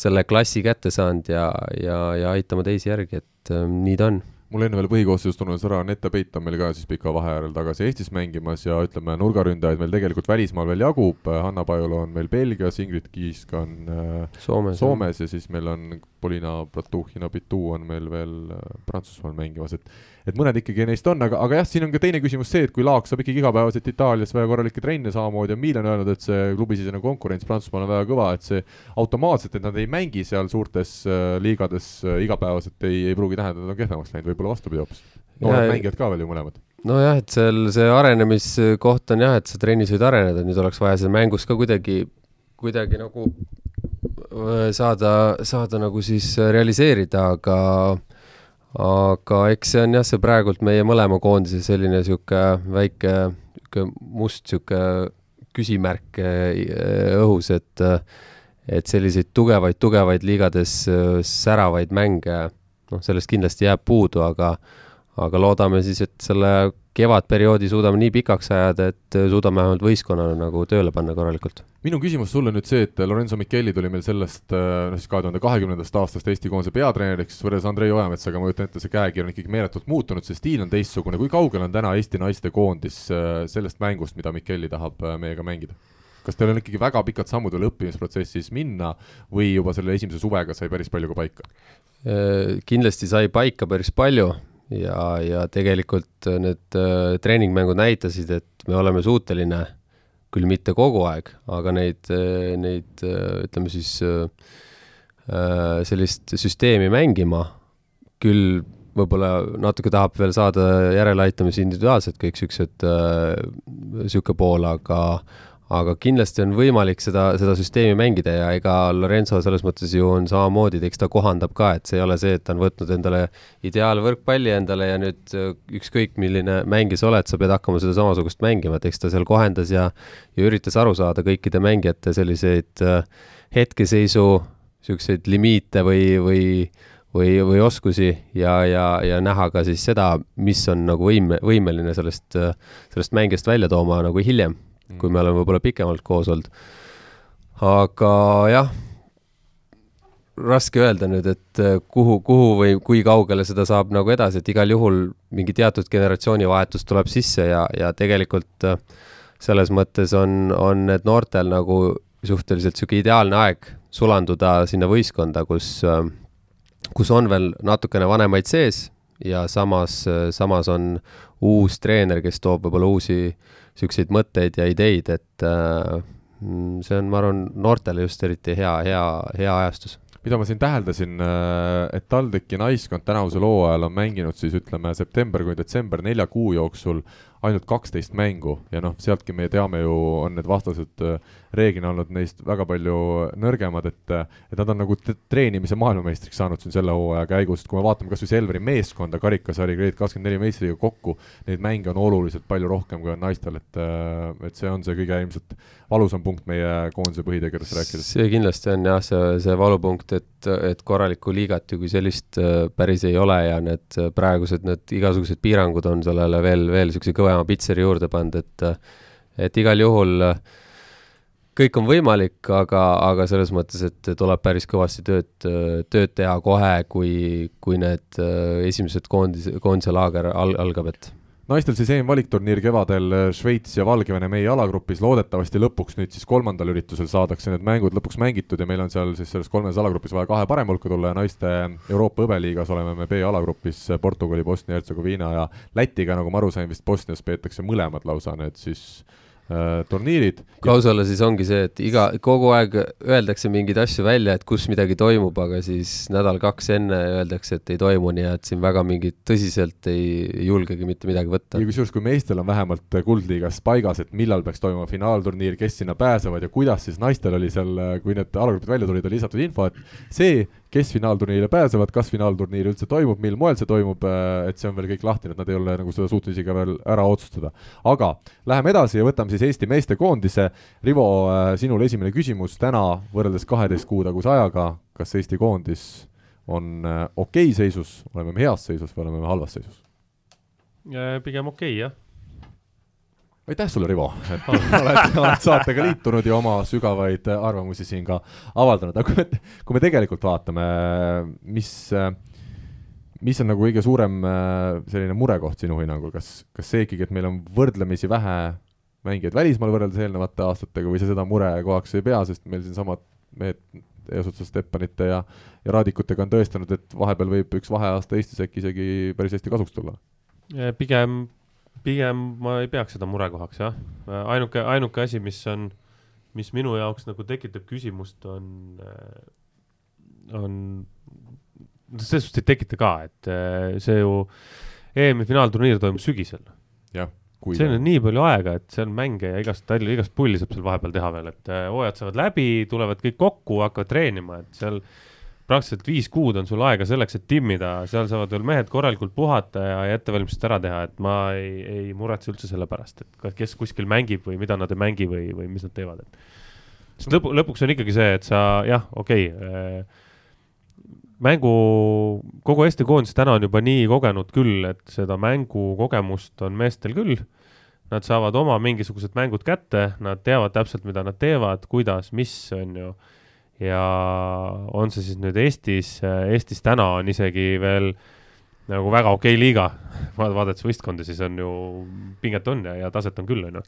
selle klassi kätte saanud ja, ja, ja aitama teisi järgi, et äh, nii ta on mul enne veel põhikoosseisus tunnus ära, Nette Peit on meil ka siis pika vahe järel tagasi Eestis mängimas ja ütleme, nurgaründajaid meil tegelikult välismaal veel jagub, Hanna Pajula on meil Belgias, Ingrid Kiisk on äh, Soomes, Soomes ja siis meil on Polina Platuhhina Pitu on meil veel äh, Prantsusmaal mängimas, et et mõned ikkagi neist on, aga, aga jah, siin on ka teine küsimus see, et kui Laak saab ikkagi igapäevaselt Itaalias väga korralikke trenne, samamoodi on Milan öelnud, et see klubisisene konkurents Prantsusmaal on väga kõva, et see automaatselt, et nad ei mängi seal suurtes äh, liigades äh, igapäevaselt, ei, ei pruugi tähendada, et nad on kehvemaks läinud, võib-olla vastupidi hoopis. noored mängijad ka veel ju mõlemad nojah, et seal see arenemiskoht on jah, et sa trennis võid areneda, nüüd oleks vaja seda mängus ka kuidagi, kuidagi nagu saada, saada nagu siis realiseerida, aga aga eks see on jah, see praegult meie mõlema koondise selline niisugune väike niisugune must niisugune küsimärk eh, õhus, et et selliseid tugevaid, tugevaid liigades säravaid mänge, noh, sellest kindlasti jääb puudu, aga aga loodame siis, et selle kevadperioodi suudame nii pikaks ajada, et suudame vähemalt võistkonnana nagu tööle panna korralikult. minu küsimus sulle nüüd see, et Lorenzo Micheli tuli meil sellest, noh siis kahe tuhande kahekümnendast aastast Eesti koondise peatreeneriks, võrreldes Andrei Ojametsaga, ma kujutan ette, see käekiri on ikkagi meeletult muutunud, see stiil on teistsugune, kui kaugel on täna Eesti naiste koondis äh, sellest mängust, mida Micheli tahab äh, meiega mängida? kas teil on ikkagi väga pikad sammud veel õppimisprotsessis minna või juba selle esimese suvega sai päris palju ka paika? Äh, kindlasti sai paika päris palju ja, ja tegelikult need treeningmängud näitasid, et me oleme suuteline küll mitte kogu aeg, aga neid, neid ütleme siis sellist süsteemi mängima, küll võib-olla natuke tahab veel saada järeleaitamisi individuaalselt, kõik siuksed, sihuke pool, aga aga kindlasti on võimalik seda, seda süsteemi mängida ja ega Lorenzo selles mõttes ju on samamoodi, eks ta kohandab ka, et see ei ole see, et ta on võtnud endale ideaalvõrkpalli endale ja nüüd äh, ükskõik, milline mängija sa oled, sa pead hakkama seda samasugust mängima, et eks ta seal kohendas ja ja üritas aru saada kõikide mängijate selliseid äh, hetkeseisu niisuguseid limiite või, või või, või oskusi ja, ja, ja näha ka siis seda, mis on nagu võime, võimeline sellest, äh, sellest mängijast välja tooma nagu hiljem kui me oleme võib-olla pikemalt koos olnud. aga jah, raske öelda nüüd, et äh, kuhu, kuhu või kui kaugele seda saab nagu edasi, et igal juhul mingi teatud generatsioonivahetus tuleb sisse ja, ja tegelikult äh, selles mõttes on, on need noortel nagu suhteliselt niisugune ideaalne aeg sulanduda sinna võistkonda, kus, äh, kus on veel natukene vanemaid sees ja samas, samas on uus treener, kes toob võib-olla uusi äh, niisuguseid mõtteid ja ideid, et äh, mm, see on, ma arvan, noortele just eriti hea, hea, hea ajastus. Mida ma siin täheldasin, äh, et TalTechi naiskond tänavusel hooajal on mänginud siis ütleme september kuni detsember nelja kuu jooksul ainult kaksteist mängu ja noh, sealtki me teame ju, on need vastased äh, reeglina olnud neist väga palju nõrgemad, et et nad on nagu treenimise maailmameistriks saanud siin selle hooaja käigus, et kui me vaatame kas või Selveri meeskonda karikasari Grade kakskümmend neli meistriga kokku, neid mänge on oluliselt palju rohkem, kui on naistel, et et see on see kõige ilmselt valusam punkt meie koondise põhitegevusest rääkides. see kindlasti on jah, see, see valupunkt, et, et korralikku liigat ju kui sellist äh, päris ei ole ja need praegused, need igasugused piirangud on sellele veel, veel niisuguse kõvema pitseri juurde pannud, et et igal juhul äh, kõik on võimalik, aga, aga selles mõttes, et tuleb päris kõvasti tööd, tööd teha kohe, kui, kui need äh, esimesed koondis, koondise laager al-, algab, et naistel siis EM-valikturniir kevadel äh, Šveits ja Valgevene meie alagrupis, loodetavasti lõpuks nüüd siis kolmandal üritusel saadakse need mängud lõpuks mängitud ja meil on seal siis selles kolmes alagrupis vaja kahe parema hulka tulla ja naiste Euroopa hõbeliigas oleme me B-alagrupis Portugali, Bosnia-Hertsegoviina ja Lätiga, nagu ma aru sain, vist Bosnias peetakse mõlemad lausa need siis Äh, turniirid. klausula siis ongi see, et iga, kogu aeg öeldakse mingeid asju välja, et kus midagi toimub, aga siis nädal-kaks enne öeldakse, et ei toimu, nii et siin väga mingit tõsiselt ei julgegi mitte midagi võtta. ja kusjuures, kui meestel on vähemalt kuldliigas paigas, et millal peaks toimuma finaalturniir, kes sinna pääsevad ja kuidas, siis naistel oli seal, kui need alagrupid välja tulid, oli lisatud info, et see, kes finaalturniirile pääsevad, kas finaalturniir üldse toimub, mil moel see toimub, äh, et see on veel kõik lahtine, et nad ei ole nagu seda suutnud isegi veel ära otsustada. aga läheme edasi ja võtame siis Eesti meestekoondise. Rivo, äh, sinul esimene küsimus täna võrreldes kaheteist kuu taguse ajaga, kas Eesti koondis on äh, okei okay seisus, oleme me heas seisus või oleme me halvas seisus? pigem okei okay,, jah aitäh sulle, Rivo, et oled, oled [laughs] saatega liitunud ja oma sügavaid arvamusi siin ka avaldanud, aga kui me, kui me tegelikult vaatame, mis, mis on nagu kõige suurem selline murekoht sinu hinnangul, kas, kas see ikkagi, et meil on võrdlemisi vähe mängijaid välismaal võrreldes eelnevate aastatega või sa seda murekohaks ei pea, sest meil siinsamad mehed eesotsas Steppanite ja, ja Raadikutega on tõestanud, et vahepeal võib üks vaheaasta Eestis äkki isegi päris hästi kasuks tulla? pigem pigem ma ei peaks seda murekohaks, jah. ainuke, ainuke asi, mis on, mis minu jaoks nagu tekitab küsimust, on, on, selles suhtes ei tekita ka, et see ju EM-i finaalturniir toimub sügisel. jah see on nii palju aega, et seal mänge ja igast, igast pulli saab seal vahepeal teha veel, et hooajad saavad läbi, tulevad kõik kokku, hakkavad treenima, et seal praktiliselt viis kuud on sul aega selleks, et timmida, seal saavad veel mehed korralikult puhata ja, ja ettevalmistused ära teha, et ma ei, ei muretse üldse selle pärast, et kes kuskil mängib või mida nad ei mängi või, või mis nad teevad, et. sest lõpu, lõpuks on ikkagi see, et sa jah, okei okay,, äh, mängu, kogu Eesti koondis täna on juba nii kogenud küll, et seda mängukogemust on meestel küll. Nad saavad oma mingisugused mängud kätte, nad teavad täpselt, mida nad teevad, kuidas, mis, on ju. Ja on see siis nüüd Eestis, Eestis täna on isegi veel nagu väga okei okay liiga, [laughs] vaadates võistkondi, siis on ju pinget on ja, ja taset on küll, on ju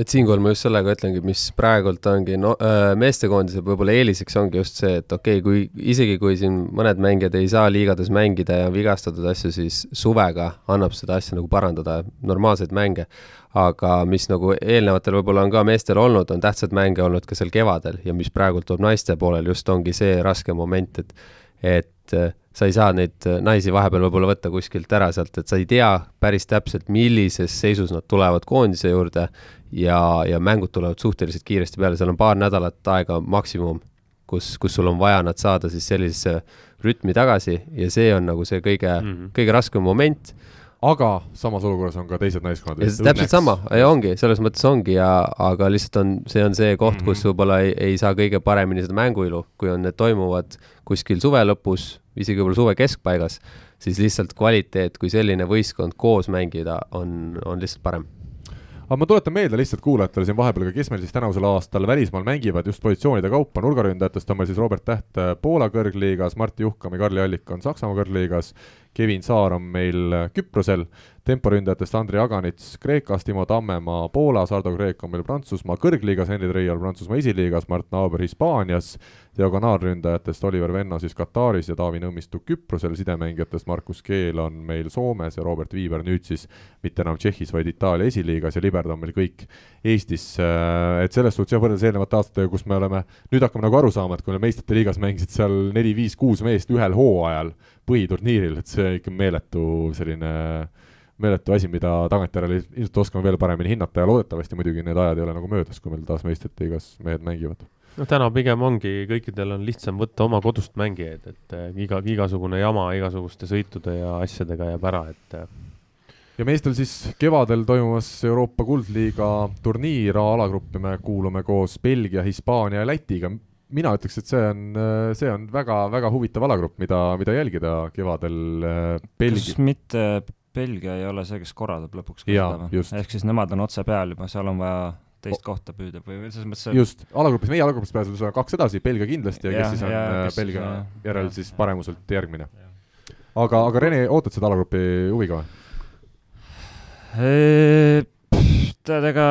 et siinkohal ma just sellega ütlengi, mis praegult ongi no, äh, meestekoondise võib-olla eeliseks ongi just see, et okei okay,, kui isegi kui siin mõned mängijad ei saa liigades mängida ja vigastatud asju, siis suvega annab seda asja nagu parandada, normaalseid mänge. aga mis nagu eelnevatel võib-olla on ka meestel olnud, on tähtsad mänge olnud ka seal kevadel ja mis praegult tuleb naiste poolel, just ongi see raske moment, et et äh, sa ei saa neid äh, naisi vahepeal võib-olla võtta kuskilt ära sealt, et sa ei tea päris täpselt, millises seisus nad tulevad koondise juurde ja, ja mängud tulevad suhteliselt kiiresti peale, seal on paar nädalat aega maksimum, kus, kus sul on vaja nad saada siis sellisesse rütmi tagasi ja see on nagu see kõige mm, -hmm. kõige raskem moment aga samas olukorras on ka teised naiskonnad. täpselt sama, ongi, selles mõttes ongi ja, aga lihtsalt on, see on see koht, kus mhm. võib-olla ei, ei saa kõige paremini seda mänguilu, kui on, need toimuvad kuskil suve lõpus, isegi võib-olla suve keskpaigas, siis lihtsalt kvaliteet, kui selline võistkond koos mängida, on, on lihtsalt parem. Aga ma tuletan meelde lihtsalt kuulajatele siin vahepeal ka, kes meil siis tänavusel aastal välismaal mängivad just positsioonide kaupa, nurgaründajatest on meil siis Robert Täht Poola kõrgliigas, Martti Juhkam ja Karli Allik on Saksamaa kõrgliigas, Kevin Saar on meil Küprosel, temporündajatest Andrei Aganits Kreekas, Timo Tammemaa Poolas, Ardo Kreek on meil Prantsusmaa kõrgliigas, Henri Treial Prantsusmaa esiliigas, Mart Naaber Hispaanias, diagonaalründajatest Oliver Venno siis Kataris ja Taavi Nõmmistu Küprosel, sidemängijatest Markus Keel on meil Soomes ja Robert Viiber nüüd siis mitte enam Tšehhis, vaid Itaalia esiliigas ja liberd on meil kõik Eestis, et selles suhtes jah, võrreldes eelnevate aastatega, kus me oleme, nüüd hakkame nagu aru saama, et kui me meistrite liigas mängisid seal neli, viis, kuus meest ühel hooajal põhiturniiril, et see ikka meeletu selline meeletu asi, mida tagantjärele ilmselt oskame veel paremini hinnata ja loodetavasti muidugi need ajad ei ole nagu möödas, kui meil taas meistrite liigas mehed mängivad no täna pigem ongi, kõikidel on lihtsam võtta oma kodust mängijaid, et äh, iga, igasugune jama igasuguste sõitude ja asjadega jääb ära, et äh. ja meestel siis kevadel toimumas Euroopa Kuldliiga turniir A-alagruppi me kuulume koos Belgia, Hispaania ja Lätiga mina ütleks, et see on, see on väga-väga huvitav alagrupp, mida, mida jälgida kevadel äh, Belgi-. kas mitte Belgia ei ole see, kes korraldab lõpuks ka seda või? ehk siis nemad on otse peal juba, seal on vaja teist kohta püüda või selles mõttes see... just, alagrupis, meie alagrupis pääsevad ühesõnaga kaks edasi, Belgia kindlasti ja, ja kes siis on ja, äh, kes, Belgia ja, järel ja, siis paremuselt järgmine. aga, aga Rene, ootad seda alagrupi huviga või? tead, ega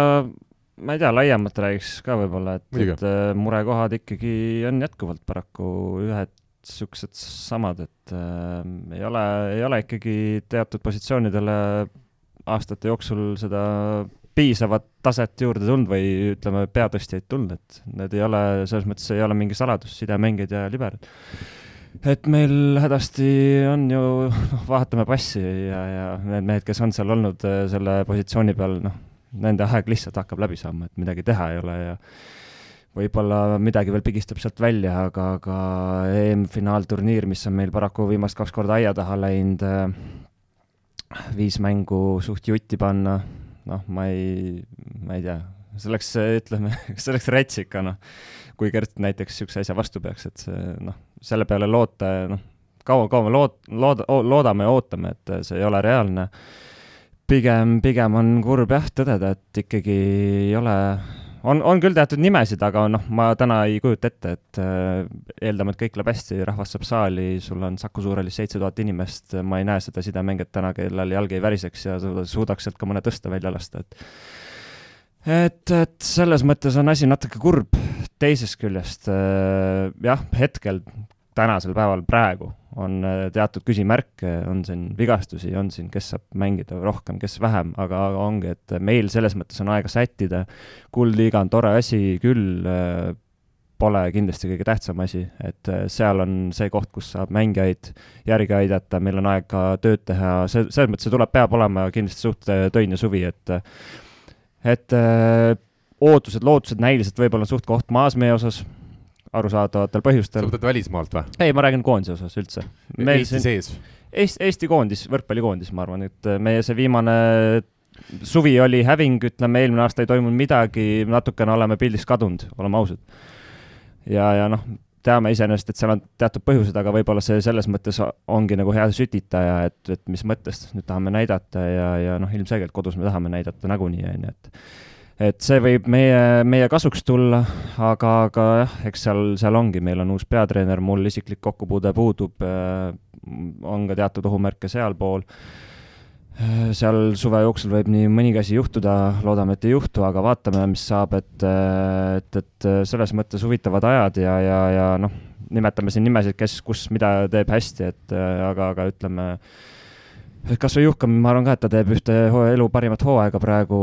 ma ei tea, laiemalt räägiks ka võib-olla, et, et äh, murekohad ikkagi on jätkuvalt paraku ühed niisugused samad, et äh, ei ole, ei ole ikkagi teatud positsioonidele aastate jooksul seda piisavat taset juurde tulnud või ütleme, peatõstjaid tulnud, et need ei ole, selles mõttes ei ole mingi saladus, sidemängijad ja liberad. et meil hädasti on ju, noh, vaatame passi ja, ja need mehed, kes on seal olnud äh, selle positsiooni peal, noh, nende aeg lihtsalt hakkab läbi saama, et midagi teha ei ole ja võib-olla midagi veel pigistab sealt välja, aga, aga EM-finaalturniir, mis on meil paraku viimast kaks korda aia taha läinud, äh, viis mängu suht jutti panna, noh, ma ei, ma ei tea, see oleks, ütleme, [laughs] see oleks räts ikka, noh, kui Gert näiteks niisuguse asja vastu peaks, et see, noh, selle peale loota, noh, kaua, kaua me lood-, lood-, loodame ja ootame, et see ei ole reaalne pigem, pigem on kurb jah tõdeda, et ikkagi ei ole, on, on küll teatud nimesid, aga noh, ma täna ei kujuta ette, et äh, eeldame, et kõik läheb hästi, rahvas saab saali, sul on Saku Suurhallis seitse tuhat inimest, ma ei näe seda sidemängijat täna, kellel jalg ei väriseks ja suudaks sealt ka mõne tõsta välja lasta, et et, et selles mõttes on asi natuke kurb, teisest küljest äh, jah, hetkel tänasel päeval praegu on äh, teatud küsimärke, on siin vigastusi, on siin, kes saab mängida rohkem, kes vähem, aga ongi, et meil selles mõttes on aega sättida. kuldliiga on tore asi küll, äh, pole kindlasti kõige tähtsam asi, et äh, seal on see koht, kus saab mängijaid järgi aidata, meil on aega tööd teha, see, selles mõttes see tuleb, peab olema kindlasti suht töine suvi, et et ootused, lootused näiliselt võib-olla suht koht maas meie osas arusaadavatel põhjustel. sa võtad välismaalt või? ei, ma räägin koondise osas üldse. Eesti siin... sees? Eesti, Eesti koondis, võrkpallikoondis, ma arvan, et meie see viimane suvi oli häving, ütleme, eelmine aasta ei toimunud midagi, natukene oleme pildist kadunud, oleme ausad. ja, ja noh, teame iseenesest, et seal on teatud põhjused, aga võib-olla see selles mõttes ongi nagu hea sütitaja, et, et mis mõttes nüüd tahame näidata ja, ja noh, ilmselgelt kodus me tahame näidata nagunii, on ju, et et see võib meie, meie kasuks tulla, aga, aga jah, eks seal, seal ongi, meil on uus peatreener, mul isiklik kokkupuude puudub, on ka teatud ohumärke sealpool. Seal suve jooksul võib nii mõnigi asi juhtuda, loodame, et ei juhtu, aga vaatame, mis saab, et, et, et selles mõttes huvitavad ajad ja, ja, ja noh, nimetame siin nimesid, kes, kus, mida teeb hästi, et aga, aga ütleme äh, kas või Juhkam, ma arvan ka, et ta teeb ühte elu parimat hooaega praegu,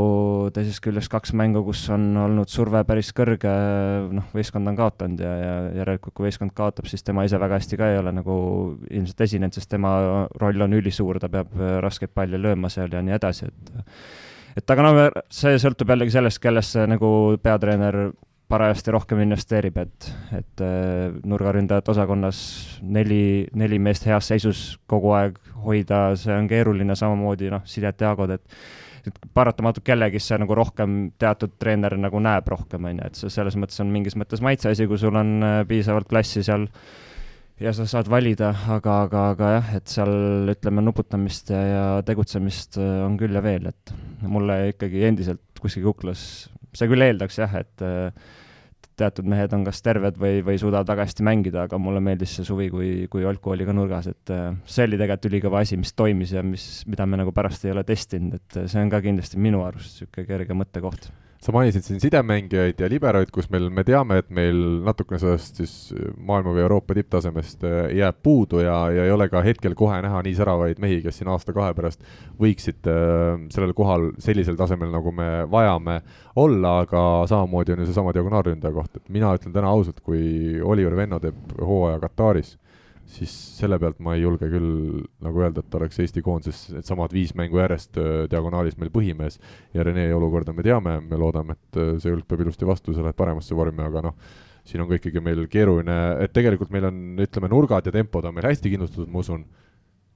teisest küljest kaks mängu, kus on olnud surve päris kõrge, noh, võistkond on kaotanud ja, ja järelikult kui võistkond kaotab, siis tema ise väga hästi ka ei ole nagu ilmselt esinenud, sest tema roll on ülisuur, ta peab raskeid palle lööma seal ja nii edasi, et et aga no see sõltub jällegi sellest, kellesse nagu peatreener parajasti rohkem investeerib, et, et äh, nurgaründajate osakonnas neli, neli meest heas seisus kogu aeg hoida, see on keeruline, samamoodi noh, Sidet Jaagod, et et paratamatult kellegi see nagu rohkem teatud treener nagu näeb rohkem, on ju, et see selles mõttes on mingis mõttes maitse asi, kui sul on äh, piisavalt klassi seal ja sa saad valida, aga, aga, aga jah, et seal ütleme, nuputamist ja, ja tegutsemist äh, on küll ja veel, et mulle ikkagi endiselt kuskil kuklas, see küll eeldaks jah, et teatud mehed on kas terved või, või suudavad väga hästi mängida, aga mulle meeldis see suvi, kui, kui Olku oli ka nurgas, et äh, see oli tegelikult ülikõva asi, mis toimis ja mis, mida me nagu pärast ei ole testinud, et see on ka kindlasti minu arust niisugune kerge mõttekoht sa mainisid siin sidemängijaid ja liberoid, kus meil, me teame, et meil natukene sellest siis maailma või Euroopa tipptasemest äh, jääb puudu ja, ja ei ole ka hetkel kohe näha nii säravaid mehi, kes siin aasta-kahe pärast võiksid äh, sellel kohal sellisel tasemel, nagu me vajame olla, aga samamoodi on ju seesama diagonaalründaja koht, et mina ütlen täna ausalt, kui Oliver Venno teeb hooaja Kataris siis selle pealt ma ei julge küll nagu öelda, et oleks Eesti koondises needsamad viis mängu järjest äh, diagonaalis meil põhimees. Ja Rene olukorda me teame, me loodame, et äh, see õlg peab ilusti vastu, sa lähed paremasse vormi, aga noh, siin on ka ikkagi meil keeruline, et tegelikult meil on, ütleme, nurgad ja tempod on meil hästi kindlustatud, ma usun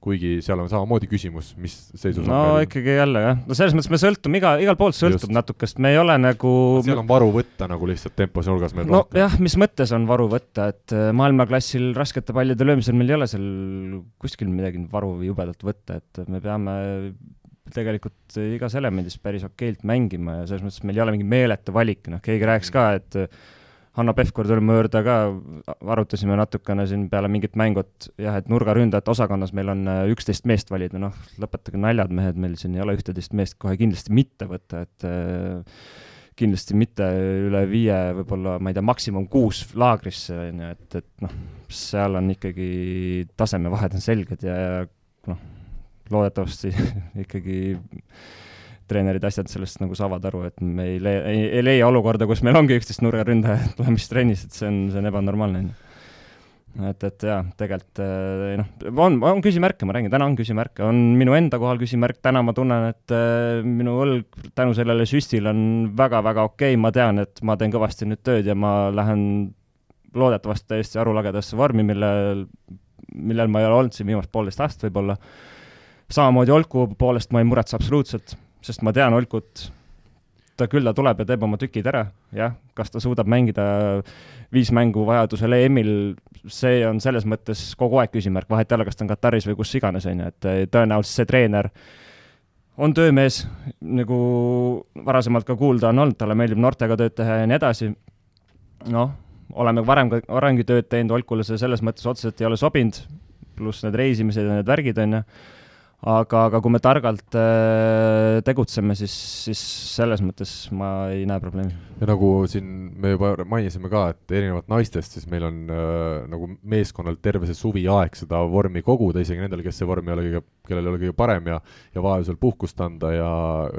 kuigi seal on samamoodi küsimus, mis seisus no ikkagi jälle jah, no selles mõttes me sõltume iga, igalt poolt sõltub Just. natuke, sest me ei ole nagu seal on varu võtta nagu lihtsalt tempos nurgas meil no rohkem. jah, mis mõttes on varu võtta, et äh, maailmaklassil raskete pallide löömisel meil ei ole seal kuskil midagi varu jubedalt võtta, et me peame tegelikult igas elemendis päris okeilt mängima ja selles mõttes meil ei ole mingi meeletu valik, noh, keegi rääkis ka, et Hanno Pevkur tuli mööda ka, arutasime natukene siin peale mingit mängut, jah, et nurgaründajate osakonnas meil on äh, üksteist meest valida, noh, lõpetage naljad, mehed, meil siin ei ole ühteteist meest kohe kindlasti mitte võtta, et äh, kindlasti mitte üle viie, võib-olla ma ei tea, maksimum kuus laagrisse, on ju, et, et noh, seal on ikkagi tasemevahed on selged ja, ja noh, loodetavasti [laughs] ikkagi treenerid, asjad sellest nagu saavad aru, et me ei leia, ei, ei leia olukorda, kus meil ongi üksteist nurgaründajat tulemas trennis, et see on, see on ebanormaalne, on ju et, et jaa, tegelikult eh, noh, on, on küsimärke, ma räägin, täna on küsimärke, on minu enda kohal küsimärk, täna ma tunnen, et äh, minu õlg tänu sellele süstile on väga-väga okei okay., ma tean, et ma teen kõvasti nüüd tööd ja ma lähen loodetavasti täiesti arulagedasse vormi, millel, millel ma ei ole olnud siin viimast poolteist aastat võib-olla. samamoodi Olku poolest ma ei muretse absoluutselt, sest ma tean Olkut, ta küll, ta tuleb ja teeb oma tükid ära, jah, kas ta suudab mängida viis mängu vajadusel EM-il, see on selles mõttes kogu aeg küsimärk, vahet ei ole, kas ta on Kataris või kus iganes, on ju, et eh, tõenäoliselt see treener on töömees, nagu varasemalt ka kuulda on olnud, talle meeldib noortega tööd teha ja nii edasi, noh, oleme varem ka arengutööd teinud, Olkule see selles mõttes otseselt ei ole sobinud, pluss need reisimised ja need värgid, on ju aga, aga kui me targalt äh, tegutseme, siis, siis selles mõttes ma ei näe probleemi. ja nagu siin me juba mainisime ka, et erinevalt naistest, siis meil on äh, nagu meeskonnal terve see suviaeg seda vormi koguda, isegi nendel, kes see vorm ei ole kõige, kellel ei ole kõige parem ja, ja vajadusel puhkust anda ja.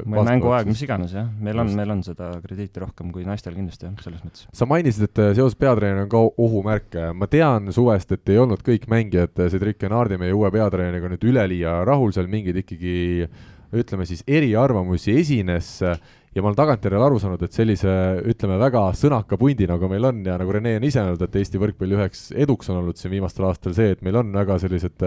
või mänguaeg, mis iganes jah, meil on, meil on seda krediiti rohkem kui naistel kindlasti jah, selles mõttes. sa mainisid, et äh, seoses peatreeneriga on ka ohumärke, ma tean suvest, et ei olnud kõik mängijad äh, Cedric Enardi, meie uue peatreeneriga nüüd üleliia rahul seal. Mingeid ikkagi ütleme siis eriarvamusi esines ja ma olen tagantjärele aru saanud, et sellise ütleme, väga sõnaka pundi, nagu meil on ja nagu Rene on ise öelnud, et Eesti võrkpalli üheks eduks on olnud siin viimastel aastatel see, et meil on väga sellised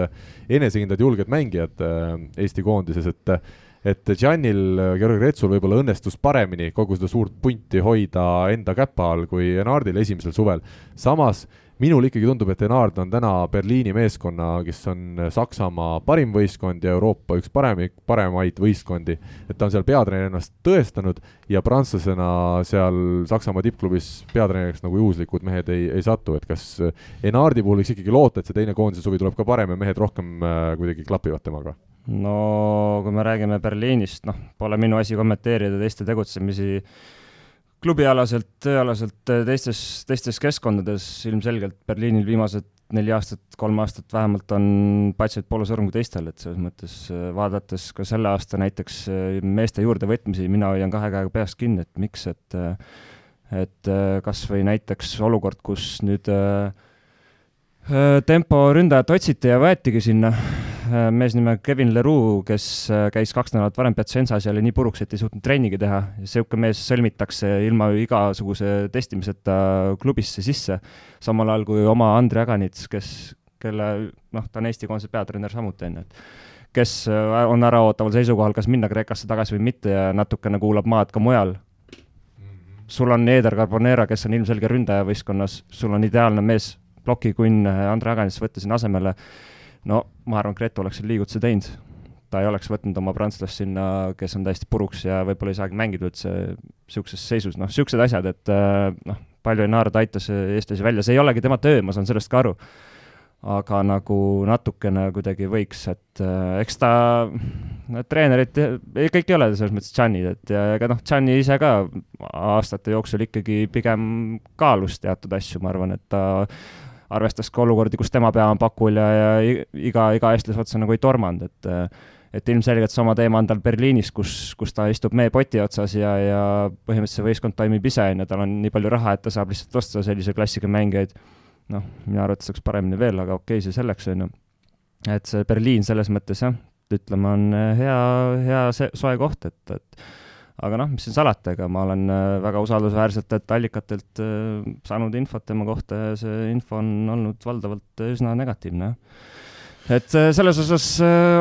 enesekindlad, julged mängijad äh, Eesti koondises, et et Gianil, Georgi Retsul võib-olla õnnestus paremini kogu seda suurt punti hoida enda käpa all kui Enardil esimesel suvel. samas minul ikkagi tundub, et Enard on täna Berliini meeskonna, kes on Saksamaa parim võistkond ja Euroopa üks parem, paremaid võistkondi. et ta on seal peatreener ennast tõestanud ja prantslasena seal Saksamaa tippklubis peatreeneriks nagu juhuslikud mehed ei, ei satu, et kas Enardi puhul võiks ikkagi loota, et see teine koondise suvi tuleb ka parem ja mehed rohkem äh, kuidagi klapivad temaga? no kui me räägime Berliinist, noh, pole minu asi kommenteerida teiste tegutsemisi klubialaselt, tööalaselt teistes, teistes keskkondades ilmselgelt Berliinil viimased neli aastat, kolm aastat vähemalt on patsid poole sõrm kui teistel, et selles mõttes äh, vaadates ka selle aasta näiteks äh, meeste juurdevõtmisi, mina hoian kahe käega peast kinni, et miks, et äh, et kas või näiteks olukord, kus nüüd tempo ründajat otsiti ja võetigi sinna Äh, mees nimega Kevin Leroux, kes äh, käis kaks nädalat varem Piacenzas ja oli nii puruks, et ei suutnud trennigi teha. niisugune mees sõlmitakse ilma igasuguse testimiseta klubisse sisse, samal ajal kui oma Andrei Aganits, kes, kelle noh, ta on Eesti koondise peatreener samuti, on ju, et kes äh, on äraootaval seisukohal, kas minna Kreekasse tagasi või mitte ja natukene kuulab maad ka mujal. sul on Eder Carbonera, kes on ilmselge ründaja võistkonnas, sul on ideaalne mees, plokikunn Andrei Aganits võtta sinna asemele no ma arvan, Gretu oleks selle liigutuse teinud. ta ei oleks võtnud oma prantslast sinna, kes on täiesti puruks ja võib-olla ei saagi mängida üldse niisuguses seisus, noh, niisugused asjad, et äh, noh, palju Enard aitas eestlasi välja, see ei olegi tema töö, ma saan sellest ka aru. aga nagu natukene kuidagi võiks, et äh, eks ta, need treenerid, kõik ei ole selles mõttes Gianni, et ja ega noh, Gianni ise ka aastate jooksul ikkagi pigem kaalus teatud asju, ma arvan, et ta arvestas ka olukordi, kus tema pea on pakul ja, ja iga, iga eestlase otsa nagu ei tormanud, et et ilmselgelt sama teema on tal Berliinis, kus, kus ta istub meepoti otsas ja, ja põhimõtteliselt see võistkond toimib ise, on ju, tal on nii palju raha, et ta saab lihtsalt osta sellise klassiga mängijaid. noh, minu arvates saaks paremini veel, aga okei okay,, see selleks, on ju. et see Berliin selles mõttes jah, ütleme, on hea, hea soe koht, et, et aga noh, mis siin salata, ega ma olen äh, väga usaldusväärsetelt allikatelt äh, saanud infot tema kohta ja see info on olnud valdavalt üsna negatiivne, jah. et äh, selles osas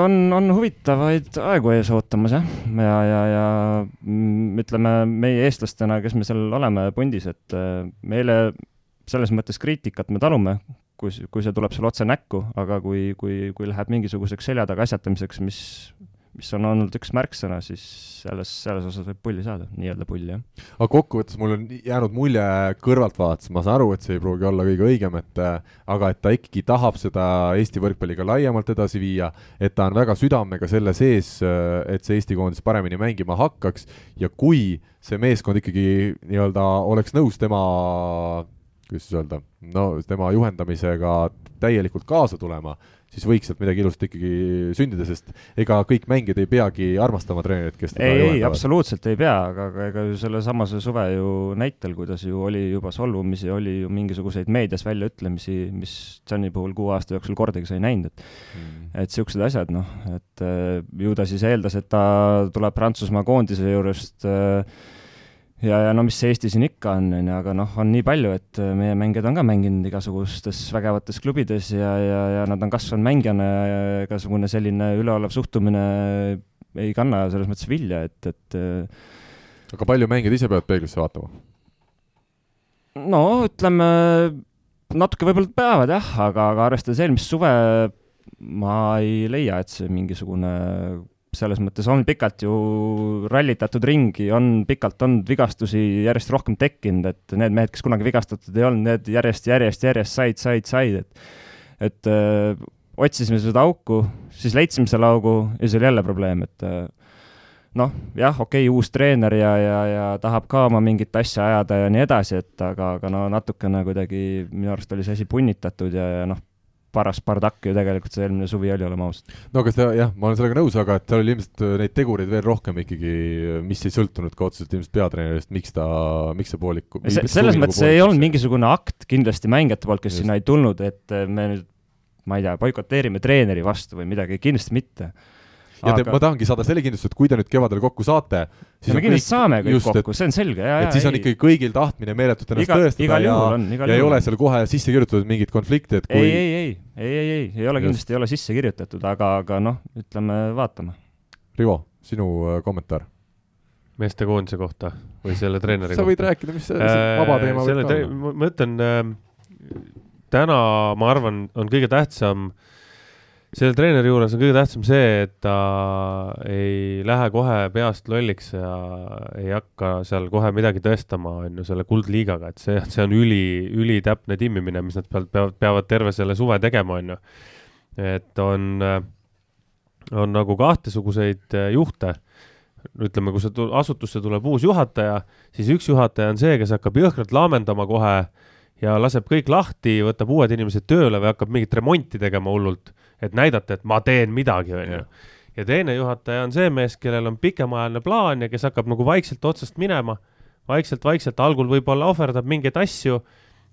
on, on huvitavaid aegu ees ootamas, jah, ja, ja, ja mm, ütleme, meie eestlastena, kes me seal oleme pundis, et meile selles mõttes kriitikat me talume, kui, kui see tuleb sulle otse näkku, aga kui, kui, kui läheb mingisuguseks selja taga asjatamiseks, mis mis on olnud üks märksõna, siis selles, selles osas võib pulli saada, nii-öelda pulli, jah. aga kokkuvõttes mul on jäänud mulje kõrvaltvaates, ma saan aru, et see ei pruugi olla kõige õigem, et aga et ta ikkagi tahab seda Eesti võrkpalliga laiemalt edasi viia, et ta on väga südamega selle sees, et see Eesti koondis paremini mängima hakkaks ja kui see meeskond ikkagi nii-öelda oleks nõus tema kuidas siis öelda, no tema juhendamisega täielikult kaasa tulema siis võiks sealt midagi ilusat ikkagi sündida, sest ega kõik mängijad ei peagi armastama treenerit, kes teda ei, ei, absoluutselt ei pea, aga, aga ega ju sellesamase suve ju näitel, kuidas ju oli juba solvumisi, oli ju mingisuguseid meedias väljaütlemisi, mis Gianni puhul kuue aasta jooksul kordagi sa ei näinud, et mm. et niisugused asjad, noh, et äh, ju ta siis eeldas, et ta tuleb Prantsusmaa koondise juurest äh, ja, ja no mis see Eesti siin ikka on, on ju, aga noh, on nii palju, et äh, meie mängijad on ka mänginud igasugustes vägevates klubides ja, ja, ja nad on kasvanud mängijana ja igasugune selline üleolev suhtumine ei kanna selles mõttes vilja, et, et äh, aga palju mängijad ise peavad peeglisse vaatama? no ütleme, natuke võib-olla peavad jah, aga, aga arvestades eelmist suve, ma ei leia, et see mingisugune selles mõttes on pikalt ju rallitatud ringi, on pikalt olnud vigastusi järjest rohkem tekkinud, et need mehed, kes kunagi vigastatud ei olnud, need järjest, järjest, järjest said, said, said, et et öö, äh, otsisime seda auku, siis leidsime selle augu ja siis oli jälle probleem, et äh, noh, jah, okei okay,, uus treener ja, ja, ja tahab ka oma mingit asja ajada ja nii edasi, et aga, aga no natukene kuidagi minu arust oli see asi punnitatud ja, ja noh, paras bardakk ju tegelikult see eelmine suvi oli, oleme ausad. no aga seda jah, ma olen sellega nõus, aga et seal oli ilmselt äh, neid tegureid veel rohkem ikkagi, mis ei sõltunud ka otseselt ilmselt peatreenerist, miks ta, miks see poolik se selles mõttes ei olnud mingisugune akt kindlasti mängijate poolt, kes Just. sinna ei tulnud, et äh, me nüüd ma ei tea, boikoteerime treeneri vastu või midagi, kindlasti mitte ja aga... te, ma tahangi saada selle kindlustuse, et kui te nüüd kevadel kokku saate, siis me kindlasti saame kõik just, kokku, see on selge, jaa, jaa. et siis on ikkagi kõigil tahtmine meeletult ennast iga, tõestada ja, ja ei ole seal kohe sisse kirjutatud mingit konflikti, et kui ei, ei, ei, ei, ei, ei, ei ole kindlasti, ei ole sisse kirjutatud, aga, aga noh, ütleme, vaatame Rivo, sinu äh, kommentaar? meestekoondise kohta või selle treeneri sa kohta? võid rääkida, mis see see vaba teema võib olla. ma ütlen äh,, täna ma arvan, on kõige tähtsam, selle treeneri juures on kõige tähtsam see, et ta ei lähe kohe peast lolliks ja ei hakka seal kohe midagi tõestama, on ju, selle kuldliigaga, et see, see on üli, ülitäpne timmimine, mis nad peavad, peavad, terve selle suve tegema, on ju. et on, on nagu kahtesuguseid juhte ütleme, kui sa tu- asutusse tuleb uus juhataja, siis üks juhataja on see, kes hakkab jõhkralt laamendama kohe ja laseb kõik lahti, võtab uued inimesed tööle või hakkab mingit remonti tegema hullult, et näidata, et ma teen midagi, onju ja teine juhataja on see mees, kellel on pikemaajaline plaan ja kes hakkab nagu vaikselt otsast minema, vaikselt-vaikselt, algul võib-olla ohverdab mingeid asju,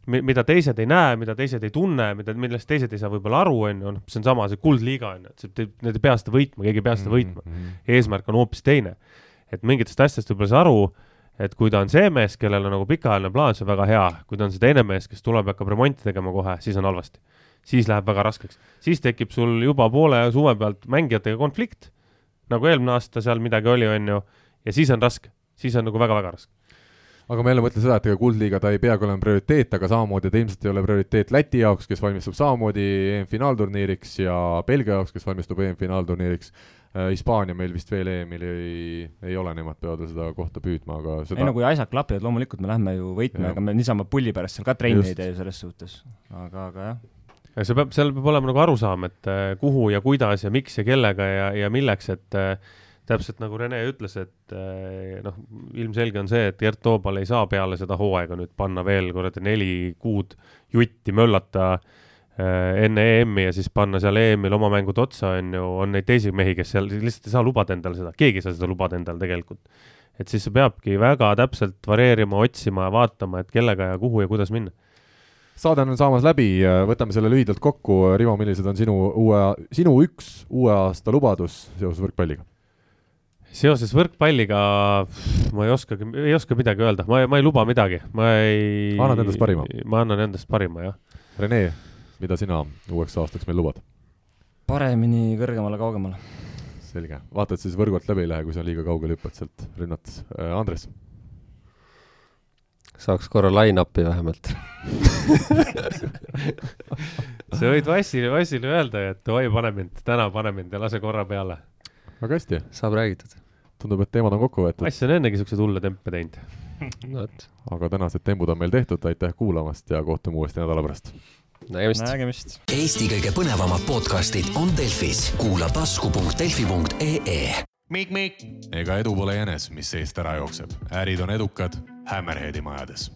mida teised ei näe, mida teised ei tunne, mida, millest teised ei saa võib-olla aru, onju, noh, see on sama, see kuldliiga onju, et see, need ei pea seda võitma, keegi ei pea seda võitma. Mhm. eesmärk on hoopis teine. et mingitest asjadest võib-olla ei saa aru, et kui ta on see mees, kellel on nagu pikaajaline plaan, see on väga hea, kui ta on see teine mees, kes tuleb ja hakkab remonti tegema kohe, siis on halvasti. Siis läheb väga raskeks, siis tekib sul juba poole suve pealt mängijatega konflikt, nagu eelmine aasta seal midagi oli, on ju, ja siis on raske, siis on nagu väga-väga raske. aga ma jälle mõtlen seda, et ega kuldliiga ta ei peagi olema prioriteet, aga samamoodi ta ilmselt ei ole prioriteet Läti jaoks, kes valmistub samamoodi EM-finaalturniiriks ja Belgia jaoks, kes valmistub EM-finaalturniiriks. Hispaania meil vist veel EM-il ei, ei ole, nemad peavad veel seda kohta püüdma, aga ei seda no kui asjad klapivad, loomulikult me lähme ju võitma, ega me niisama pulli pärast seal ka trenni ei tee ju selles suhtes. aga, aga jah, ja see peab, seal peab olema nagu arusaam, et äh, kuhu ja kuidas ja miks ja kellega ja, ja milleks, et äh, täpselt nagu Rene ütles, et äh, noh, ilmselge on see, et Gert Toobal ei saa peale seda hooaega nüüd panna veel kuradi neli kuud jutti möllata enne EM-i ja siis panna seal EM-il oma mängud otsa, on ju, on neid teisi mehi, kes seal lihtsalt ei saa lubada endale seda, keegi ei saa seda lubada endale tegelikult. et siis sa peabki väga täpselt varieerima, otsima ja vaatama, et kellega ja kuhu ja kuidas minna. Saade on saamas läbi, võtame selle lühidalt kokku, Rivo, millised on sinu uue, sinu üks uue aasta lubadus seoses võrkpalliga? seoses võrkpalliga ma ei oskagi, ei oska midagi öelda, ma, ma ei luba midagi, ma ei. Annad endast parima? ma annan endast parima, jah. Rene, mida sina uueks aastaks meil lubad? paremini kõrgemale, kaugemale. selge, vaata, et siis võrgu alt läbi ei lähe, kui sa liiga kaugele hüppad sealt rünnates. Andres, saaks korra line-up'i vähemalt. [laughs] sa võid Vassile, Vassile öelda, et oi, pane mind, täna pane mind ja lase korra peale. väga hästi, saab räägitud. tundub, et teemad on kokku võetud, Vass on ennegi siukseid hulle tempe teinud. [laughs] no aga tänased tembud on meil tehtud, aitäh kuulamast ja kohtume uuesti nädala pärast. nägemist. nägemist. Eesti kõige põnevamad podcastid on Delfis, kuula tasku.delfi.ee. ega edu pole jänes, mis seest ära jookseb, ärid on edukad Hammerheadi majades